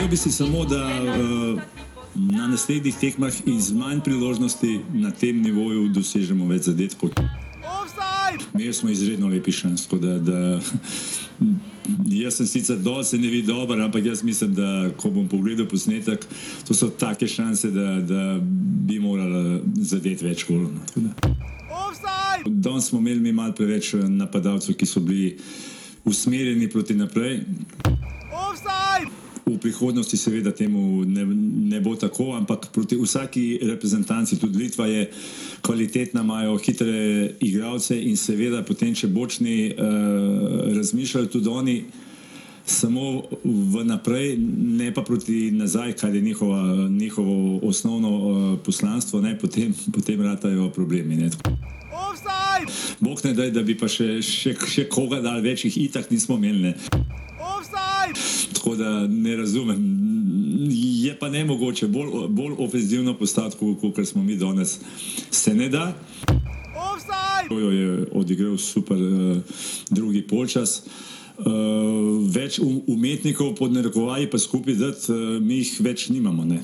Želel bi si samo, da uh, na naslednjih tekmah iz manj priložnosti na tem nivoju dosežemo več zadetkov. Mi smo izredno lepi šans. Da, da, jaz sem sicer dol, se ne vidi dobro, ampak jaz mislim, da ko bom pogledal posnetek, to so take šanse, da, da bi morali zadeti več golov. No, Danes smo imeli malo preveč napadalcev, ki so bili usmerjeni proti naprej. V prihodnosti seveda temu ne, ne bo tako, ampak proti vsaki reprezentanci, tudi Litva je kvalitetna, imajo hitre igralce in seveda potem, če bočni uh, razmišljajo tudi oni samo v naprej, ne pa proti nazaj, kar je njihova, njihovo osnovno uh, poslanstvo, ne, potem, potem ratajo problemi. Ne. Bog ne daj, da bi pa še, še, še koga dal večjih, itak nismo imeli. Tako da ne razumem. Je pa ne mogoče bolj, bolj ofenzivno postati, kot smo mi danes. Se ne da. To je odigral super uh, drugi polčas. Uh, več um, umetnikov pod narekovaji pa skupaj, da uh, mi jih več nimamo. Ne,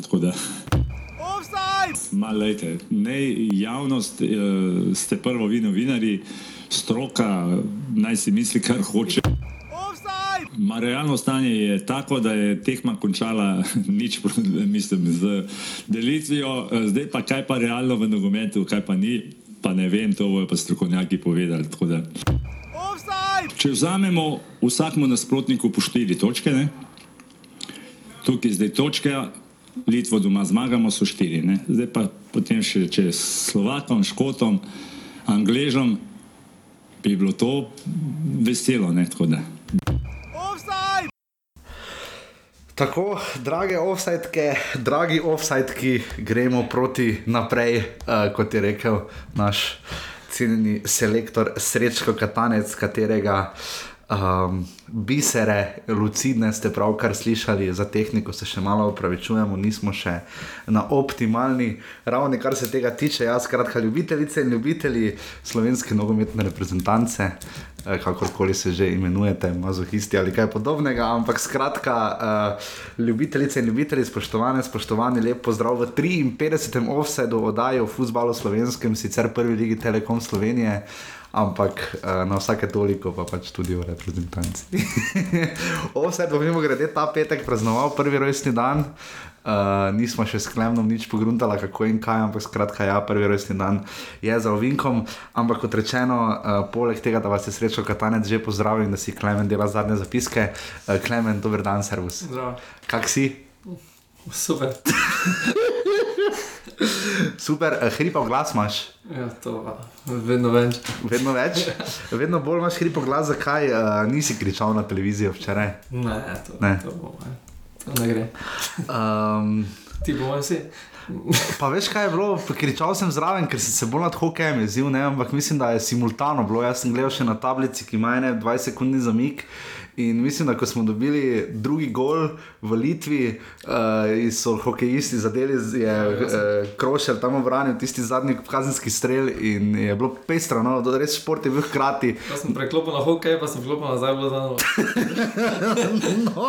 Malejte, ne javnost, uh, ste prvo vi novinari, stroka, naj si misli, kar hoče. Ma realno stanje je tako, da je tehma končala nič, mislim, z delitvijo, zdaj pa kaj pa realno v nogometu, kaj pa ni, pa ne vem, to bojo pa strokovnjaki povedali. Če vzamemo vsakmu nasprotniku po štiri točke, ne? tukaj zdaj točke, Litvo doma zmagamo, so štiri, ne? zdaj pa potem še čez Slovakom, Škotom, Angležom, bi bilo to veselo. Ne? Tako drage offsajtke, dragi offsajtki, gremo proti naprej, uh, kot je rekel naš cenjeni selektor Srečko Katanec, katerega um, bisere, lucidne ste pravkar slišali, za tehniko se še malo upravičujemo, nismo še na optimalni ravni, kar se tega tiče. Jaz, skratka, ljubitelice in ljubitelji slovenske nogometne reprezentance. Eh, kakorkoli se že imenujete, mazohisti ali kaj podobnega. Ampak skratka, uh, ljubitelice in ljubitelji, spoštovane, spoštovani, lep pozdrav v 53. offsetu oddaji o futbalu slovenskem, sicer prvi ligi Telekom Slovenije. Ampak uh, na vsake toliko pa pač tudi v reprezentanci. Vse to, mimo grede, ta petek praznoval prvi rojstni dan. Uh, nismo še s Klemnom nič pogruntali, kako in kaj, ampak skratka, ja, prvi rojstni dan je za ovinkom. Ampak kot rečeno, uh, poleg tega, da vas je srečo Katanec že pozdravil in da si Klemen dela zadnje zapiske, uh, Klemen, dober dan, servus. Kak si? Super. Super, hripa v glas imaš. Ja, to je vedno več. Vedno več. Vedno bolj imaš hripa v glas, zakaj uh, nisi kričal na televizijo včeraj? Ne, to, ne. to bo. Ne gre. Um, Ti bomo vsi. Pa veš, kaj je bilo, kričal sem zraven, ker sem se bolj nad hokejem jezil, ampak mislim, da je simultano bilo. Jaz sem gledal še na tablici, ki ima 20 sekundni zamik. In mislim, da ko smo dobili drugi gol v Litvi, uh, so hokejisti zadeli, je uh, Krošer tam obranil tisti zadnji kazenski strel in je bilo pestro, no, da res šport je bil hkrati. Jaz sem preklopil na hokej, pa sem preklopil nazaj v zadnjo. no.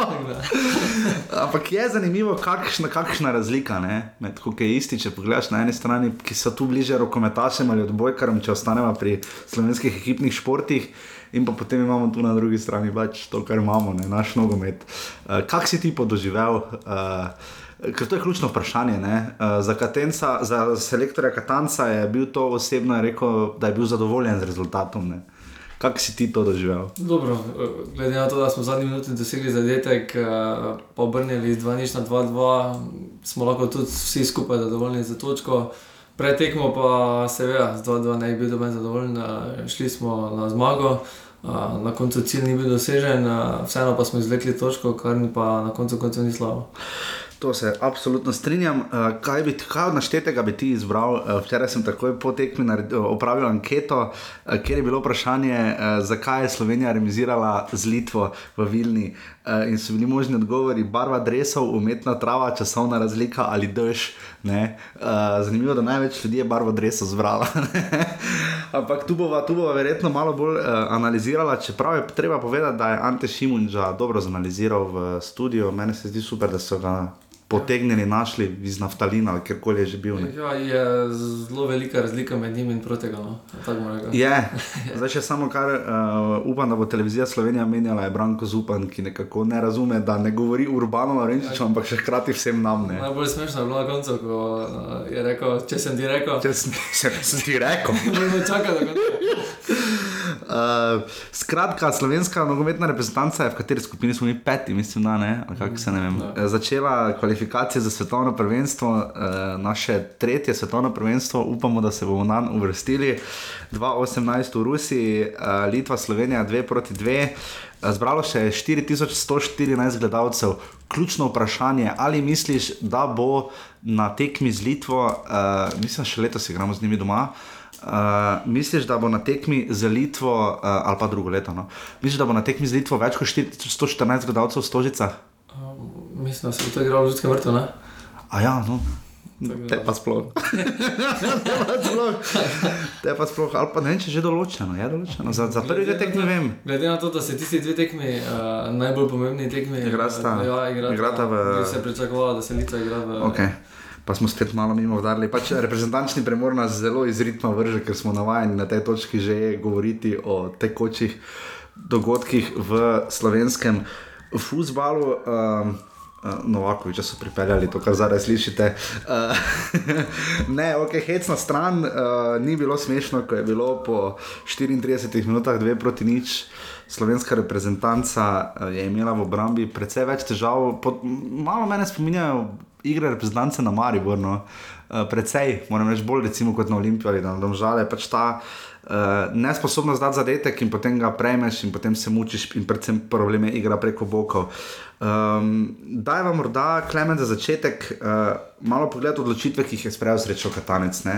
Ampak je zanimivo, kakšna, kakšna razlika ne? med hokejisti, če pogledaš na eni strani, ki so tu bliže rokometašem ali odbojkarem, če ostanemo pri slovenskih ekipnih športih in pa potem imamo tu na drugi strani pač to, kar imamo, ne, naš nogomet. Uh, Kaj si ti podoživel? Uh, Ker to je ključno vprašanje. Uh, za, katenca, za selektorja Katanca je bil to osebno rekel, da je bil zadovoljen z rezultatom. Kako si ti to doživel? Dobro, glede na to, da smo v zadnji minuti dosegli zadetek, pa obrnili z 2-2 na 2-2, smo lahko tudi vsi skupaj zadovoljni za točko. Pred tekmo pa seveda z 2-2 ne bi bil doben zadovoljen, šli smo na zmago. Na koncu cilj ni bil dosežen, vseeno pa smo izvlekli točko, kar ni pa na koncu koncev ni slabo. To se absolutno strinjam. Kaj, bi, kaj od naštetega bi ti izbral? Včeraj sem takoj po tekmi opravil anketo, kjer je bilo vprašanje, zakaj je Slovenija remisirala z Litvo v Vilni. Uh, in so bili možni odgovori: barva drevesov, umetna trava, časovna razlika ali dež. Uh, zanimivo, da največ ljudi je barvo drevesov zbrala. Ampak tu bova, tu bova verjetno malo bolj uh, analizirala, čeprav je treba povedati, da je Ante Šimunča dobro zanaliziral v studiu. Meni se zdi super, da so ga potegnili, našli iz naftalina ali kjerkoli je že bil. Ja, je zelo velika razlika med njim in protegom. No? Je, zdaj še samo kar uh, upam, da bo televizija Slovenija menjala, je Branko Zupan, ki nekako ne razume, da ne govori urbano Lorenčiču, ampak še hkrati vsem nam. Ne. Najbolj smešno je bilo na koncu, ko uh, je rekel, če sem ti rekel. Če sem, sem ti rekel. Moramo čakati, da ga. Uh, skratka, slovenska nogometna reprezentanca je v kateri skupini smo mi peti, mislim, da ne, kako se ne vem. No. Začela kvalifikacije za svetovno prvenstvo, uh, naše tretje svetovno prvenstvo, upamo, da se bomo na njega uvrstili. 2018 v Rusiji, uh, Litva, Slovenija, 2 proti 2. Zbralo se je 4114 gledalcev. Ključno vprašanje, ali misliš, da bo na tekmi z Litvo, uh, mislim, še letos igramo z njimi doma, uh, Uh, misliš, da bo na tekmi z Litvo, uh, ali pa drugo leto, no? misliš, da bo na tekmi z Litvo več kot 114 gledalcev v Stožicah? Um, mislim, da se bo to igralo v Ljudskem vrtu. Ne? A ja, no. Te pa sploh. Te pa sploh, ali pa ne vem, če je že določeno. Je določeno. Za, za prvi dve tekmi vem. Glede na to, da se tisti dve tekmi, uh, najbolj pomembni tekmi, igrata, ja, igrata, igrata v. Se je pričakovalo, da se Litva igra v. Okay pa smo spet malo mimo vdarili. Pač reprezentančni premor nas zelo iz ritma vrže, ker smo navajeni na tej točki že govoriti o tekočih dogodkih v slovenskem futbalu. Um, Novakoviča so pripeljali to, kar zdaj slišite. Uh, ne, ok, hec na stran, uh, ni bilo smešno, ko je bilo po 34 minutah, dve proti nič. Slovenska reprezentanca je imela v obrambi precej več težav, pod, malo mene spominjajo igre reprezentance na Maribor. No. Uh, precej, moram reči, bolj recimo kot na Olimpiji ali na Domžale, pač ta uh, nesposobnost dati zadetek in potem ga prejmeš in potem se mučiš in predvsem probleme igra preko bokov. Um, daj vam morda, Klemen, za začetek uh, malo pogled odločitve, ki jih je sprejel srečo Katanec. Uh,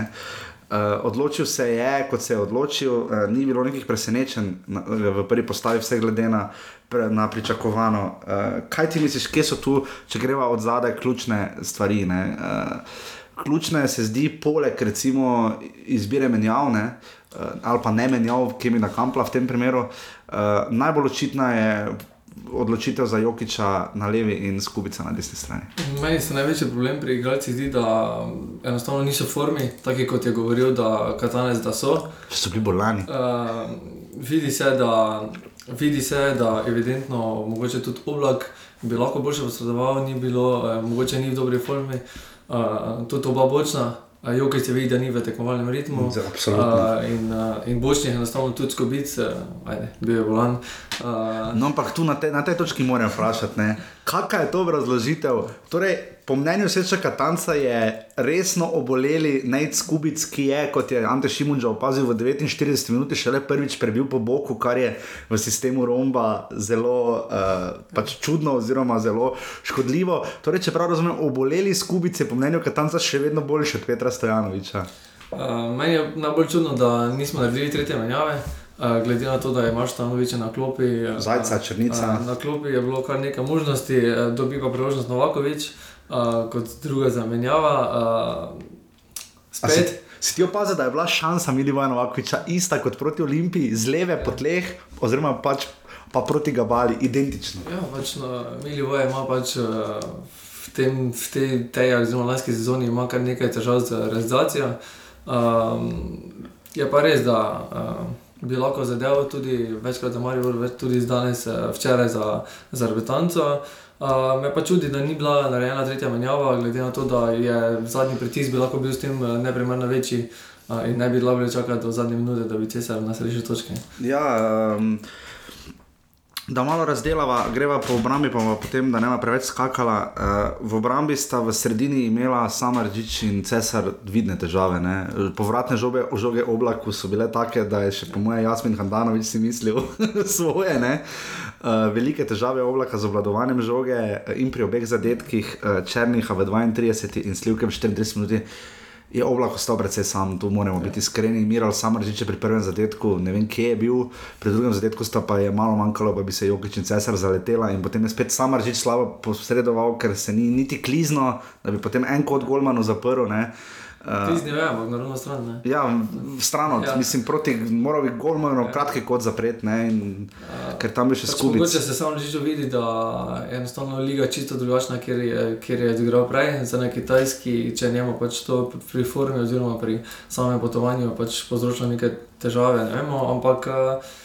odločil se je, kot se je odločil, uh, ni bilo nekih presenečenj v prvi postavi, vse glede na na pričakovano. Uh, kaj ti misliš, kje so tu, če greva od zadaj, ključne stvari? Uh, ključne se zdi, poleg recimo izbire menjavne uh, ali pa ne menjav, ki mi na kampla v tem primeru. Uh, najbolj očitna je. Odločitev za Jokiča na levi in skupica na desni strani. Meni se največji problem pri igralcih zdi, da enostavno niso v formi, tako kot je govoril, da Katanec da so. Če so bili bolani. Uh, vidi se, da vidi se, da evidentno, mogoče tudi oblak bi lahko boljše posredoval, ni bilo, eh, mogoče ni v dobri formi, uh, tudi oba bočna. Jokaj se vidi, da ni v tekmovalnem ritmu. Uh, in, uh, in bočni je enostavno tudi skobic, ajde, bil je volan. Uh, no, ampak tu na, te, na tej točki moram vprašati, kakšna je to razložitev? Torej, po mnenju Seča Katanca je resno oboleli Nate Skubic, ki je, kot je Ante Šimunča opazil, v 49 minutah šele prvič prebil po boku, kar je v sistemu Romba zelo uh, pač čudno oziroma zelo škodljivo. Torej, če prav razumem, oboleli Skubic je po mnenju Katanca še vedno boljši od Petra Stojanoviča. Uh, meni je najbolj čudno, da nismo naredili tretje menjave. Uh, glede na to, da imaš tam noviče na klopi, Zajca, Črnica. Uh, na klopi je bilo kar nekaj možnosti, dobi pa priložnost Novakovič uh, kot druga zamenjava. Uh, spet. Si ti opazil, da je bila šansa Milivoja Novakoviča ista kot proti Olimpiji, z leve po tleh, oziroma pač pa proti Gabali, identično? Ja, pač no, Milivoj ima pač. Uh, V, tem, v tej, tej zelo lanski sezoni ima kar nekaj težav z realizacijo. Um, je pa res, da uh, bi lahko zadeval tudi večkrat za Marijo, tudi danes, včeraj za, za Arbetanco. Uh, Uh, me pa čudi, da ni bila narejena tretja menjava, glede na to, da je zadnji pritisk bil lahko bil s tem eh, neprimerno večji uh, in ne bi bilo čakati do zadnje minute, da bi cesar nas rešil točke. Ja, um, da malo razdelava, greva po obrambi, pa potem, da ne bo preveč skakala. Uh, v obrambi sta v sredini imela sama Rdič in cesar vidne težave. Ne? Povratne žoge, žoge oblaku so bile take, da je še po mojem Jasmin Handanovič si mislil svoje. Uh, uh, velike težave oblaka z obvladovanjem žoge eh, in pri obeh zadetkih, uh, Črnjiha v 32 in Slivke v 34 minuti. Je oblak ostal predvsej sam, tu moramo ja. biti iskreni. Miral Samržič je pri prvem zadetku, ne vem kje je bil, pri drugem zadetku sta pa je malo manjkalo, pa bi se Jokič in Cesar zaletela in potem je spet Samržič slabo posredoval, ker se ni niti klizno, da bi potem en kot Golmanu zaprl. Ne. Uh, Ti ne vemo, na drugo stran. Ne? Ja, stran ja. mislim, proti, moral bi golmano ja. kratke kot zapret, ne, in, uh, ker tam bi še pač skupaj. Mogoče se samo že vidi, da je enostavno liga čisto drugačna, ker je, ker je odigral prej za neki tajski, če njemu pač to pri formi oziroma pri samem potovanju pač povzročilo neke težave, ne vemo, ampak uh,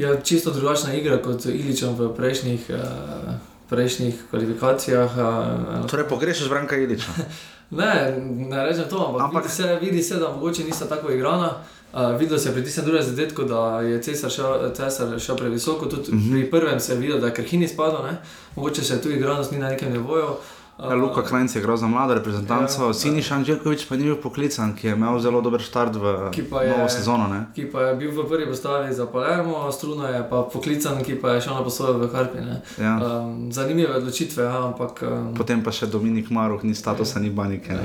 je čisto drugačna igra kot Iličem v prejšnjih, uh, prejšnjih kvalifikacijah. Uh, torej, pogrešaš Branka Iliča. Ne, ne rečem to, ampak, ampak... Vidi, se, vidi se, da mogoče nista tako igrana. Uh, videl se je pri tistem drugem zadetku, da je Cesar šel, Cesar šel previsoko. Tudi mm -hmm. pri prvem se je videl, da je krhini spadal, mogoče se tu igranost ni na nekem nivoju. Uh, Ja, Luka Krajnc je igral za mlado reprezentanco, ja, Sini Šanžekovič pa ni bil poklican, ki je imel zelo dober start v novo je, sezono. Ne? Ki pa je bil v prvi postavi za Palermo, Struno je pa poklican, ki pa je šel na posloje v Harpi. Ja. Um, zanimive odločitve, ja, ampak. Um, Potem pa še Dominik Maruh, ni statusa, ja. ni banike. Ja.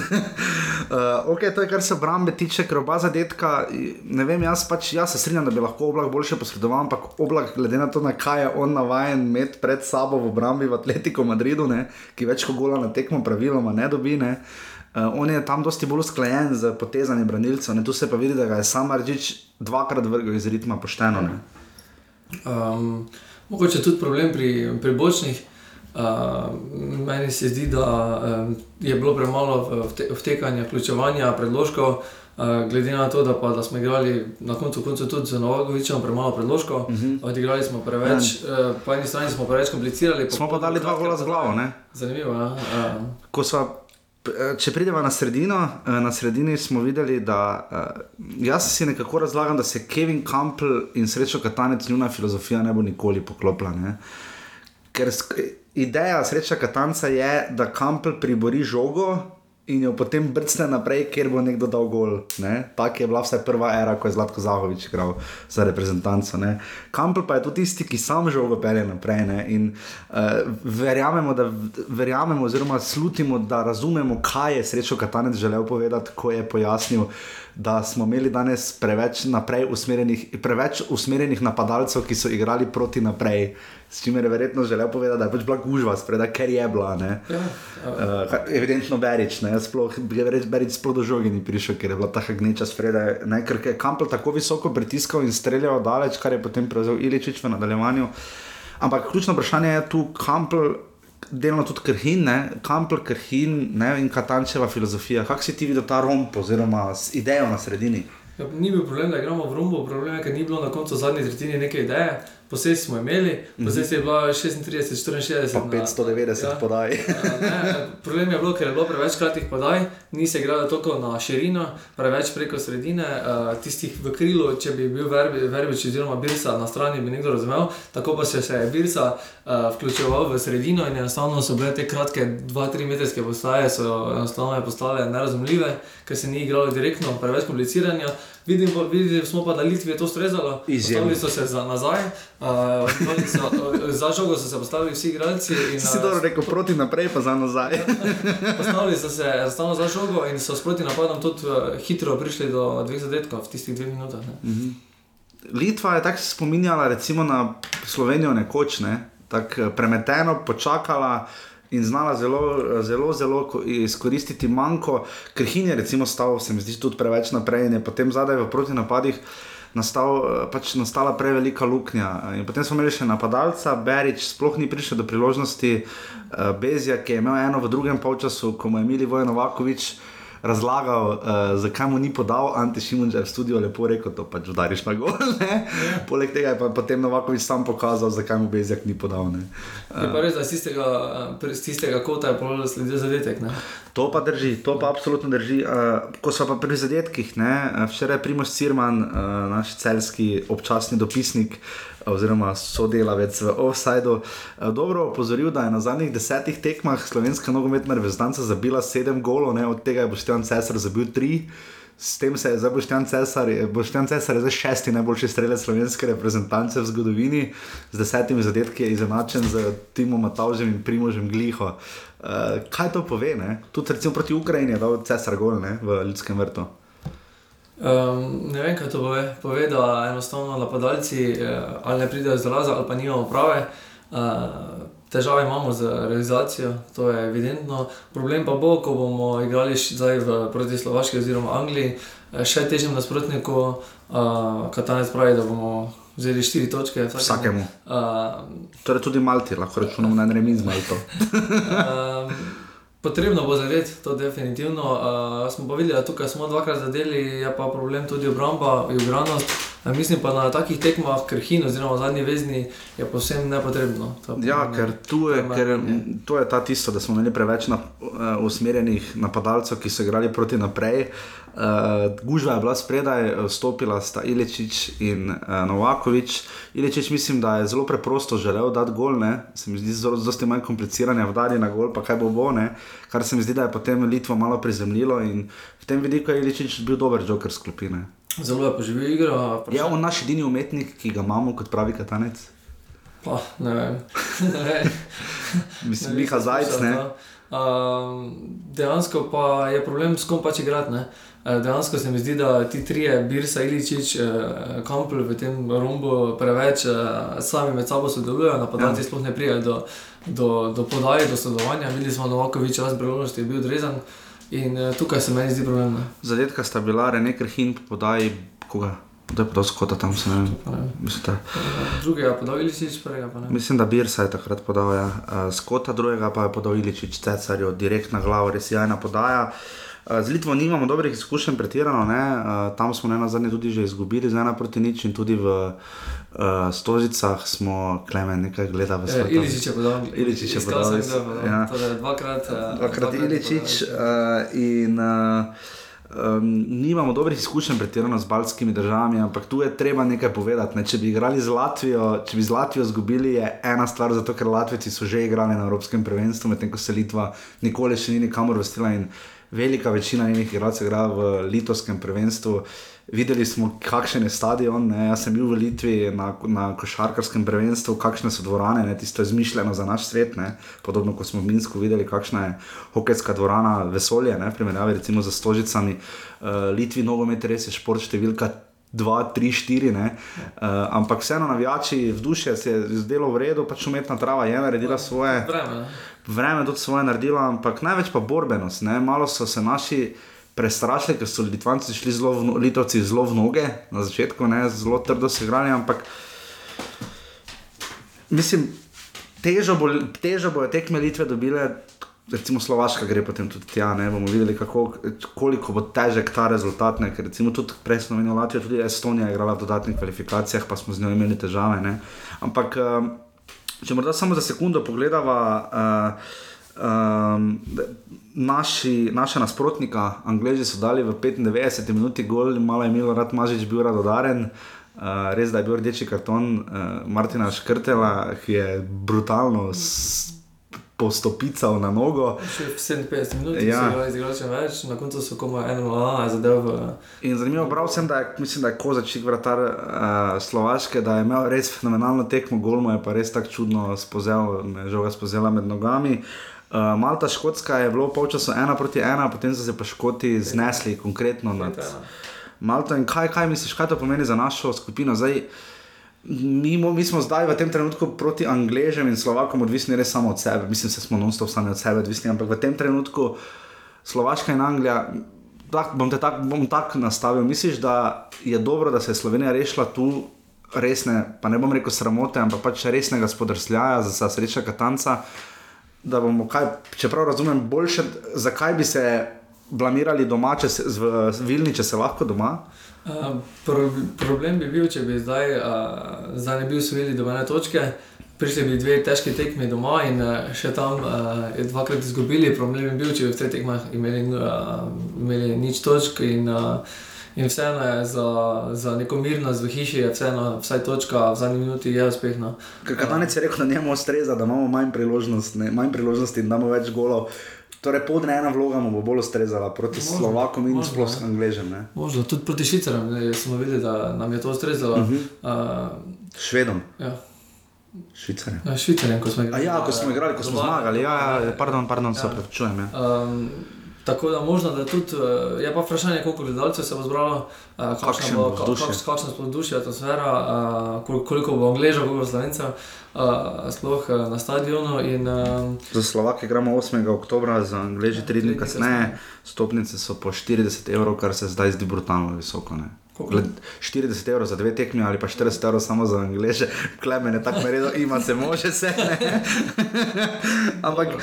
uh, ok, to je kar se obrambe tiče, ker oba zadetka, ne vem, jaz pač jaz se strinjam, da bi lahko oblak boljše posredoval, ampak oblak, glede na to, na kaj je on navajen imeti pred sabo v obrambi v Atletico Madridu. Ne? Ki več kot gola na tekmo, praviloma ne dobi. Ne. Uh, on je tam dosti bolj usklajen z potezanjem branilcev, tu se pa vidi, da ga je sam Aržič dvakrat vrgel iz ritma pošteno. Um, mogoče tudi problem pri, pri bočnih. Uh, meni se zdi, da um, je bilo premalo vtekanja, vključevanja predložkov. Uh, glede na to, da, pa, da smo igrali na koncu, koncu tudi z Novakovičem, premalo predložkov, uh mhm. -huh. odigrali smo preveč, uh, po eni strani smo preveč komplicirali. Smo pa dali dva gola z glavo. Ne? Zanimivo. Ja? Uh. Sva, če pridemo na sredino, na sredini smo videli, da uh, jaz si nekako razlagam, da se Kevin Campbell in srečo Katanec, njuna filozofija ne bo nikoli poklopila. Ne? Ker ideja sreča Katanca je, da Campbell pribori žogo in jo potem brcne naprej, ker bo nekdo dal gol. Ne? Tako je bila vse prva era, ko je Zlatko Zahovič igral za reprezentanco. Kampel pa je tudi tisti, ki sam že opelje naprej. Ne? In uh, verjamemo, da, verjamemo, oziroma slutimo, da razumemo, kaj je srečo Katanec želel povedati, ko je pojasnil. Da smo imeli danes preveč, usmerjenih, preveč usmerjenih napadalcev, ki so igrali proti naprej, s čimer je verjetno želel povedati, da je pač bila gužva, spreda, ker je bila. Ja, ja. Uh, evidentno Berič, ne, sploh, Berič sploh do žogi ni prišel, ker je bila ta gneča spreda, ne, ker je Kampel tako visoko pritiskal in streljal daleč, kar je potem prevzel Iličič v nadaljevanju. Ampak ključno vprašanje je tu Kampel. Delno tudi krhin, kampel krhin ne, in katančeva filozofija. Kako si ti videl ta romp, oziroma idejo na sredini? Ja, ni bil problem, da igramo v rombu, problem je, ker ni bilo na koncu zadnje tretjine neke ideje posebej smo imeli, posebej je bilo 36, 64, pa 590 ja, podaj. ne, problem je bil, ker je bilo preveč kratkih podaj, ni se igralo toliko na širino, preveč preko sredine, uh, tistih v krilu, če bi bil verbič oziroma birsa na strani, bi nekdo razumel, tako pa se je birsa uh, vključeval v sredino in enostavno so bile te kratke 2-3 metrske postaje, so enostavno postale nerazumljive, ker se ni igralo direktno, preveč kompliciranja. Vidimo, vidimo smo pa, da Litvi je to strezalo. Izjemno. so se za nazaj, uh, so, za žogo so se postavili vsi igralci. Si dobro rekel, proti naprej, pa za nazaj. postavili so se enostavno za žogo in so sproti napadom tudi uh, hitro prišli do dveh zadetkov v tistih dveh minutah. Mhm. Litva je tako spominjala recimo na Slovenijo nekoč, ne? tako premeteno, počakala in znala zelo, zelo, zelo izkoristiti manjko, ker Hin je recimo stal, se mi zdi, tudi preveč naprej in je potem zadaj v proti napadih. Nastal, pač nastala prevelika luknja. In potem smo imeli še napadalca, Berič, sploh ni prišel do priložnosti, uh, Bezija, ki je imel eno v drugem polčasu, ko mu je Mili Vojnovakovič uh, razlagal, uh, zakaj mu ni podal Ante Šimunča v studio, lepo rekel, to pač vdariš na gol. Ja. Poleg tega je pa potem Novakovič sam pokazal, zakaj mu Bezjak ni podal. Uh, je pa res, da iz tistega, tistega kota je polno sledil zadetek. Ne? To pa drži, to pa absolutno drži. Uh, ko so pa pri zadetkih, ne? včeraj je Primoš Cirman, uh, naš celski občasni dopisnik, uh, oziroma sodelavec v Offsideu, eh, dobro opozoril, da je na zadnjih desetih tekmah slovenska nogometna reprezentanca zabila sedem golov, ne? od tega je Boštjan Cesar zabil tri. S tem se je zdaj Boštjan Cesar, Boštjan Cesar je zdaj šesti najboljši strelec slovenske reprezentance v zgodovini, z desetimi zadetki je izenačen z Timom Matavžem in Primožem Gliho. Uh, kaj to pove? Ne? Tudi recimo proti Ukrajini je dal Cesar gol ne? v ljudskem vrtu. Um, ne vem, kaj to pove. Pove, da enostavno napadalci uh, ali ne pridejo z raza ali pa nimamo prave. Uh, težave imamo z realizacijo, to je evidentno. Problem pa bo, ko bomo igrali zdaj v proti Slovaški oziroma Angliji, eh, še težjem nasprotniku, uh, Katanec pravi, da bomo vzeli štiri točke vsakemu. vsakemu. Uh, torej tudi Malti, lahko rečemo na enem izmed um, Potrebno bo zadeti, to je definitivno. Uh, smo pa videli, da tukaj smo dvakrat zadeli, je pa problem tudi obramba, igranost. Uh, mislim pa na takih tekmah, ker Hin, oziroma zadnji vezni, je povsem nepotrebno. Ja, ker, tu je, ker to je ta tisto, da smo imeli preveč na, uh, usmerjenih napadalcev, ki so igrali proti naprej. Uh, Gužva je bila spredaj, vstopila sta Iličič in uh, Novakovič. Iličič mislim, da je zelo preprosto želel dati gol, ne? se mi zdi zelo, zelo manj kompliciranja, vdari na gol, pa kaj bo bo, ne? kar se mi zdi, da je potem Litvo malo prizemljilo in v tem vidiku je Iličič bil dober joker skupine. Zelo je poživel igro. Je on naš edini umetnik, ki ga imamo kot pravi katanec? Pa, ne vem. mislim, Miha Zajc. Uh, dejansko pa je problem s kom pač igrati. Eh, dejansko se mi zdi, da ti trije, Birsa, Iličič, eh, Kampel v tem rombu preveč eh, sami med sabo sodelujejo, napadalci ja. sploh ne prijajo do, do, do podaje, do sodelovanja. Videli smo, da Novakovič raz priložnosti je bil odrezan in tukaj se meni zdi problem. Zadetka sta bila René Krhin, podaj koga? Da je podal skota tam, se ne vem. Mislite? Drugega podal Iličič, prvega pa ne. Mislim, da Birsa je takrat podal ja. skota, drugega pa je podal Iličič, Cecarjo, direkt na glavo, res jajna podaja. Z Litvo nimamo dobrih izkušenj, pretirano. Ne? Tam smo na zadnje tudi že izgubili, z ena proti nič in tudi v uh, Stožicah smo klemen nekaj gledali. E, Iličič je podal. Iličič je podal. Ja. Torej dvakrat, dvakrat Iličič. Uh, in, uh, Um, nimamo dobrih izkušenj, pretirano z baltskimi državami, ampak tu je treba nekaj povedati. Ne? Če bi igrali z Latvijo, če bi z Latvijo izgubili, je ena stvar, zato ker Latvijci so že igrali na Evropskem prvenstvu, medtem ko se Litva nikoli še ni nikamor vrstila velika večina njenih igralcev igra v litovskem prvenstvu. Videli smo, kakšen je stadion. Ne? Jaz sem bil v Litvi na, na košarkarskem prvenstvu, kakšne so dvorane, ne? tisto je izmišljeno za naš svet. Ne? Podobno kot smo v Minsku videli, kakšna je hokejska dvorana, vesolje, ne primerjavi recimo z Stožicami. Uh, Litvi nogomet res je šport številka. 2, 3, 4, uh, ampak vseeno navijači v duši se je zdelo v redu, pač umetna trava je naredila svoje. Vreme vreme tudi svoje naredilo, ampak največ pa borbenost. Ne? Malo so se naši prestrašili, ker so Litvanci šli zelo, v, no-, Litovci zelo v noge na začetku, ne? zelo trdo se igrali, ampak mislim, težo, bo, težo bojo te kmelitve dobile. Recimo Slovaška gre potem tudi tja, ne bomo videli, kako, koliko bo težek ta rezultat. Ne? Ker recimo tudi prej smo imeli Latvijo, tudi Estonija je igrala v dodatnih kvalifikacijah, pa smo z njo imeli težave. Ne? Ampak um, Če morda samo za sekundo pogledamo uh, um, naši, naša nasprotnika, Angliji so dali v 95 minuti gol, malo je imel rad Mažič, bil rad odaren. Uh, res da je bil rdeči karton uh, Martina Škrtela, ki je brutalno postopical na nogo. Še 57 minut, ja. izgledal je več, na koncu so komaj eno malo zadev. In zanimivo, bral sem, da je, mislim, da je Kozačik vratar uh, Slovaške, da je imel res fenomenalno tekmo, golmo je pa res tako čudno spozel, žoga spozela med nogami. Uh, Malta, Škotska je bilo polčasno ena proti ena, potem so se pa Škoti znesli konkretno nad Malto. In kaj, kaj misliš, kaj to pomeni za našo skupino? Zdaj, Mi, mi smo zdaj v tem trenutku proti Angležem in Slovakom odvisni res samo od sebe. Mislim, da smo non-stop sami od sebe odvisni, ampak v tem trenutku Slovaška in Anglija, tak, bom te tako tak nastavil. Misliš, da je dobro, da se je Slovenija rešila tu resne, pa ne bom rekel sramote, ampak pač resnega spodrsljaja za sreča Katanca. Da bomo, kaj, čeprav razumem, boljše, zakaj bi se blamirali doma, če se v Vilni, če se lahko doma. Pro, problem bi bil, če bi zdaj, uh, zdaj ne bi usvojili dobene točke, prišli bi dve težki tekmi doma in uh, še tam uh, dvakrat izgubili. Problem bi bil, če bi v teh tekmah imeli, uh, imeli nič točk. In, uh, in vseeno je za, za neko mirnost v hiši, je vseeno, vsaj točka v zadnji minuti je uspešna. Kaj je rekel, da njemu ustreza, da imamo manj priložnosti, manj priložnosti in da imamo več golov. Torej, podrejena vloga mu bo bolj ustrezala proti možno, Slovakom in sploh s Angležem. Ne? Možno tudi proti Švicarom, smo videli, da nam je to ustrezalo. Uh -huh. uh, Švedom. Ja. Švicarjem. Ja, Švicarjem, ko smo igrali. A ja, ko smo igrali, ko smo zmagali. Ja, ja, pardon, pardon, ja. se pravičujem. Ja. Um, Tako da možno, da tudi, eh, je pa vprašanje, koliko gledalcev se bo zbralo, eh, kakšno bo vzdušje, atmosfera, eh, koliko bo angležev, koliko bo slovencev, sploh na stadionu. In, za Slovake gremo 8. oktober, za angleže 3 dni kasneje, stopnice so po 40 evrov, kar se zdaj zdi brutalno visoko. Ne? 40 evrov za dve tekmi ali pa 40 evrov samo za angliže, klemene, tako redo, ima se, može se. Ne? Ampak uh,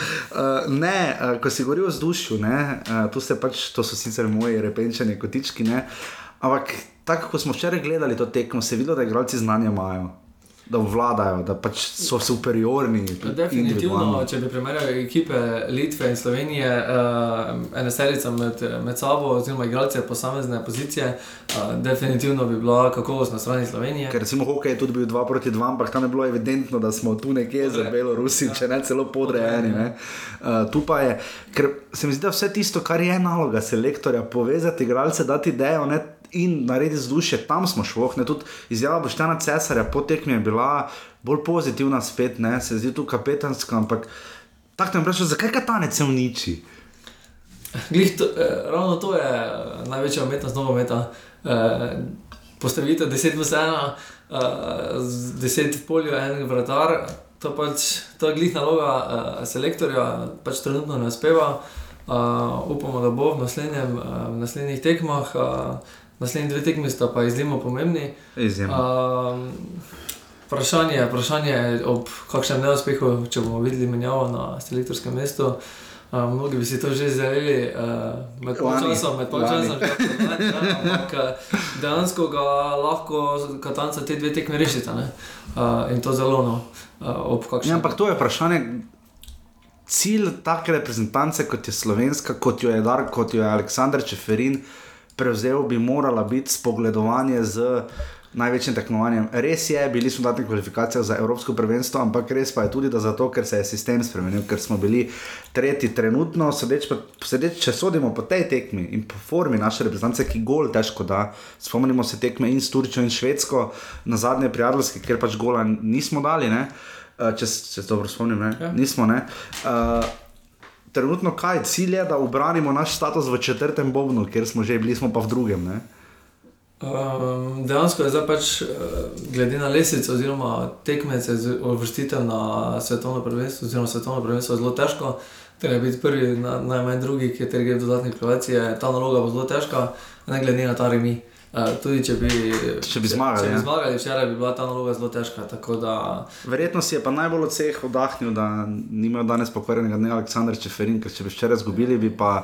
ne, uh, ko si govoril o vzdušju, uh, tu se pač, to so sicer moji repenčani kotički, ne? ampak tako, ko smo včeraj gledali to tekmo, se je videlo, da igralci znanja imajo da vladajo, da pač so superiorni. Definitivno, če bi primerjali ekipe Litve in Slovenije, uh, ena serica med, med sabo, oziroma igralce posamezne pozicije, uh, definitivno bi bila kakovost na strani Slovenije. Ker recimo hokej je tudi bil 2 proti 2, ampak tam je bilo evidentno, da smo tu nekje za Belorusi, če ne celo podrejeni. Uh, tu pa je, ker se mi zdi, da vse tisto, kar je naloga selektorja, povezati igralce, dati idejo in narediti vzdušje, tam smo šlo. Tudi izjava Boštjana Cesarja po tekmi je bila bolj pozitivna, spet ne, se zdi tu kapetanska, ampak tako ne vprašaj, zakaj katanec se uniči. To, eh, ravno to je eh, največja umetnost nogometa. Eh, postavite 10 v 1, eh, 10 v polju, en vratar. To, pač, to je glih naloga uh, selektorja, pač trenutno ne uspeva. Uh, upamo, da bo v, v naslednjih tekmah. Uh, naslednji dve tekmi sta pa izjemno pomembni. Izjemno. Um, vprašanje, vprašanje ob kakšnem neuspehu, če bomo videli menjavo na selektorskem mestu. Uh, mnogi bi si to že zelo uh, med časom, med časom, ampak dejansko ga lahko katanca te dve tekme rešita uh, in to zelo no. Uh, ja, ampak to je vprašanje. Cilj take reprezentance, kot je slovenska, kot jo je Dar, kot jo je Aleksandr Čeferin, uh, prevzel, bi morala biti spogledovanje z največjim tekmovanjem. Res je, bili smo dati kvalifikacije za Evropsko prvenstvo, ampak res pa je tudi zato, ker se je sistem spremenil, ker smo bili tretji trenutno, sedeč, pa, sedeč če sodimo po tej tekmi in po formi naše reprezentance, ki gol težko da. Spomnimo se tekme in s Turčijo in Švedsko, na zadnje prijateljske, ker pač gola nismo dali, ne? Eh, če se dobro spomnim, ne? Ja. nismo. Ne? Uh, trenutno kaj, cilj je, da obranimo naš status v četrtem bobnu, ker smo že bili, smo pa v drugem. Um, dejansko je zdaj pač, eh, glede na lesico, oziroma tekmece, uvrstitev na svetovno prvenstvo, oziroma svetovno prvenstvo, zelo težko. Treba biti prvi, na, najmanj drugi, ki je treba dodatne kvalifikacije. Ta naloga bo zelo težka, ne glede na ta remi. Uh, Eh, tudi če bi, če bi zmagali, če bi ja. zmagali včeraj, bi bila ta naloga zelo težka. Da... Verjetno si je pa najbolj od vseh oddahnil, da ni imel danes pokvarjenega dne Aleksandr Čeferin, ker če bi včeraj izgubili, bi pa.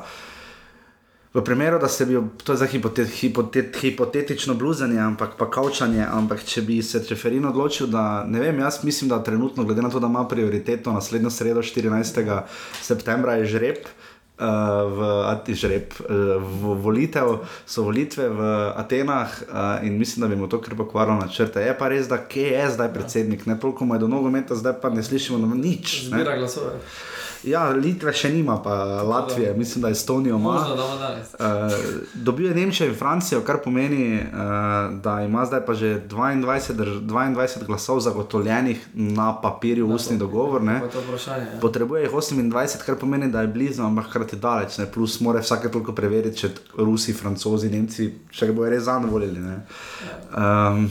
V primeru, da se bi, to je za hipotet, hipotet, hipotetično bluzanje, ampak pa kaučanje, ampak če bi se Čeferin odločil, da ne vem, jaz mislim, da trenutno, glede na to, da ima prioriteto naslednjo sredo, 14. septembra, je žreb. Uh, v Atižreb, uh, v volitev, so volitve v Atenah uh, in mislim, da bi mu to kar pokvarilo na črte. Je pa res, da kje je zdaj predsednik, ne toliko mu je do nogometa, zdaj pa ne slišimo nič. Zbira glasove. Ja, Litve še nima, pa Latvije, mislim, da Estonijo ima. Uh, dobil je Nemčijo in Francijo, kar pomeni, uh, da ima zdaj pa že 22, 22 glasov zagotovljenih na papirju, ustni dogovor. Vprašanje, ja. Potrebuje jih 28, kar pomeni, da je blizu, ampak hkrati daleč. Ne? Plus mora vsake toliko preveriti, če Rusi, Francozi, Nemci še bojo res zadovoljili. Um,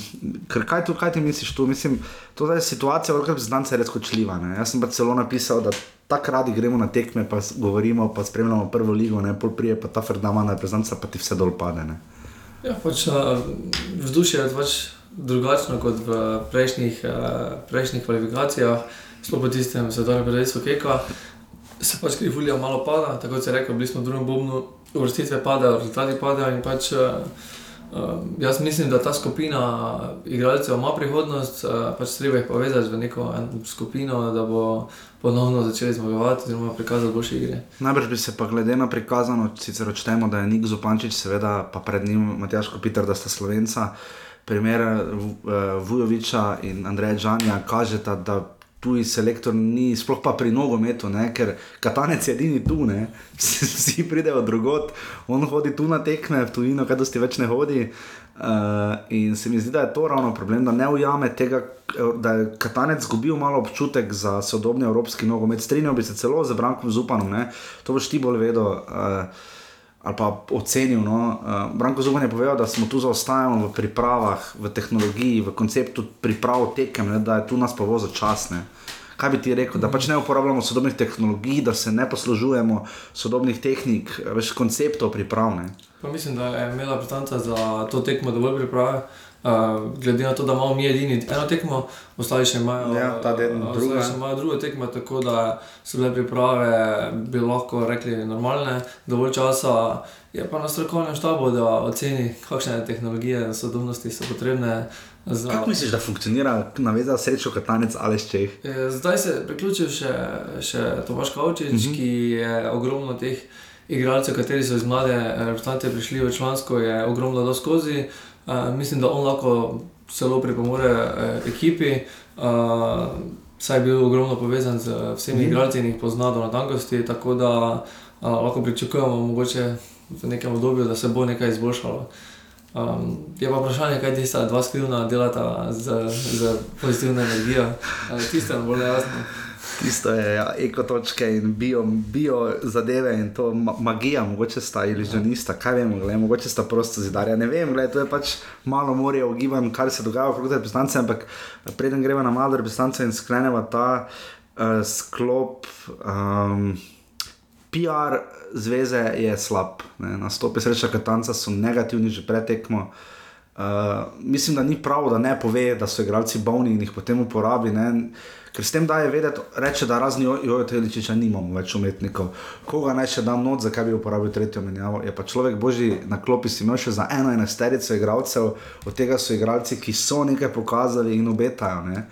ker kaj, tu, kaj ti misliš tu? Mislim, to je situacija, v kateri je znance res kočljiva. Ne? Jaz sem pa celo napisal, da tako radi gremo na tekme, pa govorimo, pa spremljamo prvo ligo, ne pol prije, pa ta Ferdinand, reprezentanca, pa ti vse dol pade. Ne? Ja, pač vzdušje je pač drugačno kot v prejšnjih, prejšnjih kvalifikacijah, sploh po tistem svetovnem prvenstvu Keka. Se pač krivulja malo pada, tako se je rekel, bili smo v drugem bobnu, uvrstitve padajo, rezultati padajo in pač. Uh, jaz mislim, da ta skupina igralcev ima prihodnost, uh, pač treba jih povezati v neko skupino, da bo ponovno začeli zmagovati, oziroma prikazati boljše igre. Najbrž bi se pa glede na prikazano, sicer odštejemo, da je Nik Zupančič, seveda pa pred njim Matjaš Kopitar, da sta slovenca. Primer uh, Vujoviča in Andreja Džanja kažeta, da tuji selektor ni, sploh pa pri nogometu, ne? ker katanec je edini tu, ne? vsi pridejo drugot, on hodi tu na tekme, v tujino, kaj dosti več ne hodi. Uh, in se mi zdi, da je to ravno problem, da ne ujame tega, da je katanec izgubil malo občutek za sodobni evropski nogomet. Strinjal bi se celo z Brankom Zupanom, ne? to boš ti bolj vedel. Uh, ali pa ocenil. No. Uh, Branko Zuban je povedal, da smo tu zaostajali v pripravah, v tehnologiji, v konceptu priprav tekem, ne, da je tu nas pa voza časne. Kaj bi ti rekel, da pač ne uporabljamo sodobnih tehnologij, da se ne poslužujemo sodobnih tehnik, več konceptov pripravne? Mislim, da je imela predstavnica za to tekmo dovolj priprave. Uh, glede na to, da imamo mi edini eno tekmo, ostali še imajo ja, druge. druge tekme, tako da so bile priprave, bi lahko rekli, normalne, dovolj časa. Je pa na strokovnem štabu, da oceni, kakšne tehnologije in sodobnosti so potrebne. Za... Kako misliš, da funkcionira navezan srečo katanec ali še jih? Zdaj se je priključil še, še Tomaš Kavčič, uh mhm. -huh. ki je ogromno teh igralcev, kateri so iz mlade reprezentante prišli v člansko, je ogromno do skozi. Uh, mislim, da on lahko zelo pripomore uh, ekipi. Uh, Saj je bil ogromno povezan z vsemi mm. igralci in jih pozna do natankosti, tako da uh, lahko pričakujemo, mogoče v nekem obdobju, da se bo nekaj izboljšalo. Um, je pa vprašanje, kaj ti sta dva skrivna delata z, z pozitivno energijo. Tiste nam bolj jasno. Tisto je ja, ekotočke in bio, bio zadeve in to magija, mogoče sta iluzionista, kaj vemo, gledaj, mogoče sta prosto zidarja. Ne vem, gledaj, to je pač malo morje ogiban, kar se dogaja okrog te reprezentance, ampak preden gremo na malo reprezentance in sklenemo ta uh, sklop. Um, PR zveze je slab, ne? nastopi sreča Katanca so negativni že pretekmo. Uh, mislim, da ni prav, da ne pove, da so igralci bolni in jih potem uporabi. Ne? Ker s tem daje vedeti, reče, da razni Jojo Teličiča nimamo več umetnikov. Koga naj še dam not, zakaj bi uporabil tretjo menjavo? Je pa človek božji na klopi si imel še za eno enesterico igralcev, od tega so igralci, ki so nekaj pokazali in obetajo. Ne?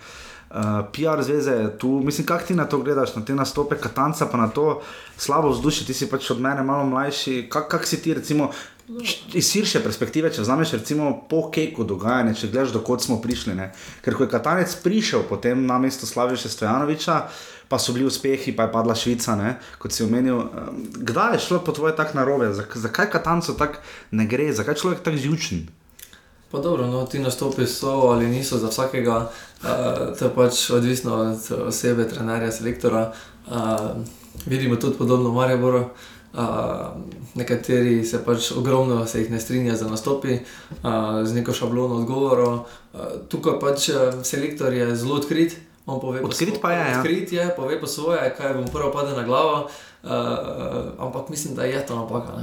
Uh, PR zveze je tu, mislim, kako ti na to gledaš, na te nastope, katanca pa na to slabo vzdušje, ti si pač od mene malo mlajši. Kako kak si ti, recimo, iz širše perspektive, če vzameš recimo po keku dogajanje, če gledaš, dokot smo prišli. Ne? Ker ko je Katanec prišel potem na mesto Slaviša Stojanoviča, pa so bili uspehi, pa je padla Švica, ne? kot si omenil. Kdaj je šlo po tvoje tako narobe? Zakaj Katancu tako ne gre, zakaj človek tako živčen? Pa dobro, no, ti nastopi so ali niso za vsakega, uh, to je pač odvisno od osebe, trenerja, selektora. Uh, vidimo tudi podobno v Mariboru. Uh, nekateri se pač ogromno se jih ne strinja za nastopi, uh, z neko šablono odgovorov. Uh, tukaj pač selektor je zelo odkrit. Odkrit pa je. Ja. Odkrit je, pove po svoje, kaj mu prvo pade na glavo. Uh, ampak mislim, da je to napaka.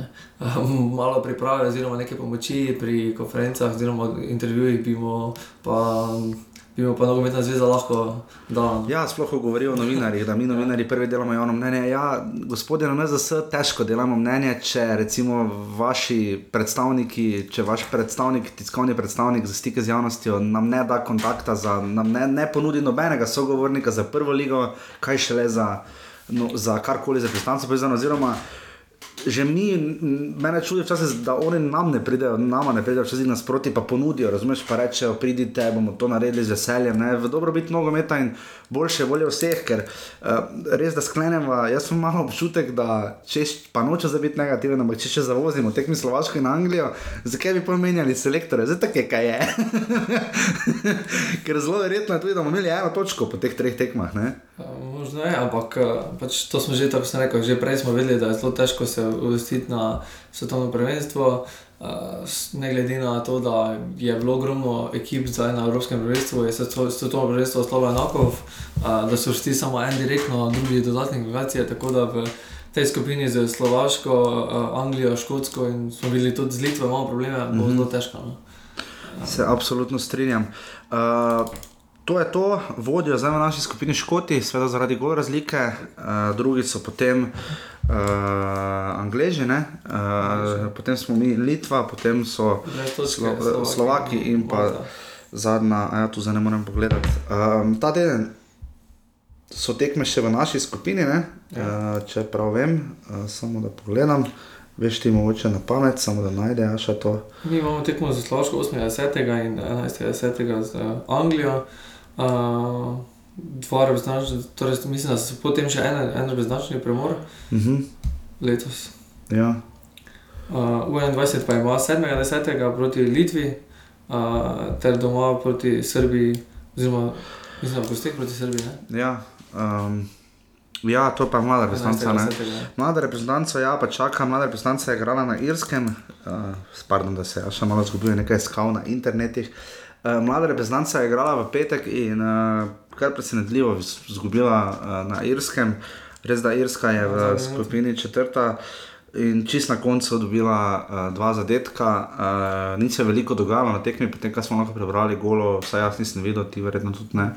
Uh, malo priprave, oziroma nekaj pomoči pri konferencah, oziroma intervjujih bi mu pa bi mu pa nogometna zveza lahko dala. Ja, sploh govorijo o novinarjih, da mi novinarji prvi delamo javno mnenje. Ja, gospodje, na NZS težko delamo mnenje, če recimo vaši predstavniki, če vaš predstavnik, tiskovni predstavnik za stike z javnostjo nam ne da kontakta, za, nam ne, ne ponudi nobenega sogovornika za prvo ligo, kaj šele za, no, za karkoli za pristance povezano že mi, mene čudi včasih, da oni nam ne pridejo, nama ne pridejo, včasih nasproti pa ponudijo, razumeš, pa rečejo, pridite, bomo to naredili z veseljem, ne, v dobrobit nogometa in boljše volje vseh, ker uh, res da sklenemo, jaz sem malo občutek, da če pa noče za biti negativen, ampak če še zavozimo tekmi Slovaško in Anglijo, zakaj bi pomenjali selektore, zdaj tako je, kaj je. ker zelo verjetno je tudi, da bomo imeli eno točko po teh treh tekmah. Ne? Možno je, ampak pač to smo že tako rekel, že prej smo vedeli, da je zelo težko se uvrstiti na svetovno prvenstvo. Uh, ne glede na to, da je bilo ogromno ekip zdaj na Evropskem prvenstvu, je se to prvenstvo ostalo enako, uh, da so šli samo en direktno, drugi dodatni kvalifikacije. Tako da v tej skupini z Slovaško, uh, Anglijo, Škotsko in smo bili tudi z Litvo, imamo probleme, mm -hmm. bo zelo težko. No? Se absolutno strinjam. Uh, To je to, vodijo zdaj v naši skupini Škoti, seveda zaradi gore razlike, uh, drugi so potem uh, Angleži, uh, potem smo mi Litva, potem so Slo Slovaki in pa zadnja, a ja, tu zdaj ne morem pogledati. Um, ta teden so tekme še v naši skupini, ja. uh, če prav vem, uh, samo da pogledam. Veš ti mogoče na pamet, samo da najdeš to. Mi imamo tekmo za Slovaško 8. in 11. z Anglijo. Uh, dva reprezentančna, torej mislim, da so potem še en, en reprezentančni premor Uh -huh. Letos. ja. Uh, U21 pa ima 7.10. proti Litvi, uh, ter doma proti Srbiji, oziroma mislim, da gostih proti Srbiji. Ne? Ja, um, ja, to pa je mlada reprezentanca. ne. 11.10., ne. Mlada reprezentanca, ja, pa čaka. Mlada reprezentanca je igrala na Irskem, uh, pardon, da se je še malo zgubil, nekaj iskal na internetih. Uh, mlada reprezentanca je igrala v petek in uh, kar presenetljivo iz- izgubila uh, na Irskem. Res da Irska je v skupini četrta in čist na koncu dobila uh, dva zadetka. Uh, ni se veliko dogajalo na tekmi, potem ko smo lahko prebrali golo, vsaj jaz nisem videl, ti verjetno tudi ne.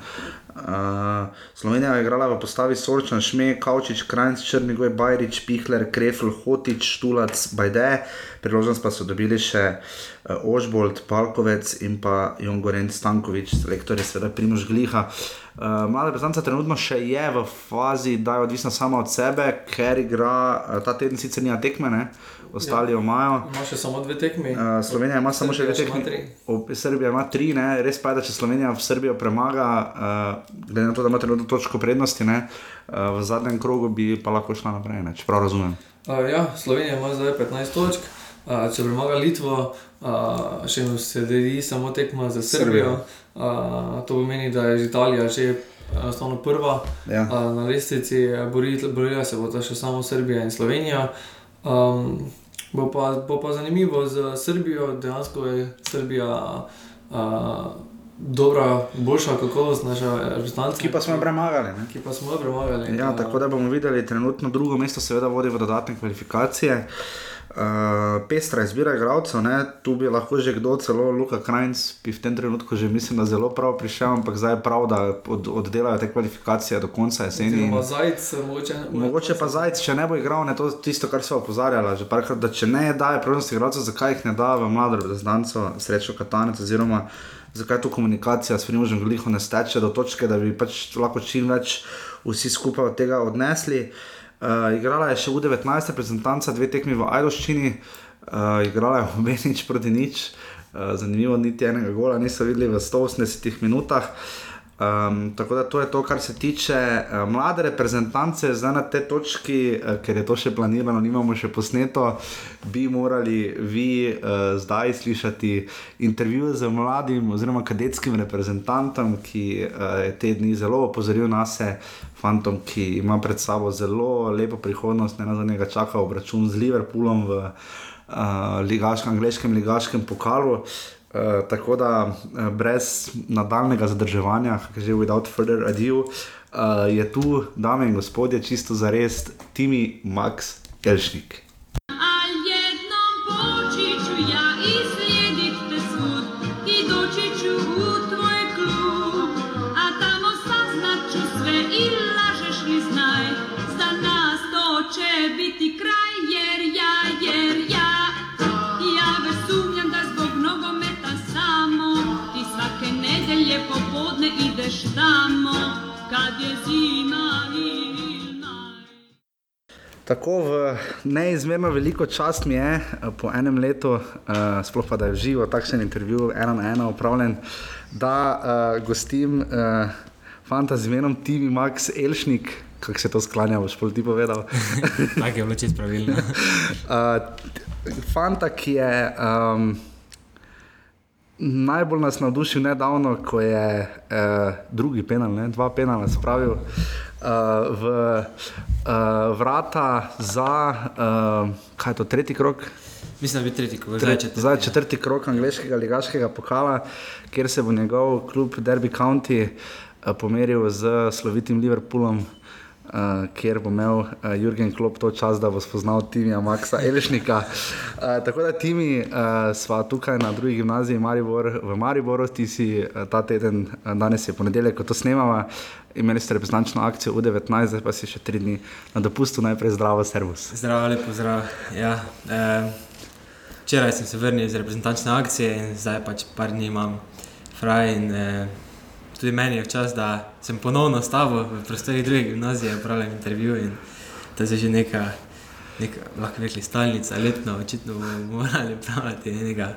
Uh, Slovenija je igrala v postavi Sorčan, Šme, Kavčič, Krajnc, Črnigoj, Bajrič, Pihler, Krefl, Hotič, Štulac, Bajde. Priložnost pa so dobili še uh, Ožbold, Palkovec in pa Jongorenc Stankovič, selektor je seveda Primož Gliha. Uh, mlada reprezentanca trenutno še je v fazi, da je odvisna sama od sebe, ker igra uh, ta teden sicer nima tekme, ne? ostali jo imajo. Ima še samo dve tekmi. Uh, Slovenija ima samo še dve Srbija še ima tekmi. tri. Ob- Srbija ima tri, ne? res pa je, da če Slovenija v Srbijo premaga, uh, glede na to, da ima trenutno točko prednosti, ne? uh, v zadnjem krogu bi pa lahko šla naprej, ne? če prav razumem. Uh, ja, Slovenija ima zdaj 15 točk. Uh, če premaga Litvo, uh, še jim sledi samo tekma za Srbijo. Uh, to pomeni, da je Italija že enostavno prva Ja. uh, na lestvici, borila, borila se bo še samo Srbija in Slovenija. Um, bo, pa, bo pa zanimivo z Srbijo, dejansko je Srbija uh, dobra, boljša kakovost naša reprezentanca. Ki pa smo jo premagali. Ne? ki pa smo jo premagali. Ja, Uh, tako da bomo videli, trenutno drugo mesto seveda vodi v dodatne kvalifikacije. Uh, pestra izbira igralcev, ne? tu bi lahko že kdo, celo Luka Krajnc, bi v tem trenutku že mislim, da zelo prav prišel, ampak zdaj je prav, da od, oddelajo te kvalifikacije do konca jeseni. in- Zajec, mogoče. Mogoče pa Zajec, če ne bo igral, ne to tisto, kar so opozarjali, že parkrat, da če ne daje prednost igralcev, zakaj jih ne da v mlado reprezentanco, srečo Katanec, oziroma zakaj tu komunikacija s Primožem Gliho ne steče do točke, da bi pač lahko čim več vsi skupaj od tega odnesli. Uh, igrala je še U19 reprezentanca, dve tekmi v Ajdoščini, uh, igrala je obe nič proti nič, uh, zanimivo, niti enega gola niso videli v 180 minutah. Um, tako da to je to, kar se tiče uh, mlade reprezentance, zdaj na tej točki, uh, ker je to še planirano, nimamo še posneto, bi morali vi uh, zdaj slišati intervju z mladim oziroma kadetskim reprezentantom, ki uh, je te dni zelo opozoril na se, fantom, ki ima pred sabo zelo lepo prihodnost, ne na zadnje ga čaka obračun z Liverpoolom v uh, ligaškem, angliškem ligaškem pokalu. Uh, tako da uh, brez nadaljnega zadrževanja, ki je že without further ado, uh, je tu, dame in gospodje, čisto za res, Timi Max Elšnik. Tako v neizmerno veliko čast mi je eh, po enem letu, uh, sploh pa da je v živo takšen intervju, ena na ena upravljen, da uh, gostim uh, fanta z imenom Tivi Max Elšnik, kako se to sklanja, boš pol ti povedal. Tako je bilo čisto pravilno. Uh, fanta, ki je um, najbolj nas navdušil nedavno, ko je uh, drugi penal, ne, dva penala spravil uh, v uh, vrata za, uh, kaj je to, tretji krok. Mislim, da bi tretji, ko Tre, rečete. ja. zdaj četrti krok angliškega ligaškega pokala, kjer se bo njegov klub Derby County uh, pomeril z slovitim Liverpoolom. Uh, kjer bo imel uh, Jurgen Klopp to čas, da bo spoznal Timija Maxa Elešnika. Uh, tako da Timi, uh, sva tukaj na drugi gimnaziji Maribor, v Mariboru, ti si uh, ta teden, uh, danes je ponedeljek, ko to snemava, imeli ste reprezentančno akcijo U19, zdaj pa si še tri dni na dopustu, najprej zdravo, servus. Zdravo, lepo zdrav. Ja, eh, včeraj sem se vrnil iz reprezentančne akcije in zdaj pač par dni imam fraj. In, eh, tudi meni je čas, da sem ponovno s tabo v prostorih druge gimnazije upravljal intervju in to je že neka, neka lahko rekli, stalnica, letno, očitno bomo morali praviti enega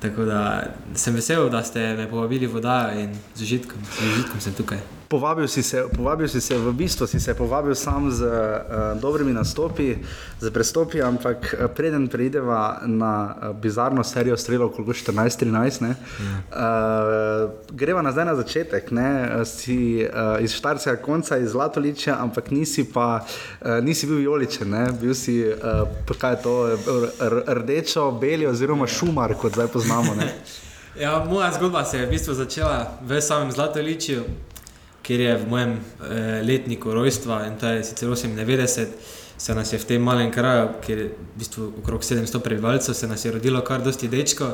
Tako da sem vesel, da ste me povabili v vodajo in z užitkom, z užitkom sem tukaj. Povabil si, se, povabil si se, v bistvu si se povabil sam z uh, dobrimi nastopi, z prestopi, ampak eh, preden preideva na uh, bizarno serijo strelov, koliko 14-13, uh, greva nazaj na začetek. Ne? Si uh, iz Štarskega konca, iz Zlatoliča, ampak nisi pa uh, nisi bil vijoličen, ne? bil si uh, kaj je to, rdečo, beli oziroma šumar, kot zdaj poznamo. ja, moja zgodba se je v bistvu začela v samem Zlatoliču kjer je v mojem eh, letniku rojstva in to je sicer 98, se nas je v tem malem kraju, kjer je v bistvu okrog 700 prebivalcev, se nas je rodilo kar dosti dečko.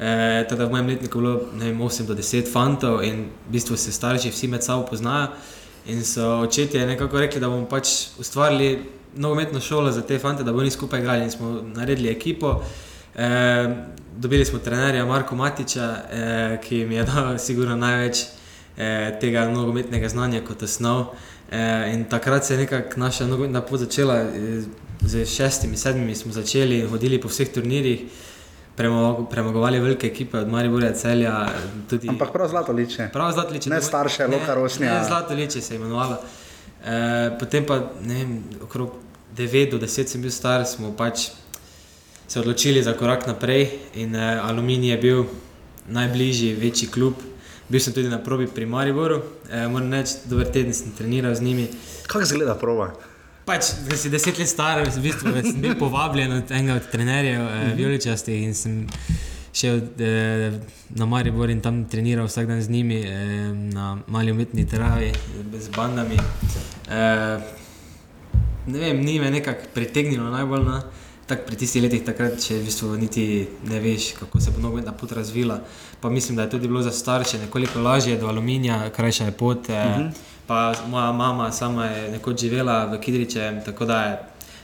Eh, teda v mojem letniku je bilo vem, 8 do 10 fantov in v bistvu se starši vsi med sabo poznajo. In so očetje nekako rekli, da bomo pač ustvarili nogometno šolo za te fante, da bomo oni skupaj igrali in smo naredili ekipo. Eh, dobili smo trenerja Marko Matiča, eh, ki mi je dal sigurno največ eh, tega nogometnega znanja kot osnov. Eh, in takrat se je nekako naša nogometna pot začela, eh, z šestimi, sedmimi smo začeli hoditi po vseh turnirjih. Premagovali velike ekipe od Maribora, Celja. Tudi... Ampak prav zlato liče. Prav zlato liče. Ne starše, Loka Rosnja. Ne, zlato liče se je imenovalo. E, potem pa, ne vem, okrog 9 do 10 sem bil star, smo pač se odločili za korak naprej in e, Aluminij je bil najbližji, večji klub, Bil sem tudi na probi pri Mariboru, e, moram reči, dober teden sem treniral z njimi. Kako izgleda proba? Pač, da si deset let star, v bistvu sem bil povabljen od enega od trenerjev, e, Vijoličasti, in sem šel e, na Maribor in tam treniral vsak dan z njimi e, na mali umetni travi, z bandami. E, ne vem, ni me nekako pritegnilo najbolj. No tak, pri tistih letih, takrat, če v bistvu niti ne veš, kako se bo nogometna pot razvila. Pa mislim, da je tudi bilo za starše nekoliko lažje do aluminija, krajša je pot. Uh -huh. Pa moja mama sama je nekoč živela v Kidriče, tako da je,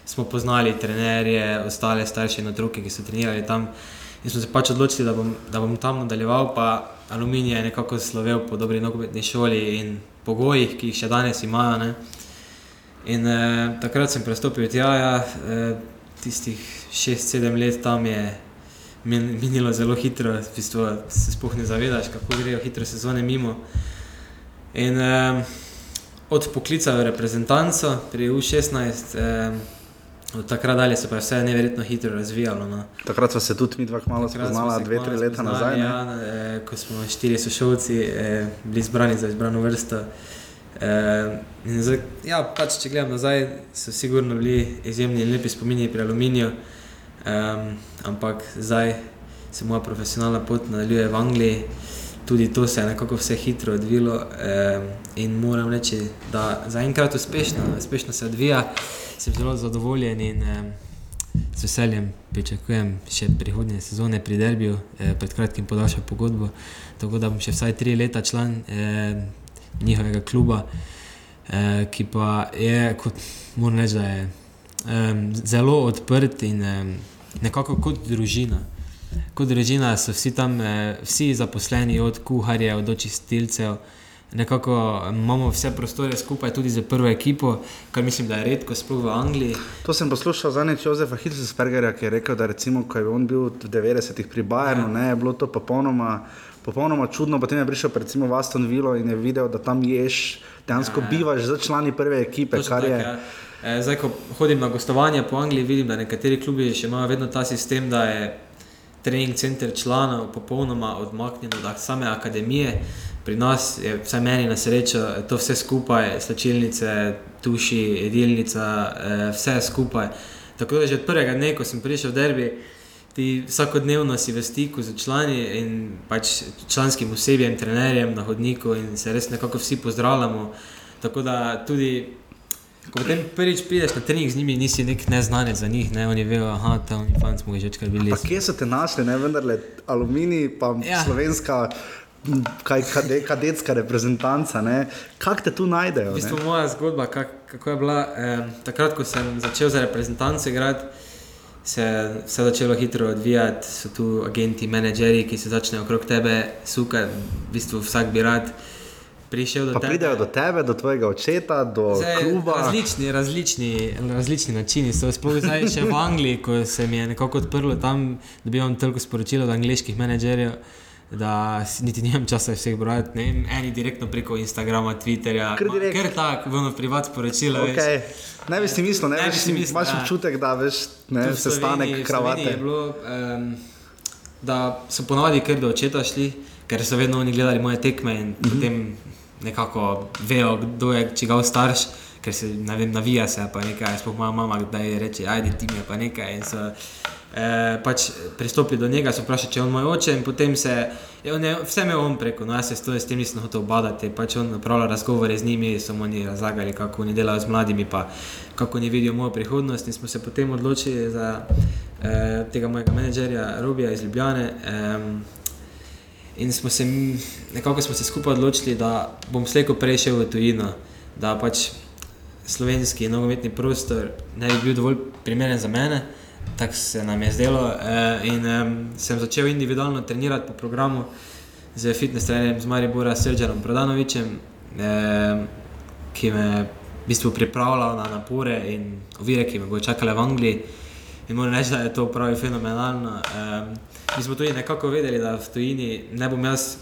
smo poznali trenerje, ostale starše in otroke, ki so trenirali tam. In smo se pač odločili, da bom, da bom tam nadaljeval, pa aluminij je nekako slovel po dobri nogometni šoli in pogojih, ki jih še danes imajo. Ne. In eh, takrat sem prestopil tja. Ja, eh, tistih 6-7 let tam je minilo zelo hitro, v bistvu se sploh ne zavedaš, kako grejo hitro sezone mimo. In um, od poklica v reprezentanco pri U16, um, od takrat dalje se pa je vse neverjetno hitro razvijalo. No. Takrat smo se tudi mi dva malo spoznali, dve, tri leta nazaj. Ja, eh, ko smo štiri sošolci eh, bili izbrani za izbrano vrsto. Uh, zdaj, ja, pač, če gledam nazaj, so sigurno bili izjemni in lepi spomini pri aluminiju, um, ampak zdaj se moja profesionalna pot nadaljuje v Angliji. Tudi to se je nekako vse hitro odvilo um, in moram reči, da zaenkrat uspešno, uspešno se odvija, sem zelo zadovoljen in um, z veseljem pričakujem še prihodnje sezone pri Derbiju, eh, pred kratkim podaljšal pogodbo, tako da bom še vsaj tri leta član. Eh, njihovega kluba, eh, ki pa je, kot moram reči, je eh, zelo odprt in eh, nekako kot družina. Kot družina so vsi tam, eh, vsi zaposleni, od kuharjev do čistilcev. Nekako imamo vse prostore skupaj, tudi za prvo ekipo, kar mislim, da je redko, sploh v Angliji. To sem poslušal zadnjič Jozefa Hitzelspergerja, ki je rekel, da recimo, ko je on bil v 90-ih pri Bayernu, ja. ne, je bilo to popolnoma popolnoma čudno. Potem je prišel recimo v Aston Villa in je videl, da tam ješ, dejansko ja, ja. bivaš za člani prve ekipe. Tak, je... ja. e, zdaj, ko hodim na gostovanje po Angliji, vidim, da nekateri klubi še imajo vedno ta sistem, da je trening center članov popolnoma odmaknjen od same akademije. Pri nas je, vsaj meni na srečo, to vse skupaj, slčilnice, tuši, jedilnica, e, vse skupaj. Tako da že od prvega dne, ko sem prišel v derbi, ti vsakodnevno si v stiku z člani in pač članskim osebjem, trenerjem na hodniku in se res nekako vsi pozdravljamo. Tako da tudi, ko potem prvič prideš na trening z njimi, nisi nek neznanec za njih, ne oni vejo, da ta oni fanti smo že večkrat bili. Kje so te našli, ne vendar aluminij, pa ja. slovenska. Kaj je kadetska reprezentanca, kako te tu najdejo? V bistvu moja zgodba, kak, kako je bila. Eh, takrat, ko sem začel za reprezentanco igrati, se je vse začelo hitro odvijati, so tu agenti, menedžerji, ki se začnejo okrog tebe sukati, v bistvu vsak bi rad prišel do Pa tebe. pridejo do tebe, do tvojega očeta, do Zdaj, kluba. različni, različni, različni načini so. Sploh zdaj še v Angliji, ko se mi je nekako odprlo, tam dobivam toliko sporočil od angliških menedžerjev, da niti nimam časa vseh brati. ne vem, Eni direktno preko Instagrama, Twitterja. Ker tako, v privat sporočilo. veš. Okay. Ne bi si mislil, ne, Ne bi si mislil, Imaš ja. občutek, da veš, ne, sestanek kravate. Je bilo, um, da so ponovadi kar do očeta šli, ker so vedno oni gledali moje tekme in mm -hmm. potem nekako vejo, kdo je čigav starš, ker se ne vem, navija se pa nekaj, sploh moja mama, da je reče, ajde ti mi pa nekaj. In so eh, pač pristopili do njega, so vprašali, če je on moj oče in potem se, je on je, vse imel on preko, no jaz se s, to, s tem nisem hotel obadati, pač on upravlja razgovore z njimi, so mu oni razlagali, kako oni delajo z mladimi, pa kako oni vidijo mojo prihodnost in smo se potem odločili za eh, tega mojega menedžerja Robija iz Ljubljane. Eh, In smo se, nekako smo se skupaj odločili, da bom slejko prej šel v tujino, da pač slovenski nogometni prostor ne bi bil dovolj primeren za mene, tako se nam je zdelo. Eh, in eh, sem začel individualno trenirati po programu z fitness trenerjem z Maribora Srđanom Prodanovičem, eh, ki me v bistvu pripravljal na napore in ovire, ki me bodo čakale v Angliji. In moram reči, da je to pravi fenomenalno. Um, mi smo tudi nekako vedeli, da v tujini ne bom jaz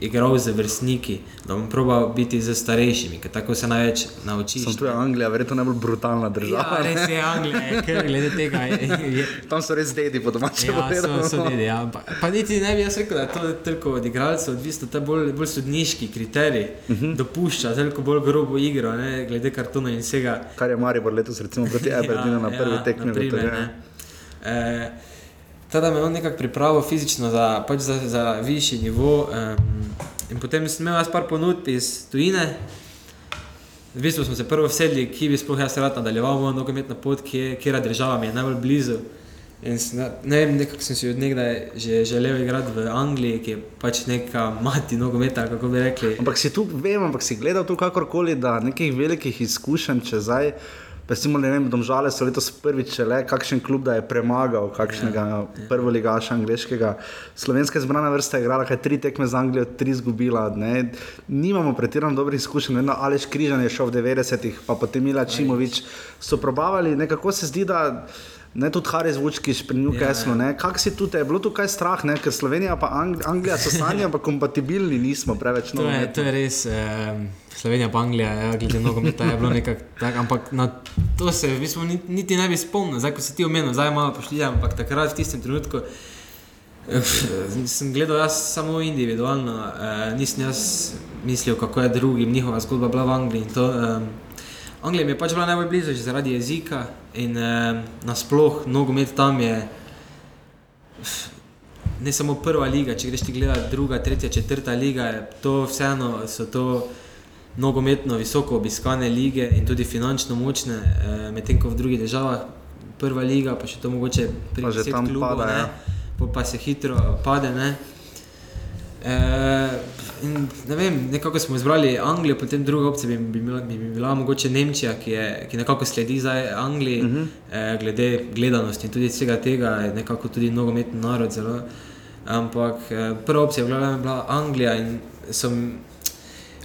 igral z vrstniki, da bom probal biti z starejšimi, ker tako se največ naučiš. Sem tu je Anglija, verjetno najbolj brutalna država. Ja, res je Anglija, je, ker glede tega je. je Tam so res dedi, po domače Ja, so, povedano. so dedi, ja. pa, pa niti ne bi jaz rekel, da je to toliko od igralcev, odvisno to je bolj, bolj sodniški kriterij, uh -huh. dopušča toliko bolj grobo igro, ne, glede kartona in vsega. Kar je Maribor letos recimo proti Aberdinu na prvi tekmi. Ja, na primer, E, Tada me on nekako pripravil fizično za, pač za, za višji nivo. Um, in potem sem imel jaz par ponudb iz tujine. V bistvu smo se prvo vsedli, ki bi sploh jaz rad nadaljeval mojo nogometno pot, kje, kjera država mi je najbolj blizu. In sem, ne vem, nekako sem si od nekdaj že želel igrati v Angliji, ki je pač neka mati nogometa, kako bi rekli. Ampak si tu, vem, ampak si gledal tu kakorkoli, da nekih velikih izkušenj, če zdaj, recimo, ne vem, domžale so letos prvič le, kakšen klub da je premagal, kakšnega ja, ja. prvoligaša angliškega. Slovenska zbrana vrsta je igrala, kaj tri tekme z Anglijo, tri izgubila. Ne. Nimamo pretirano dobrih izkušenj, vedno Aleš Križan je šel v 90-ih, pa potem Mila Čimovič so probavali, nekako se zdi, da. Ne, tudi Haris Vučkiš pri Newcastlu. Ja, Ja, Kako si tu, je bilo tukaj strah, ne? ker Slovenija in Ang Anglija so sanje, pa kompatibilni nismo preveč. To je, to je res, um, Slovenija pa Anglija, ja, glede nogometa je bilo nekako tako, ampak na to se v bistvu ni- niti ne bi spomnil, zdaj ko si ti omenil, zdaj malo pošli, ampak takrat v tistem trenutku eh, sem gledal jaz samo individualno, uh, nisem jaz mislil, kako je drugim, njihova zgodba bila v Angliji. in To, um, Anglija mi je pač bila najbolj blizu že zaradi jezika in um, nasploh nogomet tam je ne samo prva liga, če greš ti gledati druga, tretja, četrta liga, je to vseeno so to nogometno visoko obiskane lige in tudi finančno močne, eh, medtem ko v drugih državah prva liga, pa še to mogoče pri Pa že deset tam klubov, pada, ne, ja. pol pa se hitro pade. Ne. E, in, ne vem, nekako smo izbrali Anglijo, potem druga opcija bi, bi, bila, bi bila mogoče Nemčija, ki, je, ki nekako sledi zdaj Angliji, uh -huh. e, glede gledanosti in tudi vsega tega, je nekako tudi nogometni narod zelo. Ampak eh, prva opcija je bila, bila Anglija in sem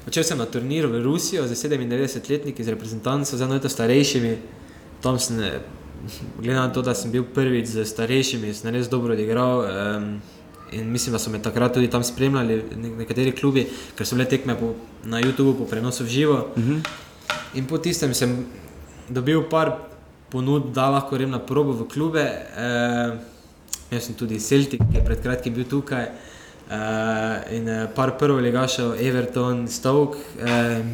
odšel sem na turnir v Rusijo z 97-letniki, z reprezentanco, z eno leto starejšimi. Tam sem, eh, glede na to, da sem bil prvič z starejšimi, sem res dobro odigral. Um, in mislim, da so me takrat tudi tam spremljali ne- nekateri klubi, ker so bile tekme po, na YouTubu po prenosu v živo. Uh -huh. In po tistem sem dobil par ponudb, da lahko grem na probo v klube. Uh, Jaz sem tudi Celtic, ki je pred kratkim bil tukaj. Uh, in uh, par prvo ligašev, Everton, Stoke, uh,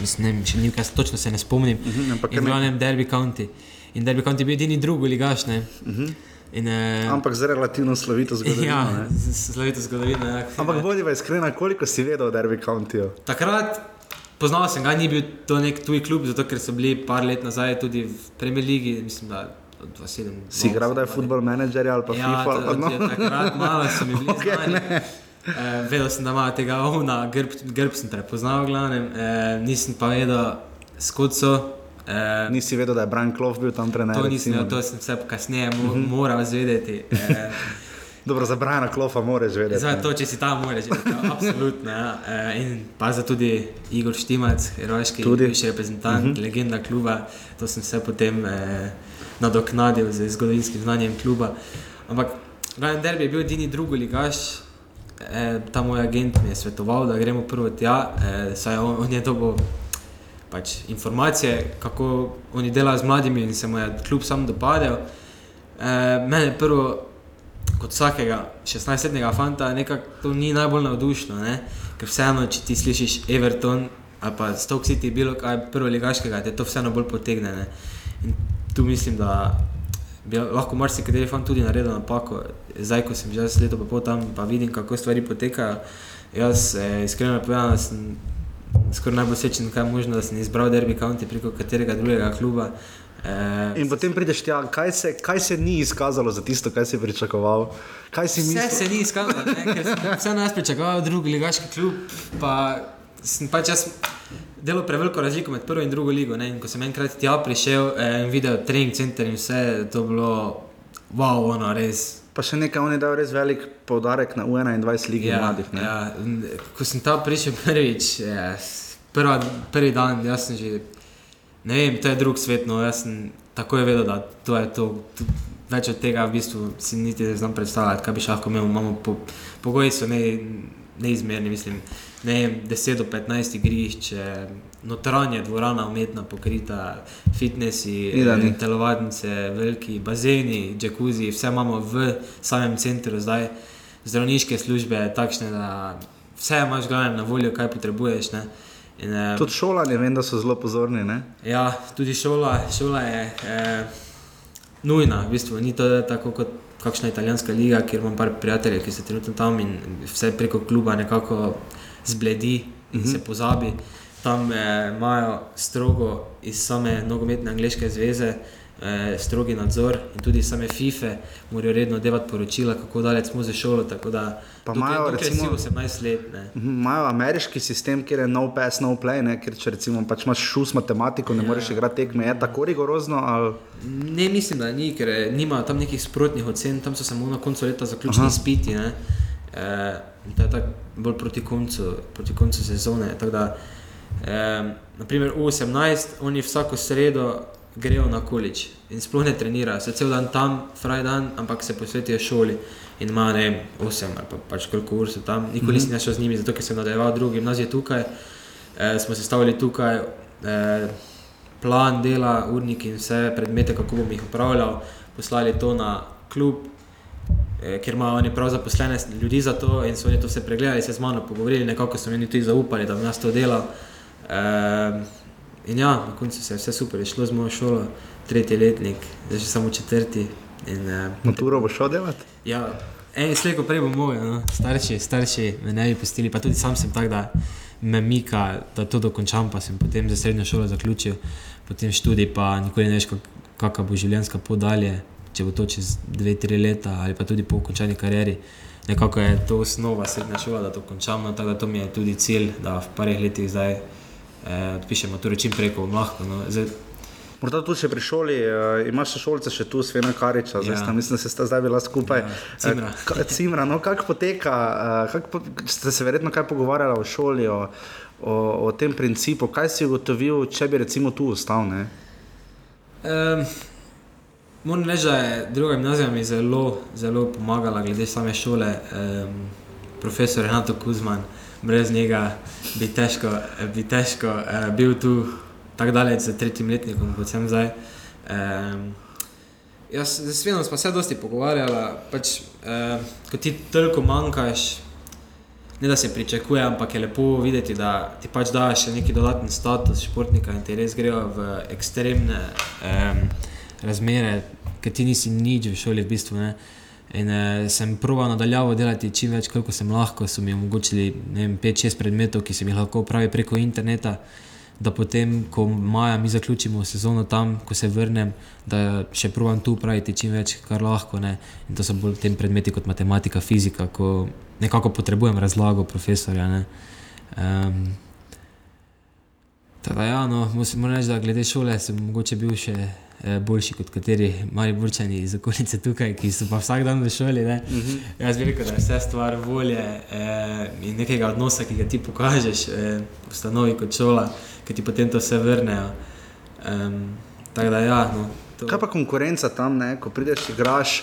mislim, ne, vem, še nekaj, točno se ne spomnim. Uh Mhm, -huh, in kar glavnem Derby County. In Derby County je bil edini drugi ligaš. Ne? Uh -huh. In, uh, Ampak z relativno slovito zgodovino. ja, ne. z- z slovito zgodovino. Ja. Ampak bodi iskrena, koliko si vedel o Derby Countyju? Takrat poznal sem ga, ni bil to nek tuj klub, zato ker so bili par let nazaj tudi v Premier League, mislim, da od 2007. Si igral, da je football manager ali pa Ja, FIFA? ali pa no? to, takrat malo bili Okej, okay, znani. Uh, vedel sem, da ima tega ovna, grb, grb sem prepoznal, glavnem. Uh, nisem pa vedel, skod so. Uh, Nisi vedel, da je Brian Clough bil tam trener. to nisem to sem vse kasneje mo moral izvedeti. Uh, Dobro, za Brajana Klofa moraš vedeti. Za to, če si tam, moraš reči, ja, absolutno. Ja. E, in pa za tudi Igor Štimac, Tudi. bivši reprezentant, uh -huh. legenda kluba. To sem vse potem eh, nadoknadil z zgodovinskim znanjem kluba. Ampak Ryan Derby je bil edini drugi ligaš. E, ta moj agent mi je svetoval, da gremo prvo tja, e, saj on, on je dobil pač informacije, kako oni delajo z mladimi in se mu je kljub sam dopadel. E, mene prvo, kot vsakega 16-letnega fanta, nekako to ni najbolj navdušno, ne? ker vseeno, če ti slišiš Everton ali pa Stoke City, bilo kaj prvo ligaškega, te to vseeno bolj potegne. Ne? In tu mislim, da bi lahko marsikateri fan tudi naredil napako. Zdaj, ko sem že leto pa pol tam, pa vidim, kako stvari potekajo. Jaz, eh, iskreno povedano, sem skoraj najbolj srečen, kaj je možno, da sem izbral Derby County preko katerega drugega kluba. Eh, In potem prideš tja, kaj se, kaj se ni izkazalo za tisto, kar si pričakoval. Kaj si Vse mislil? se ni izkazalo, ne, ker sem vseeno jaz pričakoval drugi ligaški klub, pa sem pač jaz delal preveliko razliko med prvo in drugo ligo. Ne, in ko sem enkrat tja prišel eh, in videl trening center in vse, to bilo wow, ono res. Pa še nekaj, on je dal res velik poudarek na U21 ligi ja, mladih. Ne? ja, ko sem tam prišel prvič, ja, s- prva, prvi dan, jaz sem že, ne vem, to je drug svet, no jaz sem takoj vedel, da to je to. to Več od tega v bistvu si niti ne znam predstavljati, kaj bi še lahko imel. Imamo po, pogoji so ne, neizmerni, mislim, ne vem, 10 do 15 igrišč, eh, notranje dvorana umetna pokrita, fitnesi, Idani. eh, telovadnice, veliki bazeni, džakuzi, vse imamo v samem centru zdaj, zdravniške službe, takšne, da vse imaš glavno na voljo, kaj potrebuješ. Ne? In, eh, Tudi šolanje, vem, da so zelo pozorni. Ne? Ja, tudi šola, šola je eh, nujna, v bistvu ni to tako kot kakšna italijanska liga, kjer imam par prijateljev, ki so trenutno tam in vse preko kluba nekako zbledi in uh -huh. se pozabi. Tam eh, imajo strogo iz same nogometne angleške zveze. Eh, strogi nadzor in tudi same FIFE morajo redno delati poročila, kako daleč smo za šolo. Da, Pa imajo, recimo- si 18 let. Ne. Mhm, Imajo ameriški sistem, kjer je no pass, no play, ne? ker če recimo pač imaš šus matematiko, ne ja. moreš igrati tekme. Je tako rigorozno? Ali... Ne, mislim, da ni, ker eh, nimajo tam nekih sprotnih ocen, tam so samo na koncu leta zaključili izpiti. Ne? E, to je tako bolj proti koncu, proti koncu sezone. Tako Da, e, naprimer, U18, oni vsako sredo grejo na količ in sploh ne trenirajo, se cel dan tam, fraj dan, ampak se posvetijo šoli. In ima ne vem, 8 ali pa pač koliko ur so tam, nikoli nisem mm -hmm. šel z njimi, zato ker sem nadaljeval drugi gimnazij tukaj. E, smo se stavili tukaj, e, plan dela, urnik in vse predmete, kako bom jih upravljal, poslali to na klub, eh, ker imajo oni prav zaposlene ljudi za to in so oni to vse pregledali, se z mano pogovorili, nekako so meni tudi zaupali, da bom jaz to delal. E, in ja, na koncu se je vse super, je šlo z mojo šolo, tretji letnik, zdaj že samo četrti. In, eh, Maturo boš šel delati? Ja, en slejko prej bo moj, no. starši, starši me ne bi pustili, pa tudi sam sem tak, da me mika, da to dokončam, pa sem potem za srednjo šolo zaključil, potem študij, pa nikoli ne veš, kak- kakšna bo življenjska pot dalje, če bo to čez dve, tri leta ali pa tudi po končani karieri. Nekako je to osnova srednja šola, da to končam, no, tako da to mi je tudi cilj, da v parih letih zdaj eh, odpišem maturo čim prej, ko bom lahko. No. Zdaj, Morda tu še pri šoli, uh, imaš še šolce še tu, Svena Kariča, zdaj Ja. sta, mislim, da se sta zdaj bila skupaj. Ja, Cimra. Eh, ka- Cimra, no kako poteka, uh, kak po, ste se verjetno kaj pogovarjali o šoli, o, o, o tem principu, kaj si ugotovil, če bi recimo tu ostal, ne? Um, moram reči, da je druga gimnazija mi zelo, zelo pomagala glede same šole. Um, profesor Renato Kuzman, brez njega bi težko, bi težko uh, bil tu tako daleč z tretjim letnikom, kot sem zdaj. Um, jaz s Svenom smo se dosti pogovarjali, pač, uh, ko ti toliko manjkaš. Ne da se pričakuje, ampak je lepo videti, da ti pač daš še neki dodatni status športnika in ti res grejo v ekstremne um, razmere, ker ti nisi nič v šoli v bistvu. Ne? In uh, sem proval nadaljavo delati čim več, koliko sem lahko. So mi omogočili 5-6 predmetov, ki sem jih lahko upravil preko interneta. Da potem, ko maja mi zaključimo sezono tam, ko se vrnem, da še provam tu upraviti čim več, kar lahko. Ne? In to so bolj tem predmeti kot matematika, fizika, ko nekako potrebujem razlago profesorja. Ne? Um, Tako da, ja, no, moram reči, da glede šole sem mogoče bil še eh, boljši kot kateri mali burčani iz okolice tukaj, ki so pa vsak dan v šoli. Uh -huh. Jaz bi rekel, da je vse stvar volje eh, in nekega odnosa, ki ga ti pokažeš eh, v stanovi kot šola, ki ti potem to vse vrnejo. Um, tako da ja. No, to... Kaj pa konkurenca tam, ne? ko prideš, igraš.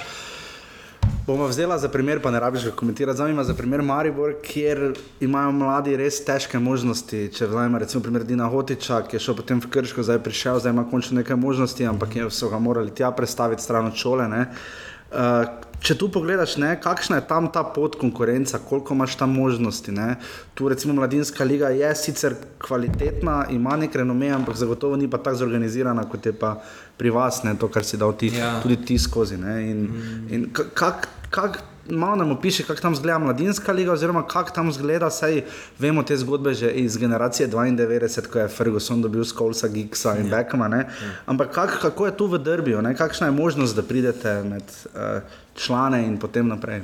Bomo vzela za primer, pa ne rabiš ga komentirati. Zdaj ima za primer Maribor, kjer imajo mladi res težke možnosti. Če vzamemo recimo primer Dina Hotiča, ki je šel potem v Krško, zdaj je prišel, zdaj ima končno nekaj možnosti, ampak so ga morali tja predstaviti stran od šole. Uh, če tu pogledaš, ne, kakšna je tam ta pot konkurenca, koliko imaš tam možnosti. Ne. Tu recimo Mladinska liga je sicer kvalitetna, ima nek renome, ampak zagotovo ni pa tako zorganizirana kot je pa pri vas, ne, to, kar si dal ti, ja. tudi ti skozi. Ne, in, mm. in kak, kak, malo nam opiše, kako tam zgleda mladinska liga, oziroma kako tam zgleda, saj vemo te zgodbe že iz generacije 92, ko je Ferguson dobil Skolsa, Gigsa in ja. Beckma. Ja. Ampak kak, kako je tu v Drbiju, ne? kakšna je možnost, da pridete med uh, člane in potem naprej?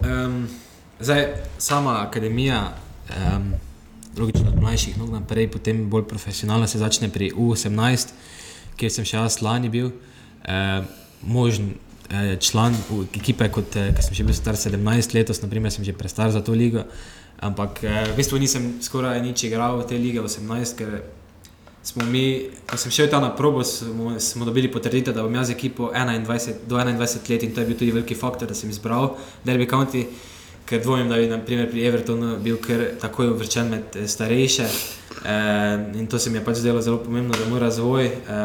Um, zdaj, sama akademija. Um, Drugič, od mlajših nog naprej, potem bolj profesionalno se začne pri U18, kjer sem še jaz lani bil, eh, možen Eh, član ekipe, kot eh, sem že bil star 17 let, naprimer, sem že prestar za to ligo. Ampak eh, v bistvu nisem skoraj nič igral v tej lige 18, ker smo mi, ko sem šel tam na probo, smo, smo dobili potrditev, da bom jaz ekipo 21, do 21 let in to je bil tudi veliki faktor, da sem izbral Derby County. Ker dvomim, da bi naprimer, pri Evertonu bil kar takoj uvrščen med starejše. E, in to se mi je pač zdelo zelo pomembno za moj razvoj. E,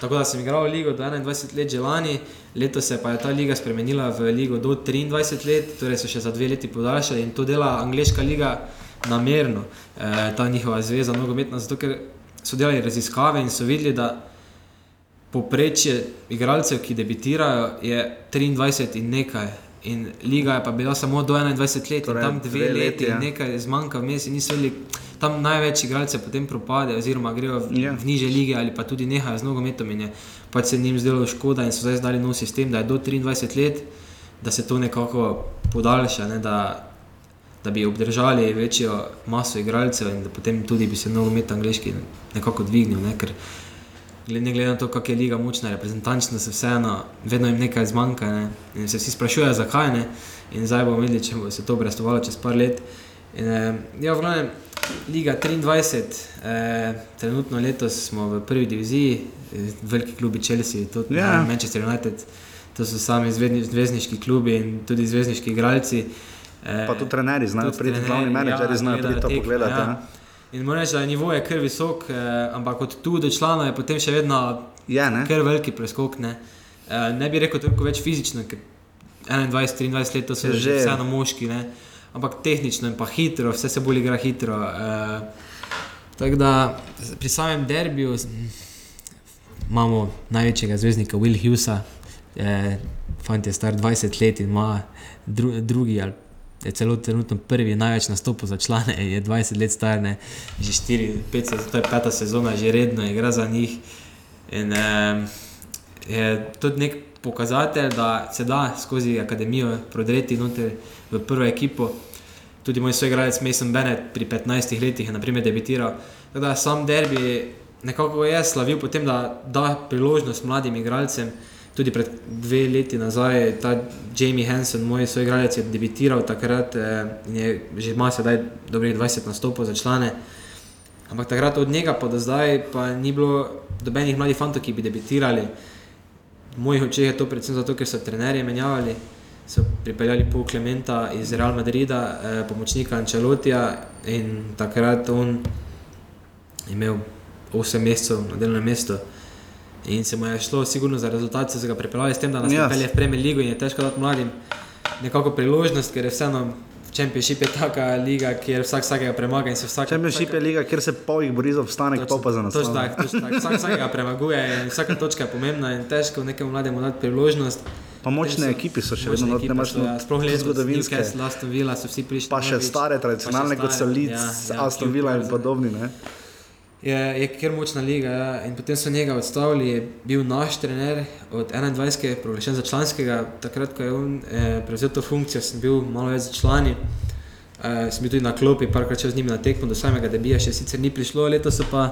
Tako da sem igral Ligo do 21 let, že lani, letos se pa je ta liga spremenila v Ligo do 23 let, torej so še za dve leti podaljšali in to dela Angliška liga namerno, eh, ta njihova zveza, nogometna, zato ker so delali raziskave in so videli, da poprečje igralcev, ki debitirajo, je 23 in nekaj. In liga je pa bila samo do 21 let, torej, tam dve, dve leti, leti ja. nekaj zmanjka vmes in niso bili tam največ igralcev potem propade, oziroma grejo v, yeah. Ja. v niže lige ali pa tudi nehajo z nogometom in je pač se njim zdelo škoda in so zdaj zdali nov sistem, da je do 23 let, da se to nekako podaljša, ne, da, da bi obdržali večjo maso igralcev in da potem tudi bi se nogomet angliški nekako dvignil. Ne, ker, Ne glede na to, kako je liga močna, reprezentančna se vseeno, vedno jim nekaj zmanjka. Ne? In se vsi sprašujejo, zakaj ne. In zdaj bomo videli, če bo se to obrestovalo čez par let. In, eh, ja, v glavnem, Liga 23, eh, trenutno letos smo v prvi diviziji, veliki klubi Chelsea, tudi yeah. Ja. Manchester United, to so sami zvezdniški klubi in tudi zvezdniški igralci. Eh, pa tudi trenerji znajo, tudi glavni menedžerji ja, znajo to pogledati. Ja. Ja. In moram reči, da je nivo je kar visok, eh, ampak od tu do člana je potem še vedno ja, kar veliki preskok. Ne? Eh, ne bi rekel toliko več fizično, ker 21-23 let so že vseeno moški. Ne? Ampak tehnično in pa hitro, vse se bolj igra hitro. Uh, tako da pri samem derbiju imamo največjega zvezdnika Will Hughesa, eh, fant je star 20 let in ima dru, drugi ali je celo trenutno prvi največ nastopov za člane, je 20 let star, ne, že 4, 5, to je peta sezona, že redno igra za njih. In, eh, je tudi nek pokazatelj, da se da skozi akademijo prodreti noter v prvo ekipo. Tudi moj soigralec Mason Bennett pri 15 letih je naprimer, debitiral. Tako da sam derbi nekako je slavil potem, da da priložnost mladim igralcem. Tudi pred dve leti nazaj ta Jamie Hansen, moj soigralec, je debitiral takrat eh, in je že ima sedaj dobrih 20 nastopov za člane. Ampak takrat od njega pa do zdaj pa ni bilo dobenih mladih fantov, ki bi debitirali. V mojih očeh je to predvsem zato, ker so trenerje menjavali so pripeljali pol Klementa iz Real Madrida, eh, pomočnika Ančelotija in takrat on imel 8 mesecev na delovnem mestu. In se mu je šlo, sigurno za rezultat, so ga pripeljali s tem, da nas yes. pelje v Premier League in je težko dati mladim nekako priložnost, ker je vseeno. Championship je taka liga, kjer vsak vsakega premaga in se vsak. Championship je liga, kjer se povih bori za obstanek, to pa za nas. Točno tako, točno tako. Vsak vsakega premaguje in vsaka točka je pomembna in težko nekemu mlademu dati priložnost. Pa močne so, ekipe so še vedno na tem mestu. Sploh le zgodovinske. Aston Villa so vsi prišli. Pa še stare, tradicionalne, kot so Leeds, ja, ja, Aston Villa in podobni. Ne? Je, je kjer močna liga. Ja. Potem so njega odstavili, je bil naš trener od 21, proglašen za članskega. Takrat, ko je on eh, prevzel to funkcijo, sem bil malo več za člani. Uh, sem bil tudi na klopi, parkrat čez njim na tekmo, do samega debija še sicer ni prišlo, letos so pa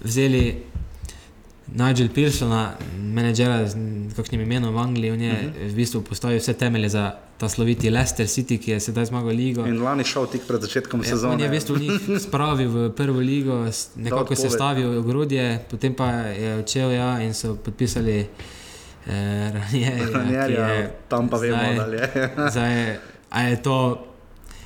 vzeli Nigel Pearsona, menedžera z kakšnim imenom v Angliji, on je uh -huh. v bistvu postavil vse temelje za ta sloviti Leicester City, ki je sedaj zmagal ligo. In lani šel tik pred začetkom Ja, sezone. On je v bistvu njih spravil v prvo ligo, nekako se stavil ogrodje, potem pa je odšel ja, in so podpisali eh, Ranjerja, Ranjerja, je tam pa vemo, da je. Zdaj, a je to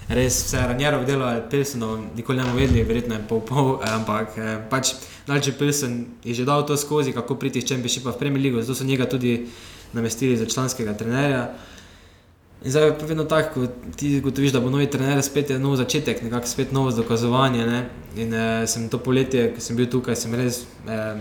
res vse Ranjerovo delo ali Pilsenov, nikoli ne bomo vedeli, verjetno je pol pol, eh, ampak eh, pač Nalče Pilsen je že dal to skozi, kako priti iz Čempionšipa v Premier League, zato so njega tudi namestili za članskega trenerja. In zdaj je vedno tako, ko ti gotoviš, da bo novi trener spet je nov začetek, nekako spet novo dokazovanje. Ne? In eh, sem to poletje, ko sem bil tukaj, sem res eh,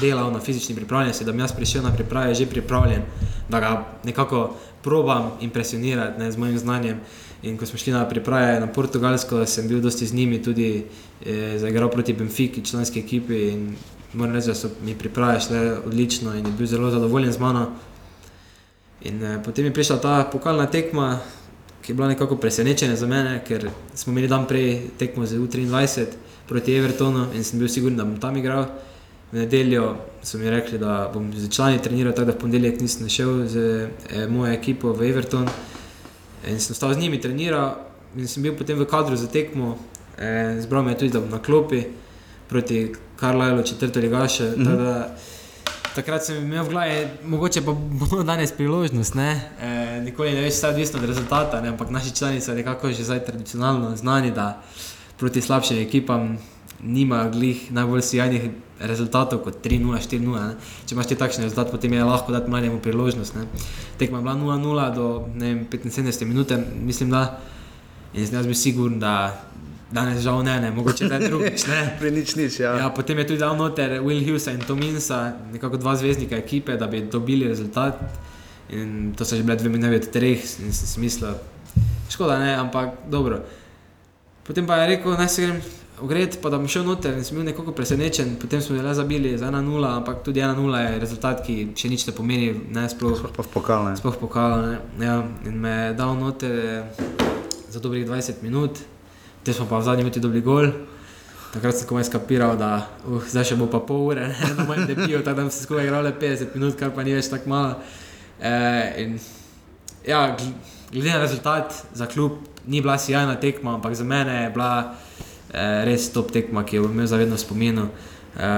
delal na fizični pripravljenosti, da bi jaz prišel na priprave že pripravljen, da ga nekako probam impresionirati ne, z mojim znanjem. In ko smo šli na priprave na Portugalsko, sem bil dosti z njimi tudi eh, zaigral proti Benfiki, članski ekipi. In moram reči, da so mi priprave šle odlično in je bil zelo zadovoljen z mano. In eh, potem je prišla ta pokalna tekma, ki je bila nekako presenečenje za mene, ker smo imeli dan prej tekmo z U23 proti Evertonu in sem bil siguren, da bom tam igral. V nedeljo so mi rekli, da bom z člani treniral, tako da v ponedeljek nisem šel z eh, mojo ekipo v Everton. In sem stal z njimi, treniral in sem bil potem v kadru za tekmo. Eh, zbral me tudi, da bom na klopi proti Karlajlu, četrto ligaše. Mm -hmm. Takrat sem imel v glavi, mogoče pa bo danes priložnost. Ne? E, nikoli ne veš, vse je odvisno od rezultata, ne? ampak naši člani so nekako že zdaj tradicionalno znani, da proti slabšim ekipam nima glih najbolj sjajnih rezultatov kot 3-0, 4-0. ne. Če imaš ti takšen rezultat, potem je lahko dati mlademu priložnost. Ne? Tekma je bila 0-0 do vem, 75 minut, mislim da. In zdaj bil siguren, da danes žal ne, ne, mogoče ne drugič. Ne? Pri nič nič, ja. Ja, potem je tudi dal noter Will Hughesa in Tominsa, nekako dva zvezdnika ekipe, da bi dobili rezultat. In to so že bile dve minute od treh, in sem si mislil, škoda ne, ampak dobro. Potem pa je rekel, naj se grem ogret, pa da bom šel noter in sem bil nekoliko presenečen. Potem smo le zabili za 1-0, ampak tudi 1-0 je rezultat, ki še nič ne pomeni, ne sploh. Pa v pokalne. Sploh pokal, ja, in me je dal noter eh, za dobrih 20 minut, te smo pa v zadnji minuti dobili gol. Takrat sem komaj skapiral, da uh, zdaj še bo pa pol ure, ne, na mojem debiju, tako da sem se skupaj igral le 50 minut, kar pa ni več tako malo. E, in, ja, gl- glede na rezultat za klub, ni bila sjajna tekma, ampak za mene je bila res top tekma, ki jo bom imel zavedno spominu. E,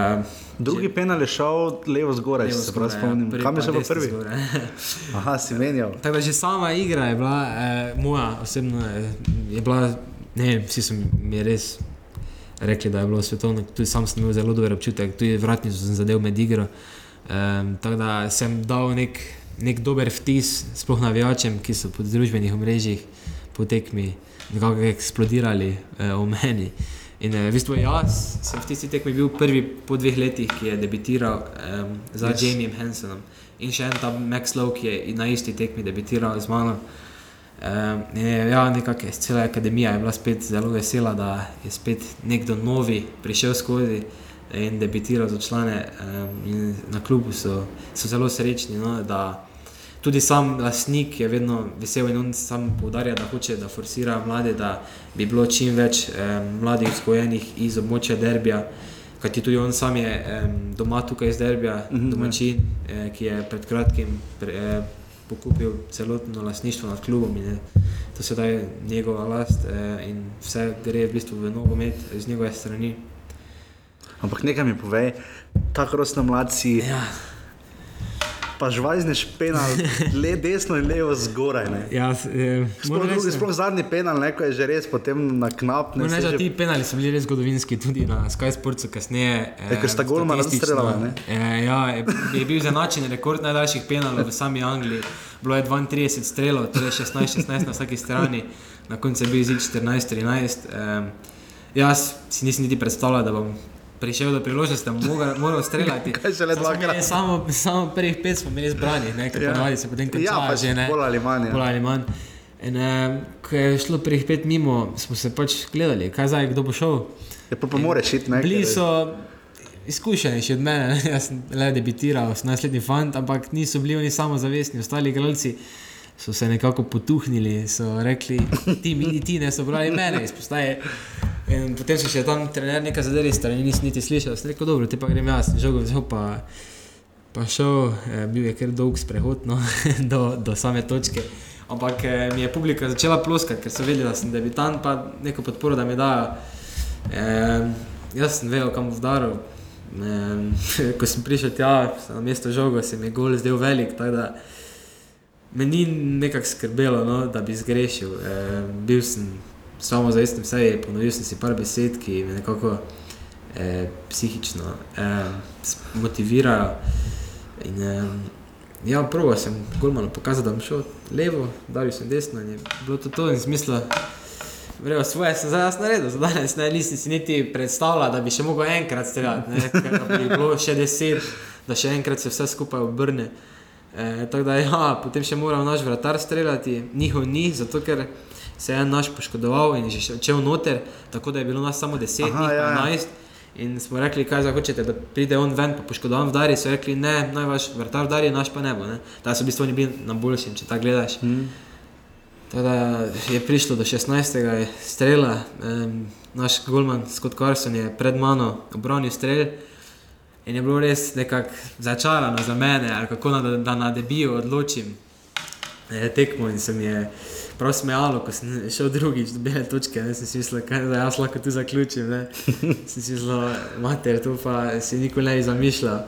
Drugi penal je šel levo zgoraj, levo če se prav ja, spomnim. prvi Kam je šel pa prvi? Aha, si menjal. Tako da že sama igra je bila, eh, moja osebna, eh, je bila, ne vem, vsi so mi res rekli, da je bilo svetovno, tudi sam sem imel zelo dober občutek, tudi vratnico sem zadev med igro. Um, tako da sem dal nek, nek dober vtis, sploh navijačem, ki so po družbenih omrežjih po tekmi nekako eksplodirali eh, o meni. In eh, v bistvu jaz sem v tisti tekmi bil prvi po dveh letih, ki je debitiral um, za Yes. Jamiem Hansenom. In še en tam Max Lowe, ki je na isti tekmi debitiral z mano. Um, in je, ja, nekako cela akademija je bila spet zelo vesela, da je spet nekdo novi prišel skozi in debitiral za člane. Um, in na klubu so, so zelo srečni, no, da tudi sam lastnik je vedno vesel in on sam poudarja, da hoče, da forsira mlade, da bi bilo čim več um, mladih vzgojenih iz območja derbija. Kajti tudi on sam je um, doma tukaj iz Derbija, mm -hmm. domačin, eh, ki je pred kratkim pre, eh, pokupil celotno lastništvo nad klubom in je to sedaj njegova last eh, in vse gre v bistvu v nogomet iz njegove strani. Ampak nekaj mi povej, tako rosno mladci, Ja, pa žvajzneš penal, le desno in levo zgoraj. Ne? ja eh, Sploh, drugi, sploh zadnji penal, neko je že res potem na knap. Ne, da že- ti penali so bili res zgodovinski, tudi na Sky Sportsu kasneje. Ja, ker sta golmana statistično, razstreljala, ne? Eh, ja, je, je bil zanačen rekord najdaljših penalov v sami Angliji. Bilo je 32 strelov, torej 16-16 na vsaki strani, na koncu je bil izid 14-13. Um, jaz si nisem niti predstavljal, da bom prišel do priložnosti, da moral, moral streljati. Kaj Saj smo dvakrat. Samo, samo prvih pet smo imeli zbranih, ne, ker Ja. ponavadi se potem konča Ja, pač že ne. bolj ali manj, ja. Bolj ali manj. In, eh, ko je šlo prvih pet mimo, smo se pač gledali, kaj zdaj, kdo bo šel. Ja, pa, pa moraš iti nekaj. Bili so izkušenejši od mene, ne. jaz sem le debitiral, sem naslednji fant, ampak niso bili oni samozavestni, ostali igralci so se nekako potuhnili, so rekli, ti mi, ti ne so brali mene izpostaje. In potem so še tam trener nekaj zadeli, strani nisem niti slišal, sem rekel, dobro, te pa grem jaz, žogo vzel pa. Pa šel, eh, bil je kar dolg sprehod no, do, do same točke. Ampak eh, mi je publika začela ploskati, ker so vedeli, da sem debitant, pa neko podporo, da mi dajo. Eh, jaz sem vedel, kam vdaril. Eh, ko sem prišel tja, na mesto žoga, se mi je gol zdel velik. da Me ni nekako skrbelo, no, da bi zgrešil. E, bil sem samo zavesten, vse je ponovil sem si par besed, ki me nekako e, psihično e, s- motivirajo. In, e, ja, prvo sem Golmanu pokazal, da bom šel levo, dal sem desno in je bilo to to in smisla. Vrejo, svoje sem zdaj jaz naredil, za danes ne, nisem si niti predstavljal, da bi še mogel enkrat streljati, da bi bilo še deset, da še enkrat se vse skupaj obrne. E, tako da, ja, potem še moral naš vratar streljati, njihov ni, zato ker se je en naš poškodoval in je že odšel noter, tako da je bilo nas samo 10, Aha, njih ja, ja. 11. In smo rekli, kaj zdaj hočete, da pride on ven, pa poškodovan vdari. So rekli, ne, naj vaš vrtar vdari, naš pa ne bo. Ne. Da so v bistvu oni bili na boljšem, če tako gledaš. Mm. Teda je prišlo do 16. strela, um, naš golman Scott Carson je pred mano obranil strel. In je bilo res nekako začarano za mene, kako na, da na debiju odločim eh, tekmo. In se mi je prav smejalo, ko sem šel drugič do bele točke. Ne, sem si mislil, kaj, da jaz lahko tu zaključim. Ne. sem si mislil, mater, to pa si nikoli ne bi zamišljal.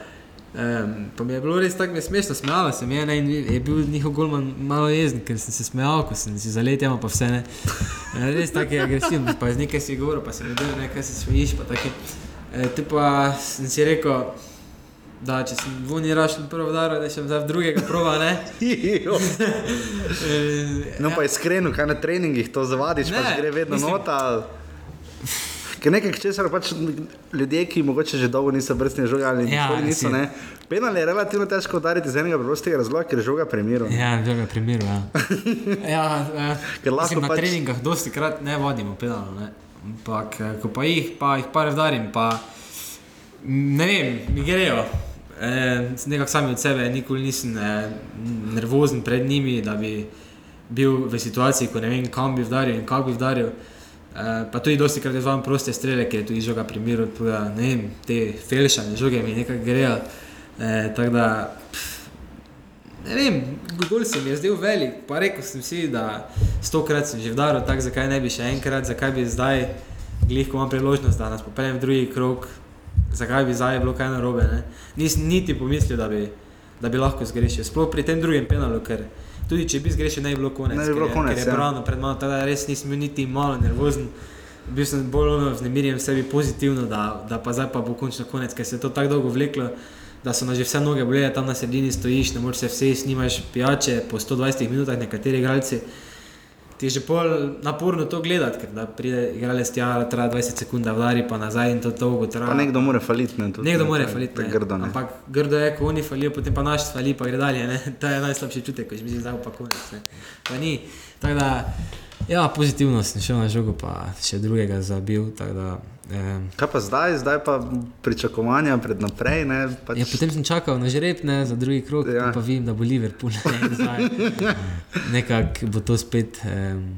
Um, pa mi je bilo res tako smešno, smejalo se mi je, ne, in je bil njihov golman malo jezen, ker sem se smejal, ko sem si zaletel, pa vse ne. Eh, Res tako je agresiven, pa z nekaj si govoril, pa se mi je nekaj se smejiš, pa tako. E, tu pa sem si rekel, da če sem vuni rašel prvo daro, da še zdaj drugega prova, ne. No, pa iskreno, kaj na treningih to zavadiš, Ne, pač gre vedno mislim- nota. Ker nekaj česar pač ljudje, ki mogoče že dolgo niso brstni žogi ali Ja, nikoli niso, ne. Penal je relativno težko udariti iz enega preprostega razloga, ker žoga premiro. Ja, drugem primeru. Ja. ja, ja. Ker lahko Mislim, na pač- treningah dosti krat ne vodimo pedalov, ne. Ampak, eh, ko pa jih, pa jih par vdarim, pa ne vem, mi grejo. E, nekako sami od sebe, nikoli nisem e, nervozen pred njimi, da bi bil v situaciji, ko ne vem, kam bi vdaril in kako bi vdaril. E, pa tudi dosti krat izvajam proste strele, ker je tudi žoga primeru, tako da ne vem, te felšane žoge mi nekako grejo. E, tako da Ne vem, gol se mi je zdel velik, pa rekel sem si, da stokrat sem že vdaril, tako zakaj ne bi še enkrat, zakaj bi zdaj, glih, ko imam priložnost, da nas popeljem v drugi krog, zakaj bi zdaj bilo kaj narobe. Ne? Nisem niti pomislil, da bi, da bi lahko zgrešil, sploh pri tem drugem penalu, ker tudi če bi zgrešil, ne bi bilo konec. Ne bi bilo ker je- konec, Ker je ja. brano pred mano, tako da res nisem bil niti malo nervozen. Bil sem bolj ono vznemirjen sebi pozitivno, da, da pa zdaj pa bo končno konec, ker se je to tako dolgo vleklo, da so nas že vse noge bolele, tam na sredini stojiš, ne moreš se vse snimaš pijače po 120 minutah, nekateri igralci. Ti je že pol naporno to gledati, ker da pride igralec tja, traja 20 sekund, da vdari pa nazaj in to dolgo traja. Pa nekdo mora faliti. Ne, tudi, Nekdo ne, mora faliti. ne. Grdo, ne. Ampak grdo je, ko oni falijo, potem pa naš fali, pa gre dalje. Ne? To je najslabši čutek, ko že misliš, da bo pa konec. Ne? Pa ni. Tako da, ja, pozitivno sem šel na žogo, pa še drugega zabil. Da, eh, Kaj pa zdaj, zdaj pa pričakovanja pred naprej. Ne, pač, Ja, potem sem čakal na žreb, ne, za drugi krok, Ja. pa vem, da bo Liverpool. Ne, zdaj. Nekako bo to spet um,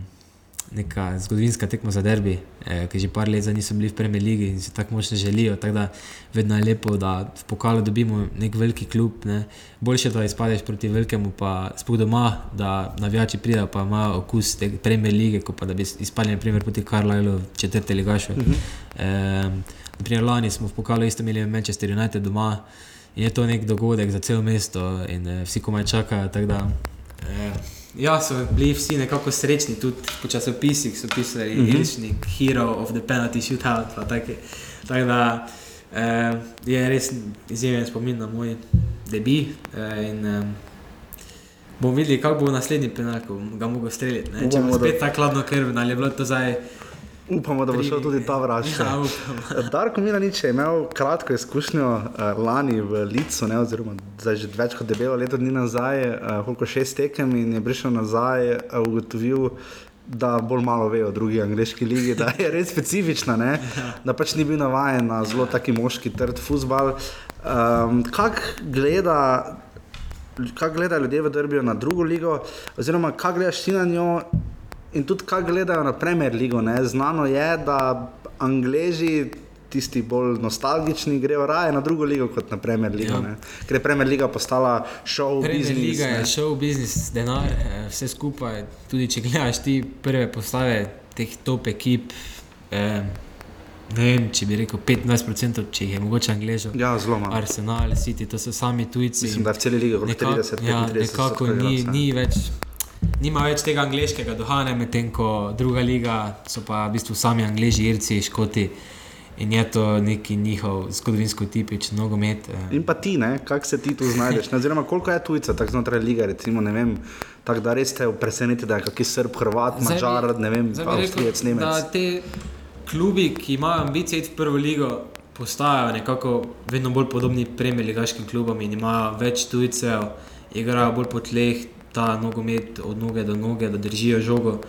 neka zgodovinska tekma za derbi, eh, ki že par let niso bili v Premier League in si tako močno želijo. Tako da vedno je lepo, da v pokalu dobimo nek veliki klub. Ne. Boljše, da izpadeš proti velikemu, pa sploh doma, da navijači pridejo, pa imajo okus te Premier League, kot pa da bi izpadli naprimer, proti v četrte ligašu. Uh -huh. um, naprimer, lani smo v pokalu isto imeli Manchester United doma. In je to nek dogodek za celo mesto, in uh, vsi komaj čakajo. tako Da, uh, ja, so bili vsi nekako srečni, tudi po časopisih so pisali, mm -hmm. Ilšnik, Hero of the Penalty Shootout. Tako da uh, je res izjemen spomin na moj debi. Uh, in, um, bomo videli, kako bo naslednji penal, ko ga bomo streljati. ne. Če Upamo, bo da- spet ta hladno krv, ali je bilo to zdaj. Upamo, da bo šel tudi ta vrač. Ja. Darko Milanič je imel kratko izkušnjo uh, lani v Licu, ne, oziroma zdaj že več kot debelo leto dni nazaj, uh, koliko šest tekem in je prišel nazaj, uh, ugotovil, da bolj malo ve o drugi angliški ligi, da je res specifična, ne, da pač ni bil navaden na zelo taki moški trd futbal. Um, kak gleda kaj gledajo ljudje v Drbiju na drugo ligo, oziroma kaj gledaš ti na njo, in tudi kaj gledajo na Premier. Ne? Znano je, da Angleži tisti bolj nostalgični grejo raje na drugo ligo kot na Premier ligo. Ja. Ker je Premier liga postala show business. liga je ne. šel biznis, denar, eh, vse skupaj. Tudi če gledaš ti prve postave teh top ekip, eh, ne vem, če bi rekel 25%, če jih je mogoče Angležo. Ja, zelo malo. Arsenal, City, to so sami tujci. Mislim, da je v celi ligi Nekako- 30, ja, 35 nekako ni, ni več. Nima več tega angliškega duha, ne, medtem ko druga liga so pa v bistvu sami angliži, irci, škoti in je to neki njihov zgodovinsko tipičen nogomet. eh. In pa ti, kako se ti tu znajdeš? Oziroma, koliko je tujcev tako znotraj lige, recimo, ne vem, tako da res te preseneti, da je kakšen srb, hrvat, Zdaj mačar, ne vem, avstrijec, nemec. Da te klubi, ki imajo ambicije iti v prvo ligo, postajajo nekako vedno bolj podobni premijaligaškim klubom in imajo več tujcev, igrajo bolj po tleh, ta nogomet od noge do noge, da držijo žogo.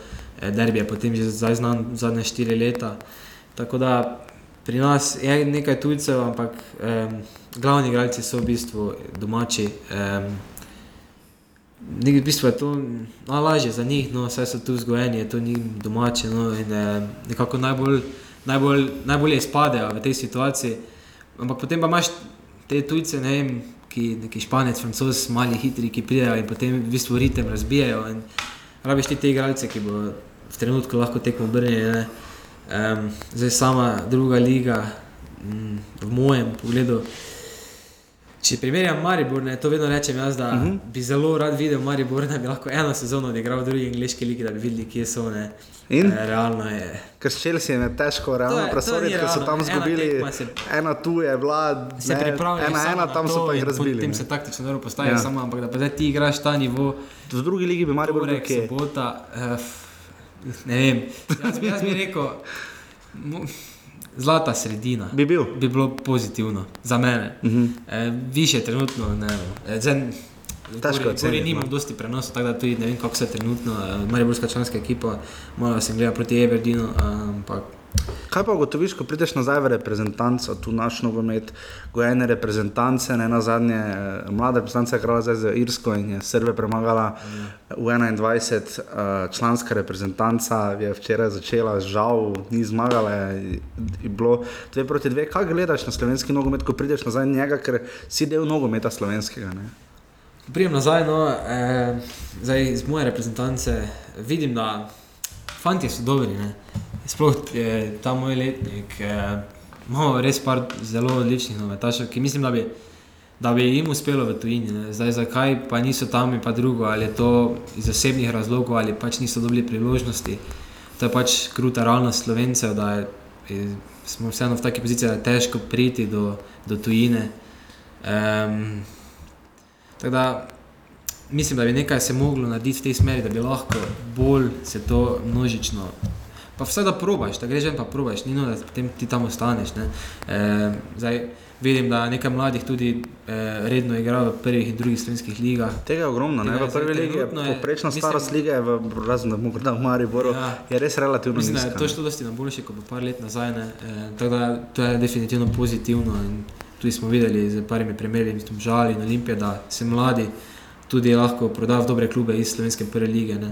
Eh, Derbi je potem že zdaj znan zadnje štiri leta. Tako da pri nas je nekaj tujcev, ampak um, glavni igralci so v bistvu domači. Um, Nek- V bistvu je to najlažje za njih, no, saj so tu vzgojeni, je to njim domače. No, in, nekako najbolj, najbolj, najbolje izpadejo v tej situaciji. Ampak potem pa imaš te tujce, ne vem, ki neki španec, francos, mali, hitri, ki pridejo in potem v bistvu ritem razbijajo. Rabiš ti te igralce, ki bo v trenutku lahko tekmo obrnili. Um, zdaj sama druga liga, mm, v mojem pogledu. Če primerjam Maribor, ne, to vedno rečem jaz, da uh Mhm. -huh. bi zelo rad videl Maribor, da bi lahko eno sezono odigral v drugi angliški ligi, da bi videli, kje so. Ne. In? E, realno je. Ker s Chelsea je težko realno presoditi, ker so tam Ena izgubili. tekma se- Ena tu je bila, Se ne, ena, ena, na tam so pa jih razbili. Potem se taktično dobro postaviš, Ja. samo ampak da pa zdaj ti igraš ta nivo. V drugi ligi bi Maribor kje. sobota, uh, ne vem. Jaz bi, jaz bi rekel, zlata sredina. Bi bil. bi bilo pozitivno za mene. Uh Mhm. -huh. e, više trenutno, ne vem. E, zdaj, Težko Gori oceniti, nimam no. dosti prenosa, tako da tudi ne vem, kako se trenutno, uh, Mariborska članska ekipa, malo sem gledal proti Everdinu, ampak Kaj pa ugotoviš, ko prideš nazaj v reprezentanco, tu naš nogomet, gojene reprezentance, ne na zadnje, eh, mlada reprezentanca je igrala zdaj za Irsko in je Srbe premagala v 21, eh, članska reprezentanca je včeraj začela, žal ni zmagala, je, je bilo dve proti dve. Kaj gledaš na slovenski nogomet, ko prideš nazaj njega, ker si del nogometa slovenskega? Ne? Prijem nazaj, no, eh, zdaj iz moje reprezentance vidim, da fanti so dobri. Ne. Sploh je ta moj letnik. Eh, imamo res par zelo odličnih novetašev, ki mislim, da bi, da bi jim uspelo v tujini. Ne. Zdaj, zakaj pa niso tam in pa drugo, ali je to iz osebnih razlogov, ali pač niso dobili priložnosti. To je pač kruta realnost slovencev, da je, je, smo vseeno v taki poziciji, da je težko priti do, do tujine. Um, Tako da mislim, da bi nekaj se moglo narediti v tej smeri, da bi lahko bolj se to množično. Pa vse da probaš, da greš in pa probaš, ni no, da potem ti tam ostaneš. ne. E, zdaj vidim, da nekaj mladih tudi e, redno igra v prvih in drugih slovenskih ligah. Tega je ogromno, ne? Tega je v prvi ligi je je- poprečna mislim- starost lige, v, razen da morda v Mariboru, Ja. je res relativno Mislim, da je nizka. to ne. šlo dosti na boljše kot pa par let nazaj. ne. E, tako da to je definitivno pozitivno. In tudi smo videli z parimi primeri, mislim, žal in olimpije, da se mladi tudi lahko prodajo v dobre klube iz slovenske prve lige. Ne.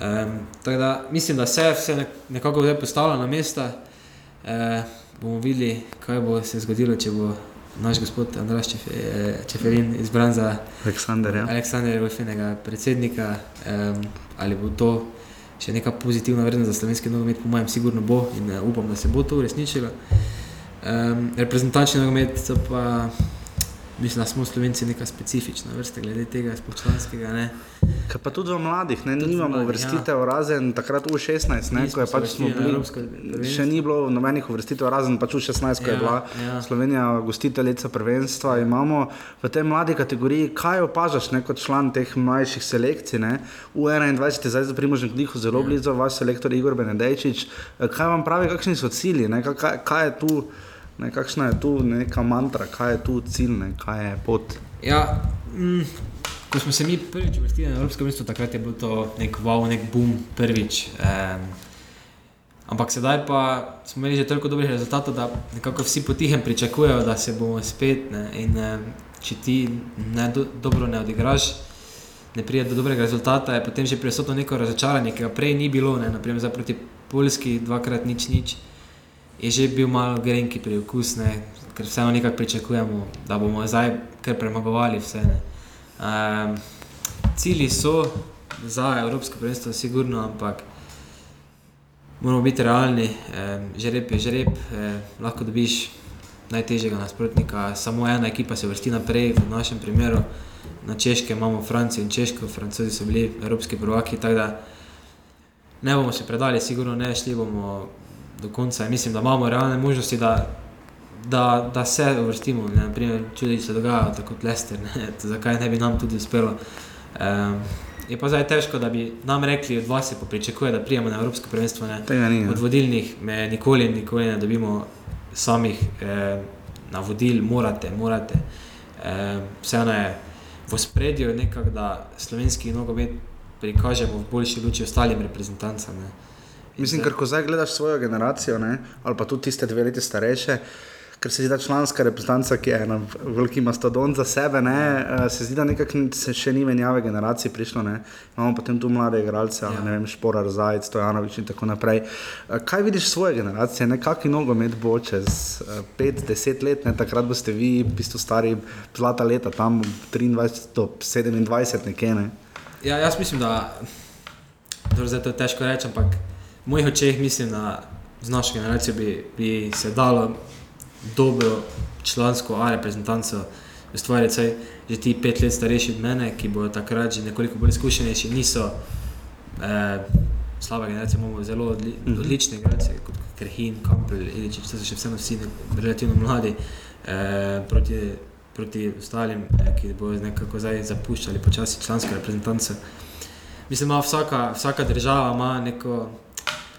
Um, tako da mislim, da se vse nek- nekako zdaj postavlja na mesta. E, bomo videli, kaj bo se zgodilo, če bo naš gospod Andraš Čefe, eh, Čeferin izbran za Aleksandar, ja. Aleksandra Vojfenega predsednika, um, ali bo to še neka pozitivna vrednost za slovenski nogomet, po mojem, sigurno bo in uh, upam, da se bo to uresničilo. Um, reprezentančni nogomet pa, mislim, da smo Slovenci neka specifična vrsta glede tega spočlanskega. Ne? Kaj pa tudi v mladih, ne, Tudi nimamo mladih, uvrstitev, ja. razen takrat v 16, ne, ko je pač smo na bili, evropsko še ni bilo nobenih uvrstitev, razen pač v 16, ko je Ja, bila ja. Slovenija gostiteljica prvenstva. Imamo v tej mladi kategoriji, kaj opažaš ne, kot član teh mlajših selekcij, ne, v 21 je zdaj za primožen klihu zelo blizu, vaš selektor Igor Benedejčič, kaj vam pravi, kakšni so cilji, ne, kaj, kaj je tu, ne, kakšna je tu neka mantra, kaj je tu cilj, ne, kaj je pot. Ja, mm, ko smo se mi prvič uvrstili na Evropsko mesto, takrat je bil to nek wow, nek boom, prvič. Um, ampak sedaj pa smo imeli že toliko dobrih rezultatov, da nekako vsi potihem pričakujejo, da se bomo spet. Ne, in um, če ti ne do, dobro ne odigraš, ne pride do dobrega rezultata, je potem že prisotno neko razočaranje, ki ga prej ni bilo, ne, naprimer za proti Poljski, dvakrat nič nič. Je že bil malo grenki priokus, ne, ker vseeno nekako pričakujemo, da bomo zdaj kar premagovali vse. Um, cilji so za Evropsko prvenstvo, sigurno, ampak moramo biti realni. Um, žreb je žreb, um, lahko dobiš najtežjega nasprotnika, samo ena ekipa se vrsti naprej, v našem primeru. Na Češke imamo Francijo in Češko, Francozi so bili evropski prvaki, tako da ne bomo se predali, sigurno ne šli bomo do konca. In mislim, da imamo realne možnosti, da, da, da se uvrstimo. Naprimer, čudi se dogaja, tako kot Lester, ne? zakaj ne bi nam tudi uspelo. Um, je pa zdaj težko, da bi nam rekli, od vas se pa pričakuje, da prijemo na Evropsko prvenstvo. Ne? Ni. ja. Od vodilnih me nikoli, nikoli ne dobimo samih eh, navodil, morate, morate. Eh, vseeno je v spredju nekako, da slovenski nogomet prikažemo v boljši luči ostalim reprezentancem. ne. Mislim, ker ko zdaj gledaš svojo generacijo, ne, ali pa tudi tiste dve leti starejše, ker se zdi, da članska reprezentanca, ki je ena veliki mastodont za sebe, ne, eh, se zdi, da nekako se še ni menjave generacij prišlo. Ne. Imamo potem tu mlade igralce, ja. Ne vem, Šporar, Zajec, Stojanovič in tako naprej. Eh, Kaj vidiš svoje generacije, ne, kakšen nogomet bo čez 5-10 let, ne, takrat boste vi, v bistvu stari zlata leta, tam 23 do 27 nekje. Ne. Ja, jaz mislim, da dobro, zdaj to je težko reči, ampak v mojih očeh mislim, da z našo generacijo bi, bi se dalo dobro člansko A reprezentanco ustvariti. Saj že ti pet let starejši od mene, ki bodo takrat že nekoliko bolj izkušenejši, niso eh, slaba generacija, imamo zelo odli, odlične igralce, kot Krhin, Kampel, Iličič, to so še vseeno vsi relativno mladi. Eh, proti, proti ostalim, eh, ki bodo nekako zdaj zapuščali počasi člansko reprezentanco. Mislim, da vsaka, vsaka država ima neko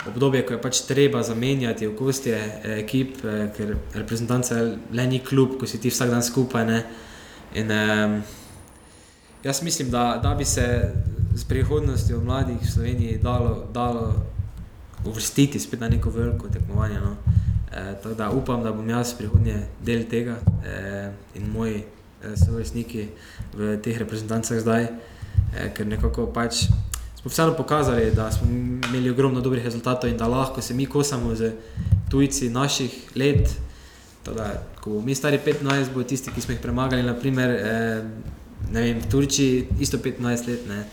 obdobje, ko je pač treba zamenjati okostje eh, ekip, eh, ker reprezentanca le ni klub, ko si ti vsak dan skupaj. Ne? In, eh, jaz mislim, da, da bi se z prihodnostjo mladih v Sloveniji dalo, dalo uvrstiti spet na neko veliko tekmovanje. No? E, tako da upam, da bom jaz prihodnje del tega e, in moji e, sovrstniki v teh reprezentancah zdaj, e, ker nekako pač smo vseeno pokazali, da smo imeli ogromno dobrih rezultatov in da lahko se mi kosamo z tujci naših let. Teda, ko bomo mi stari 15, bodo tisti, ki smo jih premagali, naprimer, eh, ne vem, v Turčiji, isto 15 let. Ne.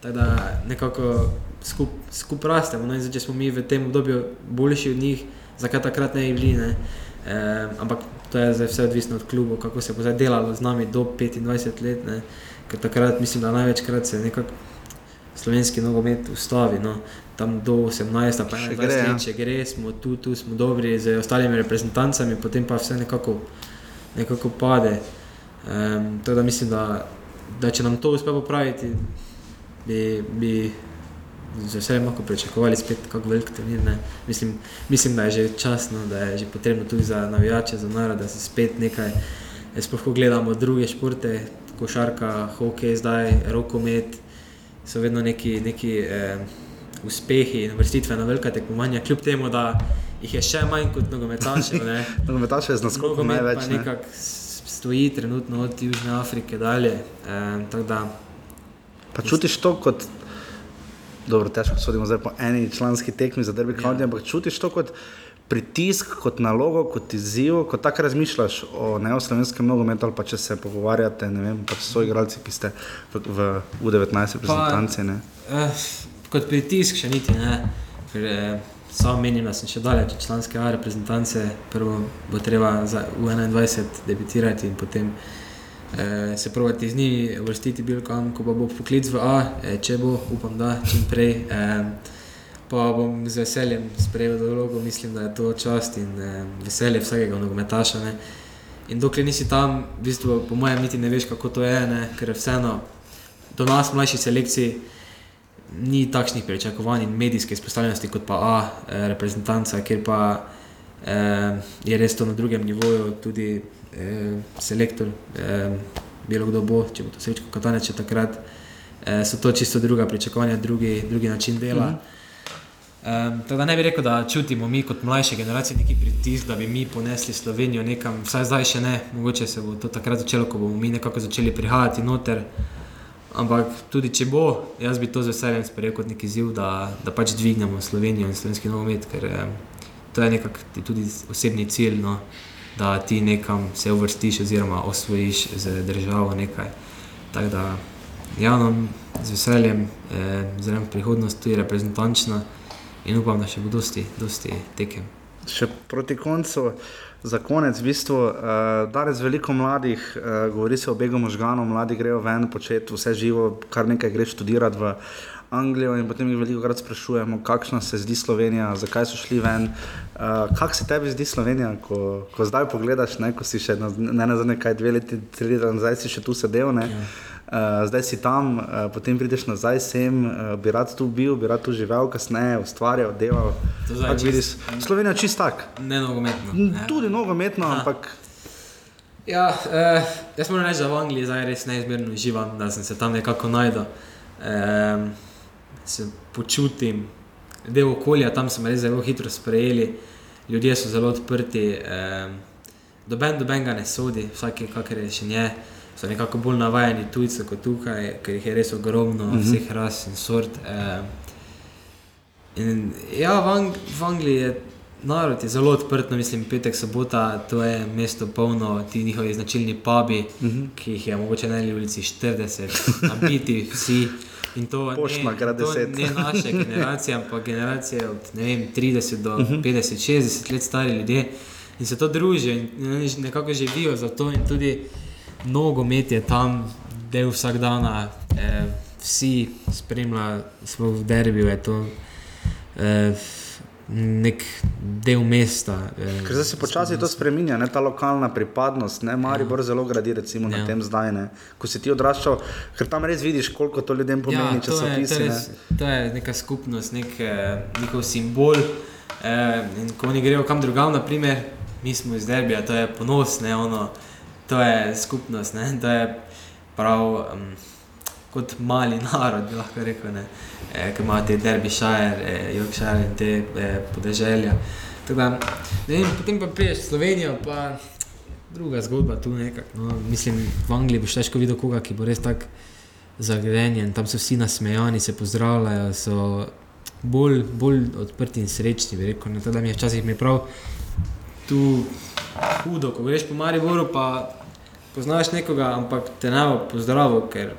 Tako da nekako skupaj skup rastemo. No, če smo mi v tem obdobju boljši od njih, zakaj takrat ne bi bili. Ne. Eh, ampak to je zdaj vse odvisno od klubov, kako se bo zdaj delalo z nami do 25 let. Ne. Ker takrat mislim, da največkrat se nekako slovenski nogomet ustavi. No. Tam do 18, pa Še 21 gre, ja. let, če gre, smo tu, tu smo dobri z ostalimi reprezentancami, potem pa vse nekako, nekako pade. Um, tako da mislim, da, da če nam to uspe popraviti, bi, bi z veseljem lahko pričakovali spet kako velik turnir. ne. Mislim, mislim, da je že časno, da je že potrebno tudi za navijače, za narod, da se spet nekaj, sploh ko gledamo druge športe, košarka, hokej, zdaj rokomet, so vedno neki, neki eh, uspehi in vrstitve na velika tekmovanja, kljub temu, da jih je še manj kot nogometašev. ne. Nogometaše je z naskokom največ. Ne. nekako stoji trenutno od Južne Afrike dalje. E, tako da, Pa čutiš to kot, dobro, težko sodimo zdaj po eni članski tekmi za derbi Ja. ampak čutiš to kot pritisk, kot nalogo, kot izziv, kot tako razmišljaš o ne o slovenskem nogometu ali pa če se pogovarjate, vem, pač s svojimi igralci, ki ste v, v U19 reprezentanci. ne. eh, kot pritisk še niti ne. Ker, eh, sam menim, da sem še daleč od članske A reprezentance. Prvo bo treba za U21 debitirati in potem eh, se provati z njimi, vrstiti bil kam, ko pa bo poklic v A, eh, če bo, upam, da čim prej. Eh, pa bom z veseljem sprejel vlogo, mislim, da je to čast in eh, veselje vsakega nogometaša. Ne. In dokler nisi tam, v bistvu, po mojem, niti ne veš, kako to je, ne, ker vseeno do nas, mlajših selekcij, ni takšnih pričakovanj in medijske izpostavljenosti kot pa A, eh, reprezentanca, kjer pa eh, je res to na drugem nivoju, tudi eh, selektor, eh, bilo kdo bo, če bo to srečko Katanec, če takrat. Eh, so to čisto druga pričakovanja, drugi, drugi način dela. Mm -hmm. Um, tako da ne bi rekel, da čutimo mi kot mlajše generacije neki pritisk, da bi mi ponesli Slovenijo nekam, vsaj zdaj še ne, mogoče se bo to takrat začelo, ko bomo mi nekako začeli prihajati noter. Ampak tudi če bo, jaz bi to z veseljem sprejel kot neki izziv, da, da pač dvignemo Slovenijo in slovenski nogomet, ker eh, to je nekako tudi osebni cilj, no, da ti nekam se uvrstiš oziroma osvojiš z državo nekaj. Tako da, ja, no, z veseljem, eh, zelo prihodnost tu je reprezentančna in upam, da še bo dosti, dosti tekem. Še proti koncu, za konec, v bistvu, uh, danes veliko mladih, uh, govori se o begu možganov, mladi grejo ven, početi vse živo, kar nekaj greš študirati v Anglijo in potem jih veliko krat sprašujemo, kakšna se zdi Slovenija, zakaj so šli ven. Uh, kako se tebi zdi Slovenija, ko, ko zdaj pogledaš, ne, ko si še na, ne na zadnje kaj dve leti, tri leta nazaj si še tu sedel. Ne, Ja. Uh, zdaj si tam, uh, potem prideš nazaj sem, uh, bi rad tu bil, bi rad tu živel, kasneje ustvarjal, delal. Kako čist-? Slovenija je čist tak. Ne nogometno. Ne. Tudi nogometno, ampak Ja, eh, jaz moram reči, da v Angliji zdaj res neizmerno uživam, da sem se tam nekako najdel. Eh, se počutim, del okolja tam so me res zelo hitro sprejeli, ljudje so zelo odprti, eh, doben doben ga ne sodi, vsak je kakor je še nje. So nekako bolj navajeni tujci kot tukaj, ker jih je res ogromno, mm -hmm. vseh ras in sort. Eh, in ja, v, Ang v Angliji je narod je zelo odprt, no, mislim, petek, sobota, to je mesto polno, ti njihovi značilni pubi, mm -hmm. ki jih je mogoče na eni ulici 40, nabiti vsi. In to Poštna ne, to 10. ne naše generacije, ampak generacije od vem, 30 do 50, 60 let stari ljudje in se to družijo in nekako živijo za to. In tudi nogomet je tam del vsakdana, eh, vsi spremljajo svoj derbij, je to eh, nek del mesta. Eh, Ker se počasi to spremenja, ne, ta lokalna pripadnost. Ne, Maribor zelo gradi recimo, na Ja. tem zdaj, ne, ko si ti odraščal, ker tam res vidiš, koliko to ljudem pomeni, če to so to, pisali. res, to je neka skupnost, nek eh, njihov simbol. Eh, in ko oni grejo kam drugam, naprimer, mi smo iz Derbija, to je ponos, ne, ono, to je skupnost, ne, to je prav um, kot mali narod, bi lahko rekel, ne, eh, ki ima te Derbyshire, eh, Yorkshire in te eh, podeželja. Tako Da, ne vem, potem pa priješ Slovenijo, pa druga zgodba tu nekako. No, mislim, v Angliji boš težko videl koga, ki bo res tako zagrenjen, tam so vsi nasmejani, se pozdravljajo, so bolj, bolj odprti in srečni. bi Rekel, ne, Tako da mi je včasih mi prav tu hudo, ko greš po Mariboru, pa poznaš nekoga, ampak te ne bo pozdravil, ker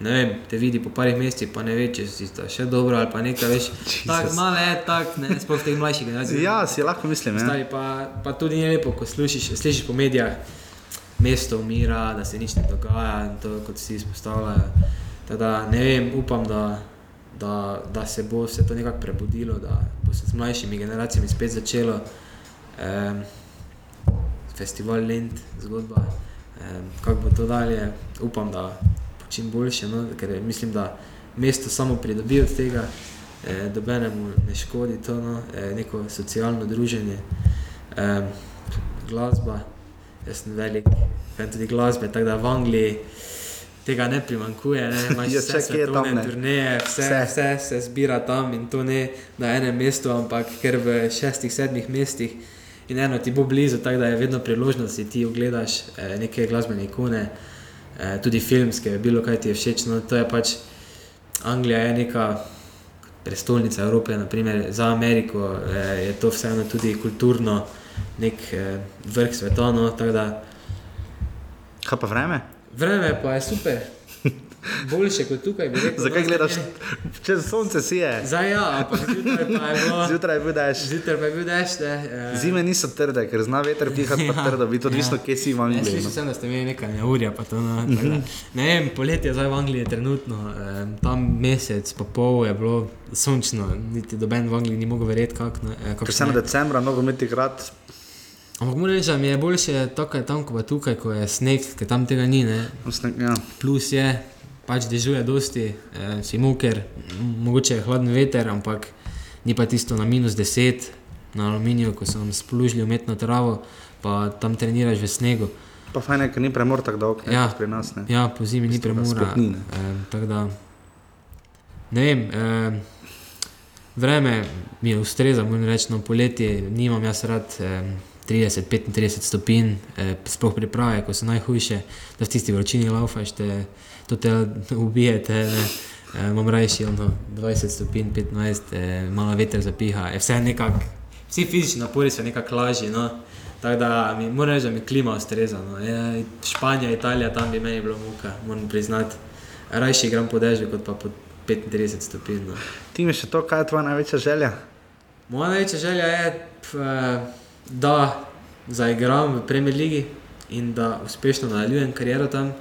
ne vem, te vidi po parih mestih, pa ne ve, če si ta še dobro ali pa nekaj veš. Tako malo je, tako ne, sploh teh mlajših generacijah. Ja, si lahko mislim. Ja. Stari, pa, pa tudi ni lepo, ko slišiš, slišiš po medijih, mesto umira, da se nič ne dogaja in to, kot si izpostavljajo. Teda, ne vem, upam, da, da, da se bo vse to nekako prebudilo, da bo se z mlajšimi generacijami spet začelo. Um, festival Lend, zgodba, um, kako bo to dalje, upam, da bo čim boljše, no, ker mislim, da mesto samo pridobi od tega, eh, dobenemu ne škodi to, no, eh, neko socialno druženje, eh, glasba. Jaz sem velik fan tudi glasbe, tako da v Angliji tega ne primankuje. Ne, imaš Ja, vse je tam, svetovne ne. turneje, Vse. vse. vse se zbira tam in to ne na enem mestu, ampak ker v šestih, sedmih mestih. In eno ti bo blizu, tako da je vedno priložnost, da ti ogledaš eh, neke glasbene ikone, eh, tudi filmske, bilo kaj ti je všeč. No, to je pač Anglija, je neka prestolnica Evrope, naprimer za Ameriko eh, je to vseeno tudi kulturno nek eh, vrh sveta. No, Kaj pa vreme? vreme pa je super, boljše kot tukaj. bi rekel, Zakaj no, gledaš, če sonce sije? Zdaj ja, ampak zjutraj pa je bilo. Zjutraj budeš. Zjutraj pa je bil dež, ne. eh, Zime niso trde, ker zna veter pihati pa trdo, biti odvisno, kje si v Angliji. slišal no. sem, da ste imeli nekaj neurja, pa to no, tako da, ne vem, poletje zdaj v Angliji je trenutno, eh, tam mesec, pa pol je bilo sončno, niti doben v Angliji ni mogel verjeti, kako ne. Eh, se na decembra mnogo meti grad, Ampak moram reči, da mi je boljše tukaj, tam, ko pa tukaj, ko je sneg, ker tam tega ni, ne. ja. Plus je, pač dežuje dosti, eh, si moker, m- mogoče je hladen veter, ampak ni pa tisto na minus 10 na aluminiju, ko so nam splužili umetno travo, pa tam treniraš v snegu. pa fajn je, ker ni premor tako dolg, ne, Ja. kot pri nas. Ne. Ja, po zimi ni premora. sploh ni, ne. Eh, tako da, ne vem, eh, vreme mi je ustreza, moram reči, no poletje nimam jaz rad. Eh, 30-35 stopinj, eh, sploh priprave, ko so najhujše, da v tisti vročini laufaš, te, to te ubije. Te, ne. eh, imam rajši ono 20 stopinj, 15, eh, malo veter zapiha, je vse nekako vsi fizični napori so nekako lažji. No. Tako da mi moram reči, da mi klima ustreza. No. Je, Španija, Italija, tam bi meni bilo muka, moram priznati. Rajši igram po dežju, kot pa pod 35 stopinj. No. Ti mi še to, kaj je tvoja največja želja? Moja največja želja je, p, eh, da zaigram v Premier League in da uspešno nadaljujem kariero tam.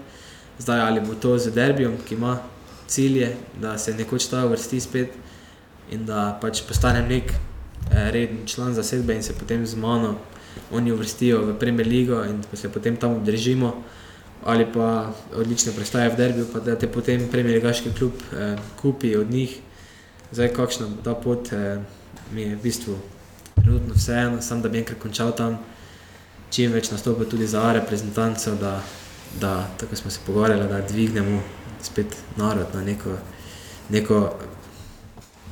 Zdaj ali bo to z derbijem, ki ima cilje, da se nekoč ta vrsti spet in da pač postanem nek eh, reden član zasedbe in se potem z mano oni uvrstijo v Premier League in se potem tam obdržimo. Ali pa odlične predstave v derbiju, pa da te potem Premier League klub eh, kupi od njih. Zdaj, kakšna bo ta pot, eh, mi je v bistvu trenutno vseeno, sam da bi enkrat končal tam, čim več nastopil tudi za reprezentanco, da tako smo se pogovarjali, da dvignemo spet narod na neko, neko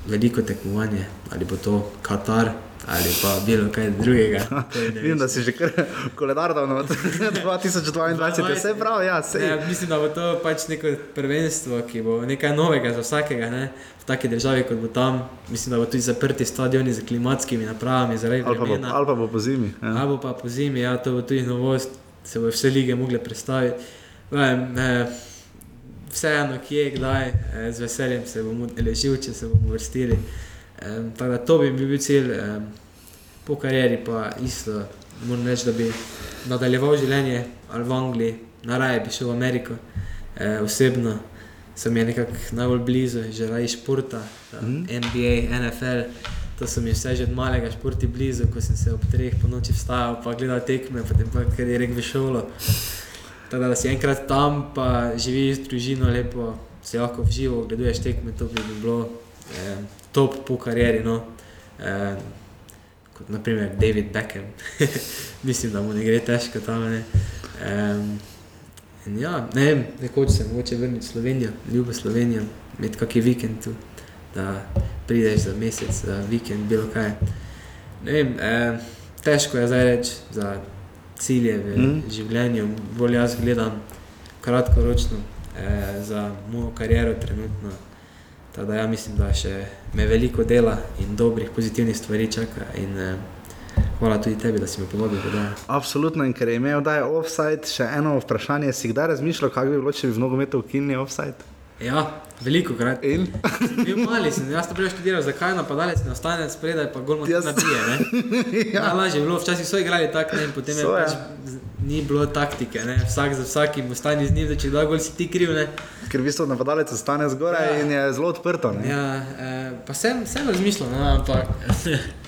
veliko tekmovanje, ali bo to Katar ali pa bilo kaj drugega. Je Vidim, da si že koledar dal na 2022, vse prav, ja, vse. Ne, mislim, da bo to pač neko prvenstvo, ki bo nekaj novega za vsakega. Ne? V taki državi, kot bo tam, mislim, da bo tudi zaprti stadioni z klimatskimi napravami, zaradi Ali vremena. ali pa bo po zimi. Ja. Ali pa po zimi, ja, to bo tudi novost, se bo vse lige mogle predstaviti. Vem, eh, vseeno, kje, kdaj, eh, z veseljem se bomo ležili, če se bomo vrstili. Eh, tako da to bi bil cilj, eh, po karieri pa isto. Moram reči, da bi nadaljeval življenje ali v Angliji, naraje bi šel v Ameriko. Eh, osebno sem je nekako najbolj blizu, že raje športa, mm. NBA, NFL. To so mi vse že od malega športi blizu, ko sem se ob treh po noči vstajal, pa gledal tekme, potem pa kar je rekel v šolo. Tako da si enkrat tam, pa živiš z družino, lepo se lahko v živo ogleduješ tekme, to bi bilo eh, top po karieri. No. Eh, kot naprimer David Beckham, mislim, da mu ne gre težko tam. Ne. In ja, ne vem, nekoč se mogoče vrniti v Slovenijo, ljubo Slovenijo, imeti kakšen vikend tu, da prideš za mesec, za vikend, bilo kaj. Ne vem, eh, težko je zdaj reči za cilje v mm. življenju, bolj jaz gledam kratkoročno eh, za mojo kariero trenutno. Tako da ja mislim, da še me veliko dela in dobrih, pozitivnih stvari čaka. In, eh, hvala tudi tebi, da si me povabil. Da. Absolutno, in ker je imel zdaj offside, še eno vprašanje, si kdaj razmišljal, kako bi bilo, če bi v nogometu ukinili offside? Ja, veliko krat. In? Bil mali sem, jaz to prej študiral, zakaj napadalec ne ostane spredaj, pa gol Jaz- na nabije. ne. ja. Najlažje je bilo, včasih so igrali tako, ne, in potem je So, ja. pač, ni bilo taktike, ne. vsak za vsakim ostani z njim, da če da gol si ti kriv. Ne. Ker v bistvu napadalec ostane zgoraj Ja. in je zelo odprto. Ne? Ja, eh, pa sem, sem razmišljal, no, ampak.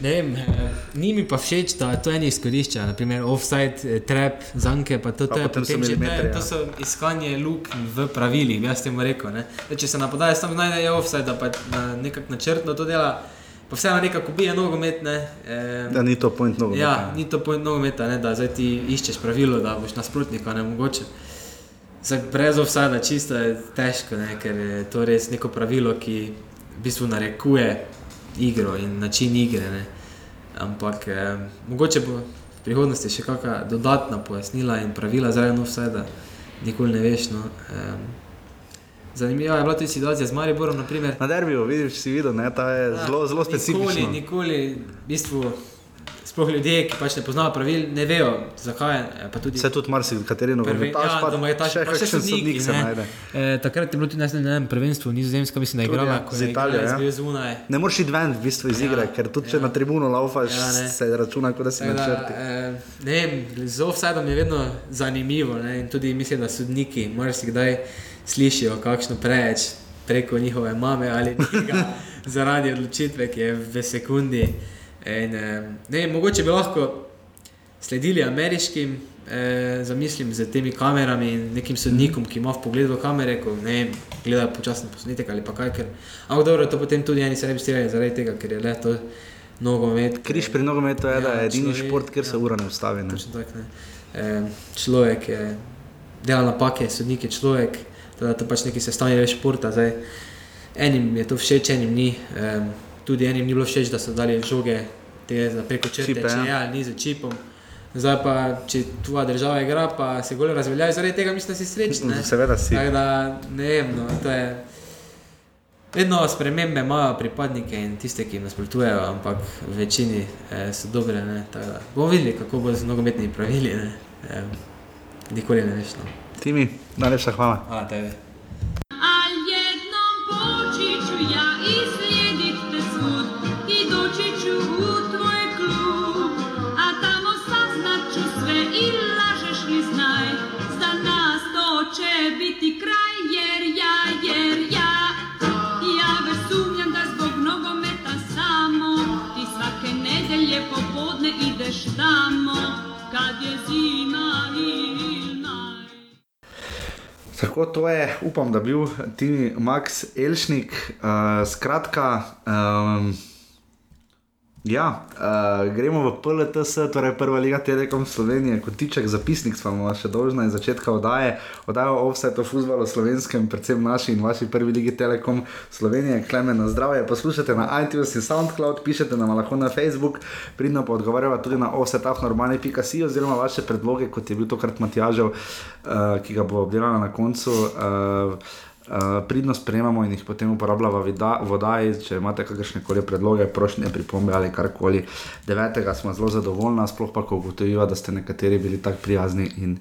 Ne vem, eh, ni mi pa všeč, da to je eno izkorišče, naprimer offside, eh, trap, zanke, pa to, to, Pa je potem potem že, milimetri, ne, ja. to so iskanje luk v pravilih, jaz temu rekel. Ne. Zdaj, če se napadalec tam znajde, je offside, da pa na, nekako načrtno to dela, pa vseeno nekako ubije nogomet. Ne, eh, Da ni to point nogometa. Ja, ni to point nogometa, ne, da zdaj ti iščeš pravilo, da boš nasprotnika ne mogoče. Zdaj, brez offsajda čisto je težko, ne, ker je to res neko pravilo, ki v bistvu narekuje igro in način igre. Ne. Ampak eh, mogoče bo v prihodnosti še kakšna dodatna pojasnila in pravila zaradi offsajda, nikoli ne veš. No. Eh, zanimiva je bila tudi situacija z Mariborom, naprimer. Na derbiju, vidiš, si videl, ne, ta je zelo, zelo specifična. Nikoli, nikoli, v bistvu, sploh ljudje, ki pač ne poznajo pravil, ne vejo, zakaj. eh, pa tudi Vse tudi marsikateri Prve, nogometaš, ja, pa nogometaši, še pa še kakšen sodniki, sodnik se ne. najde. E, takrat je bilo tudi ne vem, prvenstvo Nizozemska, mislim, da je igrala, ja, ko z je Italijo, igrala, ja. zunaj. Ne moreš iti ven v bistvu iz Ja, igre, ker tudi če ja. na tribuno laufaš, Ja, ne. se računa, kot da si na črti. eh, ne vem, z offsideom je vedno zanimivo ne, in tudi mislim, da sodniki marsikdaj slišijo kakšno preveč preko njihove mame ali njega zaradi odločitve, ki je v sekundi. In, ne, mogoče bi lahko sledili ameriškim eh, zamislim z temi kamerami in nekim sodnikom, ki ima v pogledu kamere, ko ne gleda počasno posnetek ali pa kaj. Ker, ampak dobro, to potem tudi eni se ne bi strinjali zaradi tega, ker je le to nogomet. Križ pri nogometu je, da Ja, je edini človek- šport, kjer se ja. ura ne ustavi. Ne? Točno tako, ne. E, človek je, dela napake, sodnik je človek, teda to pač neki sestavni del športa. Zdaj, enim je to všeč, enim ni. E, tudi enim ni bilo všeč, da so dali žoge te preko črte, Čipe, če ja. ali ni z čipom. Zdaj pa, če tvoja država igra, pa se gole razveljajo, zaradi tega mislim, da si srečen. Seveda si. Tako da ne vem, no, to je. Vedno spremembe imajo pripadnike in tiste, ki jim nasprotujejo, ampak v večini eh, so dobre. Bomo videli, kako bo z nogometnimi pravili. Ne, eh, nikoli ne veš. No. Timi, najlepša hvala. Hvala tebi. Tako to je, upam, da bil Timi Max Elšnik. Uh, skratka, um, ja, uh, gremo v PLTS, torej Prva liga Telekom Slovenije, kot tiček zapisnik smo vam še dolžni iz začetka oddaje. Oddajo o offsajtu o futbalu slovenskem, predvsem naši in vaši prvi ligi Telekom Slovenije. Klemen na zdravje, poslušate na iTunes in SoundCloud, pišete nam lahko na Facebook, pridno pa odgovarjava tudi na offsetafnormalni.si oziroma vaše predloge, kot je bil tokrat Matjažev, uh, ki ga bo obdelala na koncu. Uh, pridno sprejemamo in jih potem uporabljamo v oddaji. Če imate kakršne koli predloge, prošnje, pripombe ali karkoli. Devetega smo zelo zadovoljni, sploh pa ko ugotoviva, da ste nekateri bili tako prijazni in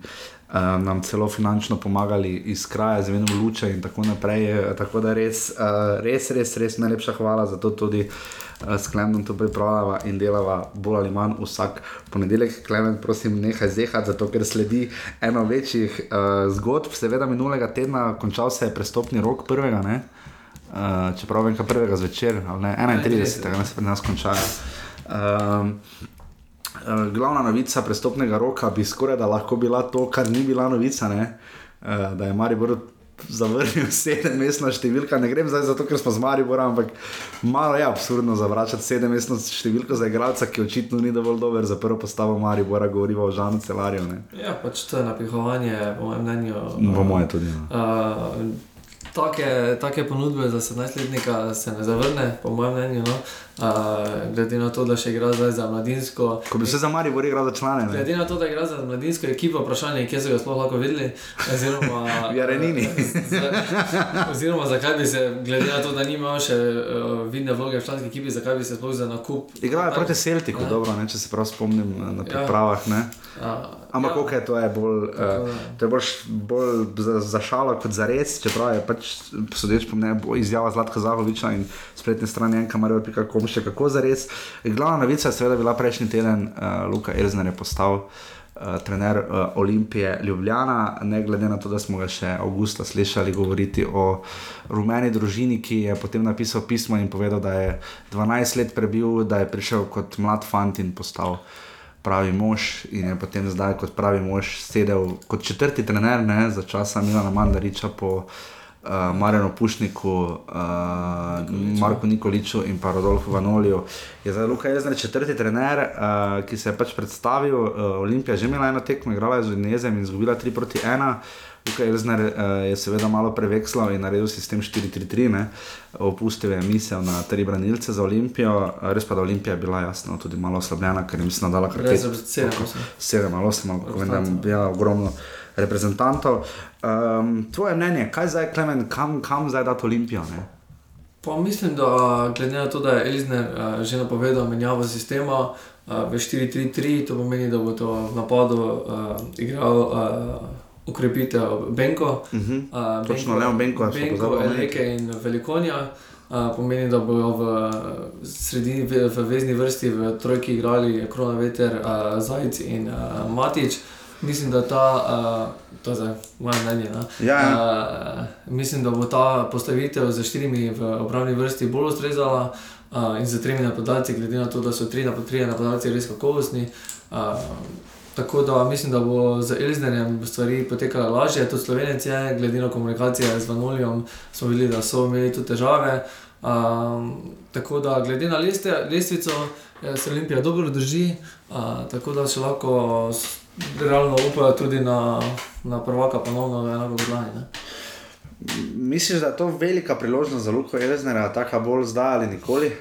uh, nam celo finančno pomagali iz kraja, z venom luče in tako naprej. Tako da res, uh, res, res, res najlepša hvala za to tudi. Uh, s Klemnom to pripravljava in delava bolj ali manj vsak ponedeljek. Klemen, prosim, nehaj zehati, zato ker sledi eno večjih uh, zgodb. Seveda, minulega tedna končal se je prestopni rok prvega, ne? Uh, čeprav vem, kaj prvega zvečer, ali ne, 31. nas pri nas končajo. Um, uh, glavna novica prestopnega roka bi skoraj da lahko bila to, kar ni bila novica, ne? uh, da je Maribor zavrnil sedemmestno številko. Ne grem zdaj zato, ker smo z Mariborom, ampak malo je absurdno zavračati sedemmestno številko za igralca, ki očitno ni dovolj dober za prvo postavo Maribora, govorimo o Žanu Celarju. Ne? Ja, pač to je napihovanje, po mojem mnenju. Po moje tudi. No. Uh, take, take ponudbe za 17-letnika se ne zavrne, po mojem mnenju. No? Uh, glede na to, da še igra zdaj za mladinsko. Ko bi se za Maribor igral za člane, ne? Glede na to, da igra za mladinsko ekipo, vprašanje je, kje so ga sploh lahko videli. Oziroma, V Jarenini. za- oziroma, zakaj bi se, glede na to, da ni imel še uh, vidne vloge v članski ekipi, zakaj bi se sploh za nakup. Igral je proti Celtiku, Ja. dobro, ne, če se prav spomnim eh, na Ja. pripravah. Ne? Uh, Ampak, ja. okay, to je bolj, uh, to je bolj, bolj za, za šalo kot za res, čeprav je pač, sodeč po mnenju, izjava Zlatka Zahoviča in spletne strani enkamarjo.com še kako za res. Glavna novica je seveda bila prejšnji teden, uh, Luka Erzner je postal. Uh, trener uh, Olimpije Ljubljana, ne glede na to, da smo ga še avgusta slišali govoriti o rumeni družini, ki je potem napisal pismo in povedal, da je 12 let prebil, da je prišel kot mlad fant in postal pravi mož in je potem zdaj kot pravi mož sedel kot četrti trener ne, za časa Milana Mandariča po uh, Marjanu Pušniku, uh, Marku Nikoliču in pa Rodolfu Vanoliju. Je zdaj Luka Jezner četrti trener, uh, ki se je pač predstavil. Uh, Olimpija je že imela eno tekmo, igrala je z Udinezem in izgubila 3 proti 1. Luka Elzner uh, je seveda malo prevekslal in naredil sistem 4-3-3, ne. opustil je misel na tri branilce za Olimpijo, uh, res pa da Olimpija je bila jasno tudi malo oslabljena, ker je mislim, da dala kar Gre pet- za sedem, osem. sedem ali osem, ali kako vem, ja, ogromno reprezentantov. Um, tvoje mnenje, kaj zdaj, Klemen, kam, kam zdaj dati Olimpijo? Ne? Pa mislim, da glede na to, da je Elizner uh, že napovedal menjavo sistema uh, v 4-3-3, to pomeni, da bo to v napadu uh, igral uh, ukrepitev Benko. Uh -huh. Točno, Leon Benko, Benko. Eleke in Velikonja. Uh, pomeni, da bodo v, sredini, v, v vezni vrsti v trojki igrali Krona Veter, uh, Zajec in uh, Matič. Mislim, da ta, uh, to je moje mnenje. ne. Ja, Uh, mislim, da bo ta postavitev z štirimi v obrambni vrsti bolj ustrezala uh, in z tremi napadalci, glede na to, da so tri napad, trije napadalci res kakovostni. Uh, tako da mislim, da bo z Elznerjem stvari potekale lažje, tudi slovenec je, glede na komunikacije z Vanolijem, smo videli, da so imeli tu težave. Um, tako da, glede na leste, lestvico, se Olimpija dobro drži, uh, tako da še lahko realno upajo tudi na, na prvaka, ponovno kot lani. ne. Misliš, da je to velika priložnost za Luko Elznera, taka bolj zdaj ali nikoli?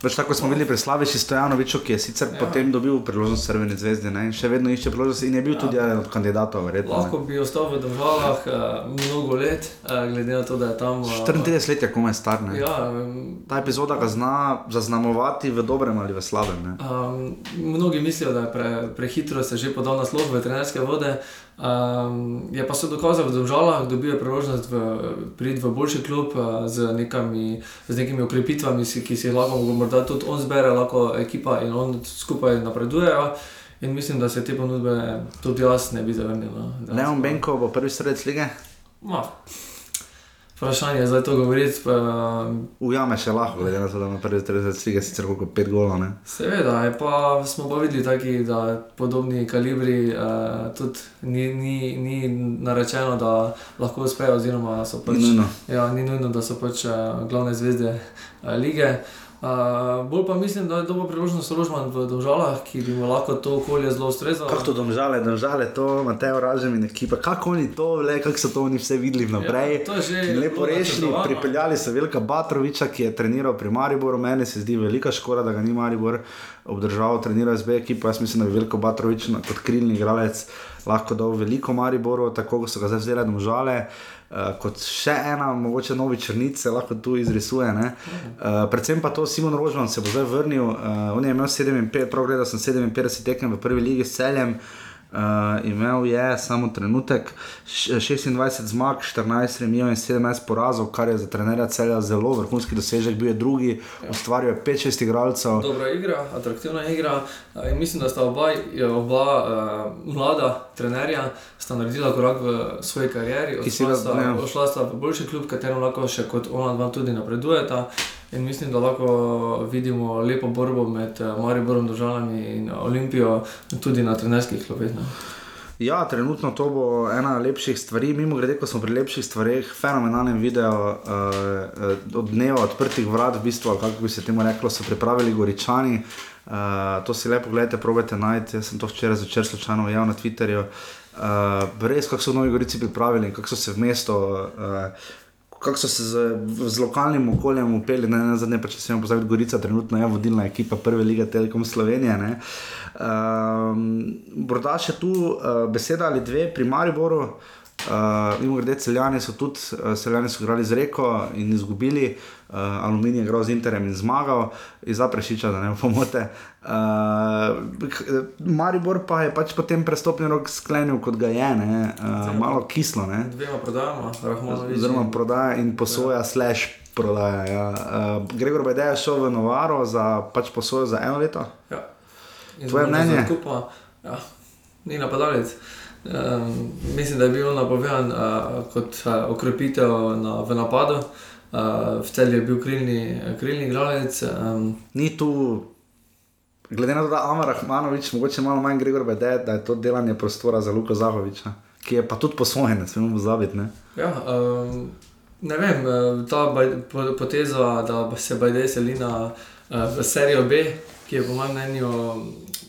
Več tako smo videli pri Slaviši Stojanoviču, ki je sicer ja. potem dobil priložnost Crvene zvezde ne? in še vedno išče priložnost in je bil ja. tudi eden od kandidatov, verjetno. Lahko bi ostal v državah uh, mnogo let, uh, glede na to, da je tam. Uh, 34 let je komaj star. Ne? Ja, um, Ta epizoda ga zna zaznamovati v dobrem ali v slabem. Um, mnogi mislijo, da je pre, prehitro se že podal naslov v trenerske vode. Um, je pa se dokazal v državah, dobil je priložnost priti v boljši klub uh, z, nekami, z nekimi ukrepitvami, ki si jih lahko morda tudi on zbere, lahko ekipa in on skupaj napredujejo. In mislim, da se te ponudbe tudi jaz ne bi zavrnil. No. Leon Benko bo prvi sredec lige? Ma. Vprašanje je zdaj to govoriti. Pa... Ujame še lahko, glede na to, da ima prvi 30 lige, sicer kot 5 gola. Seveda, pa smo pa videli taki, da podobni kalibri uh, tudi ni, ni, ni narečeno, da lahko uspejo, oziroma so pač. Ni nujno. Ja, ni nujno, da so pač uh, glavne zvezde uh, lige. Uh, bolj pa mislim, da je to priložnost Rožman v Domžalah, ki bi mu lahko to okolje zelo ustrezalo. Kako to Domžale, Domžale, to Mateo Ražem in ekipa, kako oni to, le, kako so to oni vse videli vnaprej. Ja, to je že lepo rešili, pripeljali so Velika Batroviča, ki je treniral pri Mariboru, meni se zdi velika škoda, da ga ni Maribor obdržal, treniral z B ekipo, jaz mislim, da bi Veliko Batrovič kot krilni igralec lahko dal veliko Mariboru, tako so ga zdaj vzeli Domžale. Uh, kot še ena, mogoče novi črnic, se lahko tu izrisuje. Uh, predvsem pa to, Simon Rožman se bo zdaj vrnil. Uh, on je imel 57, prav gledal sem 57 tekem v prvi ligi s celjem. Uh, Uh, imel je samo trenutek, 26 zmag, 14 remijo in 17 porazov, kar je za trenerja celja zelo vrhunski dosežek, bil je drugi, ja. ustvaril je 5-6 igralcev. Dobra igra, atraktivna igra. In mislim, da sta oba, oba uh, mlada trenerja naredila korak v svoji karieri, odšla sta, ja. sta v boljši klub, katerem lahko še kot ona dva tudi napredujeta. In mislim, da lahko vidimo lepo borbo med eh, Mariborom, državami in Olimpijo, tudi na trenerskih klubih. Ja, trenutno to bo ena lepših stvari. Mimo grede, ko smo pri lepših stvareh, fenomenalen video uh, od dneva odprtih vrat, v bistvu, kako bi se temu reklo, so pripravili Goričani. Uh, to si lepo gledate, probajte najti. Jaz sem to včeraj začel slučajno javno na Twitterju. Uh, res, kako so v Novi Gorici pripravili, kako so se v mesto. Uh, kako so se z, z lokalnim okoljem upeli, ne na zadnje, pa če se jim pozabiti, Gorica, trenutno je vodilna ekipa prve lige Telekom Slovenije. Um, morda še tu uh, beseda ali dve pri Mariboru. Uh, Mimo grede, celjani so tudi, uh, celjani so igrali z reko in izgubili, uh, aluminij je igral z interem in zmagal, iz Zaprešiča, da ne pomote. Uh, Maribor pa je pač potem prestopni rok sklenil, kot ga je, ne, uh, malo kislo. Dvema prodajama, rahmano. Oziroma prodaja in posoja, ja. slash prodaja. Ja. Uh, Gregor Bede je šel v Novaro za pač posojo za eno leto. Ja. Tvoje mnenje? Kupa, ja. Ni napadalec. Um, mislim, da je bil napovedan uh, kot uh, okrepitev na, v napadu, uh, v celju je bil krilni, krilni igralec. Um. Ni tu, glede na to, da Amar Rahmanovič, mogoče malo manj Gregor Bede, da je to delanje prostora za Luka Zahoviča, ki je pa tudi posvojen, ne smemo pozabiti. Ne? Ja, um, ne vem, ta baj, poteza, da se Bajde seli na uh, serijo B, ki je po mojem mnenju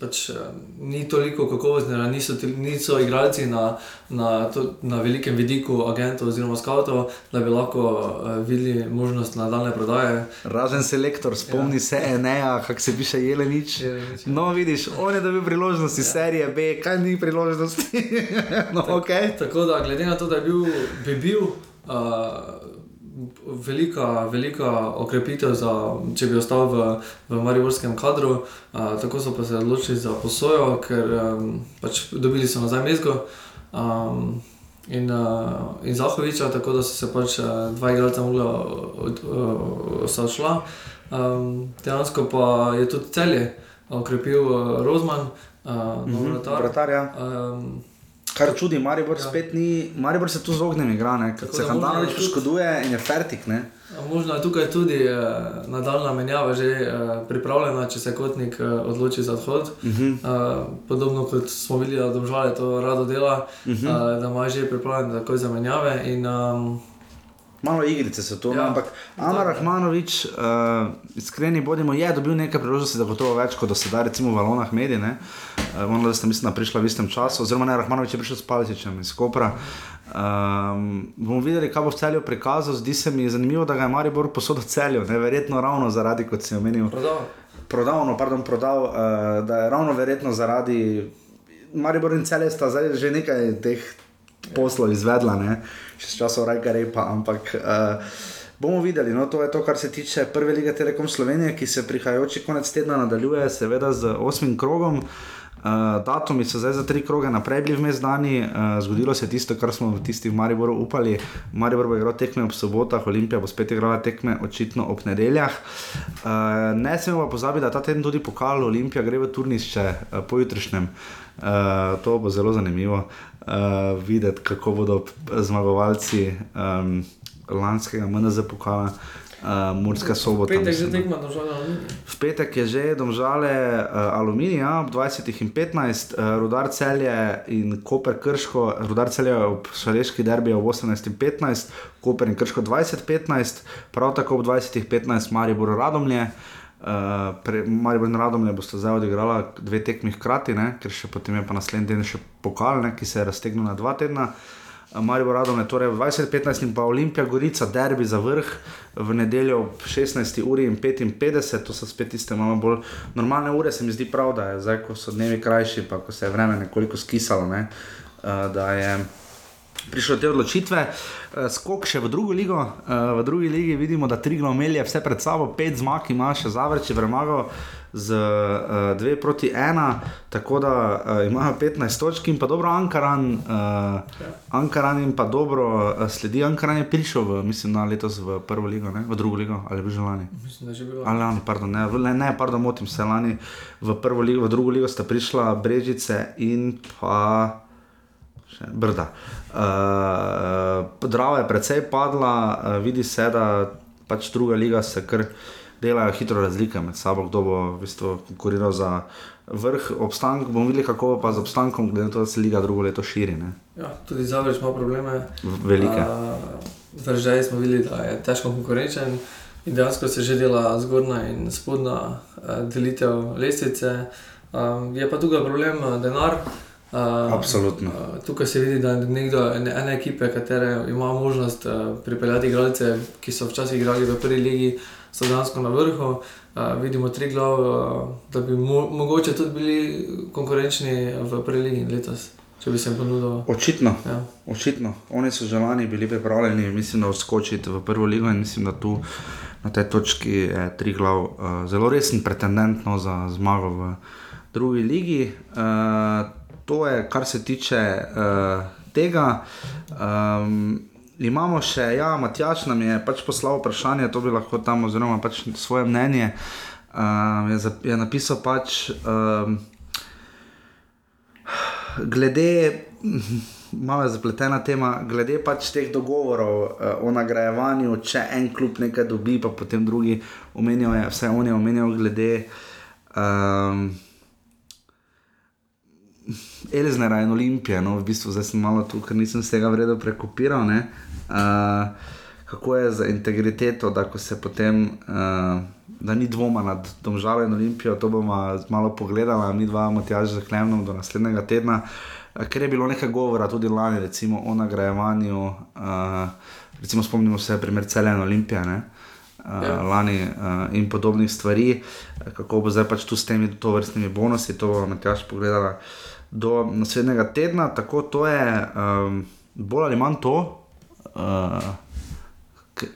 pač, uh, ni toliko kakovostna, niso, niso igralci na, na, to, na velikem vidiku agentov oziroma skavtov, da bi lahko uh, videli možnost nadaljne prodaje. Razen selektor, spomni ja. se Enea, kako se piše Jelenič. Jelenič ja. no, vidiš, on je dobil priložnosti ja. serije B, kaj ni priložnosti. no, tak, okay. Tako da, glede na to, da je bil, bi bil. Uh, velika, velika okrepitev, za, če bi ostal v, v Mariborskem kadru. A, tako so pa se odločili za posojo, ker um, pač dobili so nazaj mezgo. Um, In, uh, in Zahoviča, tako da so se pač uh, dva igralca mogla odšla. Um, dejansko pa je tudi celje okrepil uh, Rozman, uh, mm -hmm, vratar. Um, Kar čudi, Maribor ja. spet ni, Maribor se tu zogne, igra, ker se Handanovič poškoduje in je fertik. Ne? Možno je tukaj tudi eh, nadaljna menjava že eh, pripravljena, če se kotnik eh, odloči za odhod. Uh -huh. eh, podobno kot smo videli, da domžale to rado dela, uh -huh. eh, da ima že pripravljene takoj za menjave. In, um, Malo igrice so to, ja. Ja. ampak Amar Rahmanovič, uh, iskreni bodimo, je dobil nekaj priložnosti, da gotovo več kot do sedaj, recimo v Valonah medij. Uh, Moram, da ste mislim, da prišla v istem času, oziroma ne, Rahmanovič je prišel s Palicičem iz Kopra. Um, bomo videli, kaj bo v celju prikazal. Zdi se mi zanimivo, da ga je Maribor posodil celju, ne verjetno ravno zaradi, kot si omenil, Prodal. prodal, no, pardon, prodal uh, da je ravno verjetno zaradi Maribor in celje sta zdaj že nekaj teh poslov izvedla, ne? še s časov Rajka Repa, ampak uh, bomo videli. No, to je to, kar se tiče prve lige Telekom Slovenije, ki se prihajajoči konec tedna nadaljuje, seveda z osmim krogom. Uh, datumi so zdaj za tri kroge naprej bili vmes dani, uh, zgodilo se je tisto, kar smo tisti v Mariboru upali. Maribor bo igral tekme ob sobotah, Olimpija bo spet igrala tekme očitno ob nedeljah. Uh, ne smemo pa pozabiti, da ta teden tudi pokal Olimpija gre v turnišče uh, pojutrišnjem. Uh, to bo zelo zanimivo uh, videti, kako bodo zmagovalci um, lanskega MNZ pokala. Uh, Murska sobota. Petek že mislim, da. tekma državlja. V petek je že domžale uh, aluminija ob 20 in 15, uh, rudar celje in Koper Krško, rudar celje ob šaleški derbi ob 18 in 15, Koper in Krško 20 15, prav tako ob 20 in 15 Maribor Radomlje. Uh, pre, Maribor in Radomlje boste zdaj odigrala dve tekmi hkrati, ne? ker še potem je pa naslednji teden še pokal, ne? ki se je raztegnil na dva tedna. Marijo Radom je torej v 2015 in pa Olimpija Gorica, derbi za vrh v nedeljo ob 16. uri in 55, to so spet tiste malo bolj normalne ure, se mi zdi prav, da je zdaj, ko so dnevi krajši, pa ko se je vreme nekoliko skisalo, ne, eh, da je prišlo do te odločitve. Eh, Skok še v drugo ligo, Eh, v drugi ligi vidimo, da Triglav melje vse pred sabo, pet zmag ima še Zavrč je premagal z 2 proti 1, tako da uh, imajo 15 točk in pa dobro Ankaran, uh, Ankaran in pa dobro uh, sledi. Ankaran je prišel, v, mislim, na letos v prvo ligo, ne? v drugo ligo ali že lani. Mislim, da je že bilo. Ali lani, pardon, ne, ne, ne, pardon, motim se, lani v prvo ligo, v drugo ligo sta prišla Brežice in pa še Brda. Uh, Drava je precej padla, uh, vidi se, da pač druga liga se kar delajo hitro razlike med sabo, kdo bo v bistvu konkuriral za vrh. Obstank bomo videli, kako pa z obstankom, glede na to, da se liga drugo leto širi. Ne? Ja, tudi Zavrč ima probleme. Velike. Zdržaj smo videli, da je težko konkurenčen in dejansko se že dela zgornja in spodnja delitev lestvice. Je pa tukaj problem denar. Uh, Absolutno. Uh, tukaj se vidi, da nekdo, ene, ene ekipe, katere ima možnost uh, pripeljati igralce, ki so včasih igrali v prvi ligi, so dejansko na vrhu. Uh, vidimo tri glav, uh, da bi mo mogoče tudi bili konkurenčni v prvi ligi letos, če bi se jim ponudil. Očitno. Ja. Očitno. Oni so že lani bili pripravljeni, mislim, da odskočiti v prvo ligo in mislim, da tu na tej točki je tri glav uh, zelo resen pretendent no, za zmago v drugi ligi. Uh, to je, kar se tiče uh, tega. Um, imamo še, ja, Matjaš nam je pač poslal vprašanje, to bi lahko tam, oziroma pač svoje mnenje. Uh, je, zap- je napisal pač. Um, glede, malo je zapletena tema, glede pač teh dogovorov uh, o nagrajevanju, če en klub nekaj dobi, pa potem drugi omenijo, vse oni omenijo glede. Um, Elznera in Olimpije, no, v bistvu zdaj sem malo tu, ker nisem z tega vredno prekopiral. ne. Uh, kako je za integriteto, da ko se potem, uh, da ni dvoma nad Domžalo in Olimpijo, to bomo malo pogledali, mi dva, Matjaž z Klemnom do naslednjega tedna, uh, ker je bilo nekaj govora tudi lani, recimo o nagrajevanju, uh, recimo spomnimo se primer in Olimpije. Uh, Ja. lani uh, in podobnih stvari, kako bo zdaj pač tu s temi tovrstnimi bonusi, to bo Matjaš pogledala do naslednjega tedna. Tako to je um, bolj ali manj to. Uh,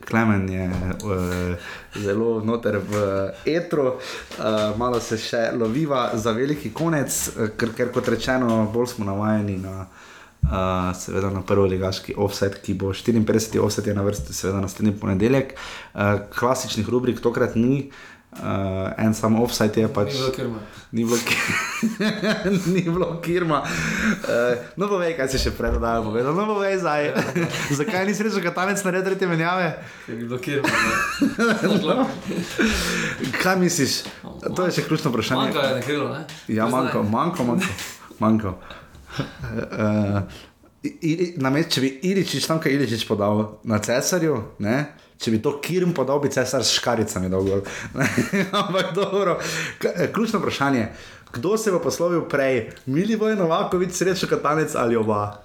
Klemen je uh, zelo noter v etru, uh, malo se še loviva za veliki konec, ker, ker kot rečeno, bolj smo navajeni na. Uh, seveda na prvi ligaški offset, ki bo 54. offset, je na vrsti, seveda naslednji ponedeljek. Uh, klasičnih rubrik tokrat ni, uh, en sam offset je pač. Ni bilo kirma. Ni bilo, ni bilo kirma. Uh, no, povej, kaj si še pred oddajo povedal. No, povej, zdaj. Zakaj nisi rekel, da katanec naredi tretje menjave? Ker je bilo kirma. Kaj misliš? To je še ključno vprašanje. Manjka je na krilo, ne? Ja, manjko, manjko, manjko. manjko. Uh, I- I- Namest, če bi Iličič, tam kaj Iličič podal na cesarju, ne? Če bi to Kirm podal, bi cesar s škaricami dal gor. Ampak dobro, K- eh, ključno vprašanje. Kdo se bo poslovil prej, Milivoj Novakovič, srečo Katanec ali oba?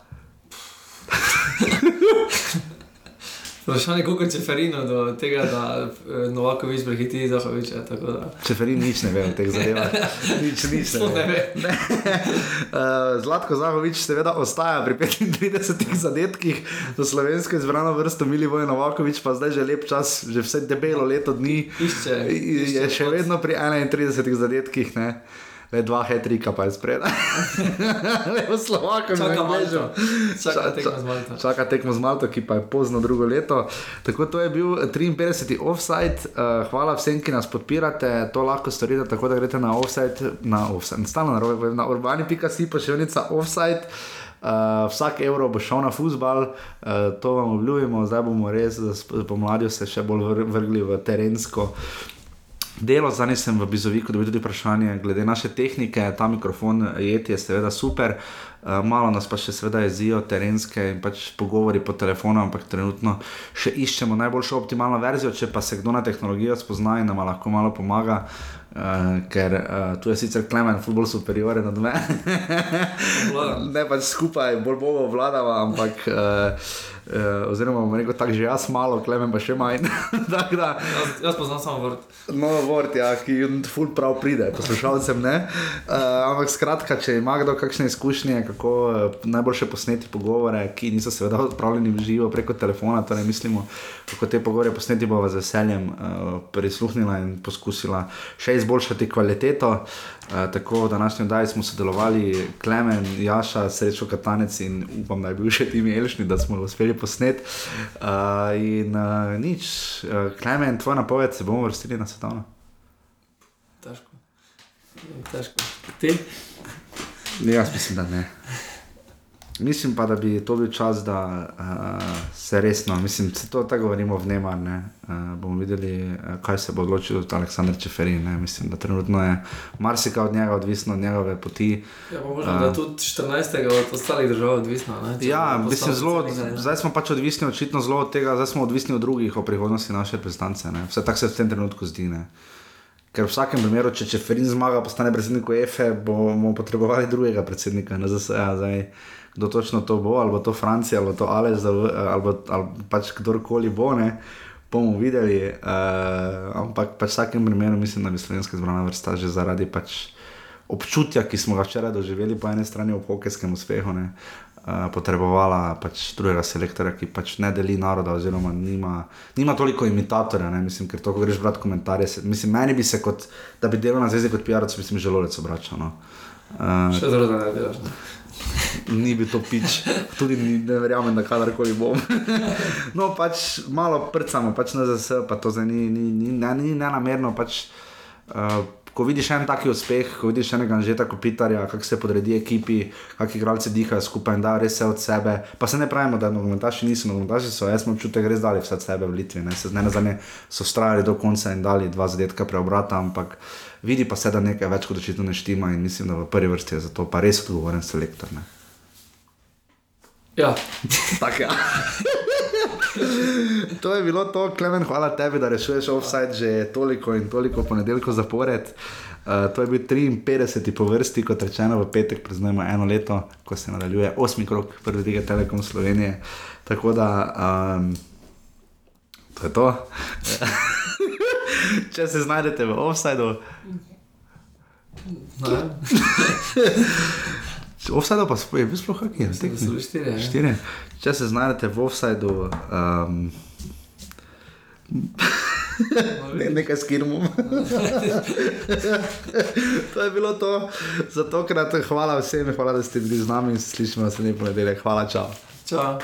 Vprašanje je, koliko je Čeferino do tega, da eh, Novakovič prehiti Zahoviča. da- Čeferin nič ne ve o teh zadevah. Nič, nič ne ne ve. ve. Ne. Uh, Zlatko Zahovič seveda ostaja pri 35 zadetkih za slovensko izbrano vrsto, Milivoj Novakovič pa zdaj že lep čas, že vse debelo leto dni. Išče- je išče še pot. vedno pri 31 zadetkih. Ne. Le dva hetrika pa je spredaj. Le v Slovaku, ne Malto. Čaka ča- z Malto. Čaka tekmo z Malto, ki pa je pozno drugo leto. Tako to je bil 53. offside. Uh, hvala vsem, ki nas podpirate. To lahko storite tako, da greste na offside, na offside, stalno na robe, na urbani.si pošiljnica offside. Uh, vsak evro bo šel na futbal, uh, to vam obljubimo, zdaj bomo res s- pomladjo se še bolj vr- vrgli v terensko Delo, zdaj sem v Bizoviku dobil tudi vprašanje glede naše tehnike, ta mikrofon jeti je seveda super, uh, malo nas pa še seveda jezijo terenske in pač pogovori po telefonu, ampak trenutno še iščemo najboljšo optimalno verzijo, če pa se kdo na tehnologijo spozna in nam lahko malo pomaga. Uh, ker uh, tu je sicer Klemen, futbol superioren od mene, Obvladam. ne pač skupaj, bolj bomo vladava, ampak uh, uh, oziroma bomo rekel tako že jaz malo, Klemen pa še manj. Tako da, Jaz, jaz poznam samo vrt. No, vrt, ja, ki ful prav pride, poslušalcem ne. Uh, ampak skratka, če ima kdo kakšne izkušnje, kako uh, najboljše posneti pogovore, ki niso seveda odpravljeni v živo preko telefona, torej mislimo, kako te pogovore posneti, bomo z veseljem uh, prisluhnila in poskusila še izboljšati kvaliteto. Uh, tako v današnjem daju smo sodelovali Klemen, Jaša, Srečo Katanec in upam, da je bil še Timi Elšni, da smo uspeli posnet. Uh, in uh, nič, uh, Klemen, tvoja napoved, se bomo vrstili na svetovno. Težko. Težko. Ti? Jaz mislim, da ne. Mislim pa, da bi to bil čas, da uh, se resno, mislim, se to tako govorimo v Nemar, ne, uh, bomo videli, uh, kaj se bo odločil Aleksandr Čeferin. Ne. Mislim, da trenutno je marsikaj od njega odvisno, od njegove poti. Ja, možno, da je tudi 14. od ostalih držav odvisno. Ja, mislim, zelo, predsednik, ne. zdaj smo pač odvisni očitno zelo od tega, zdaj smo odvisni od drugih o prihodnosti naše reprezentance. ne. Vse tako se v tem trenutku zdi. Ne. Ker v vsakem primeru, če Čeferin zmaga, postane predsednik UEFA, bomo potrebovali drugega predsednika. Ne, ZSE, zdaj, kdo točno to bo, ali bo to Francija, ali bo to Aleš, ali, bo- ali pač kdorkoli bo, ne, bomo videli. Uh, ampak pač v vsakem primeru mislim, da bi slovenska zbrana vrsta že zaradi pač občutja, ki smo ga včeraj doživeli po eni strani v hokejskem uspehu. Ne, potrebovala pač drugega selektorja, ki pač ne deli naroda, oziroma nima, nima toliko imitatorja. Ne, mislim, ker to, ko greš brati komentarje, se, mislim, meni bi se kot, da bi delal na zvezi kot PR-ovec, mislim, želodec obračal. No. Uh, Še zelo da ne delaš. ne. ni bil to pič, tudi ni, ne verjamem, da kadarkoli bom. no, pač malo prcamo, pač na ZS, pa to zdaj ni, ni, ni, ne, ni nenamerno. Pač, uh, ko vidiš en taki uspeh, ko vidiš enega Anžeta Kopitarja, kako se podredi ekipi, kako igralci dihajo skupaj in da res vse od sebe. Pa se ne pravimo, da nogometaši niso nogometaši, so jaz imam občutek, res dali vse od sebe v Litvi. Ne, se ne nazadnje so strajali do konca in dali dva zadetka preobrata, ampak vidi pa se, da nekaj več kot očitno ne štima in mislim, da v prvi vrsti je za to pa res odgovoren selektor. Ne. Ja, Tak, ja. to je bilo to, Klemen, hvala tebi, da rešuješ offside že toliko in toliko ponedeljkov zapored. Uh, to je bil 53. po vrsti, kot rečeno, v petek praznujemo eno leto, ko se nadaljuje osmi krok prve lige Telekom Slovenije. Tako da, um, to je to. Če se znajdete v offsideu, ne. offsideu pa je bil sploh bili štirje, ja. Štiri. Če se znajdete v offsideu, um, ne, nekaj skirmom. to je bilo to za tokrat. Hvala vsem, hvala, da ste bili z nami in se slišimo naslednji ponedeljek. Hvala, čau. Čau.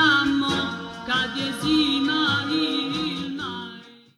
mammo, kad je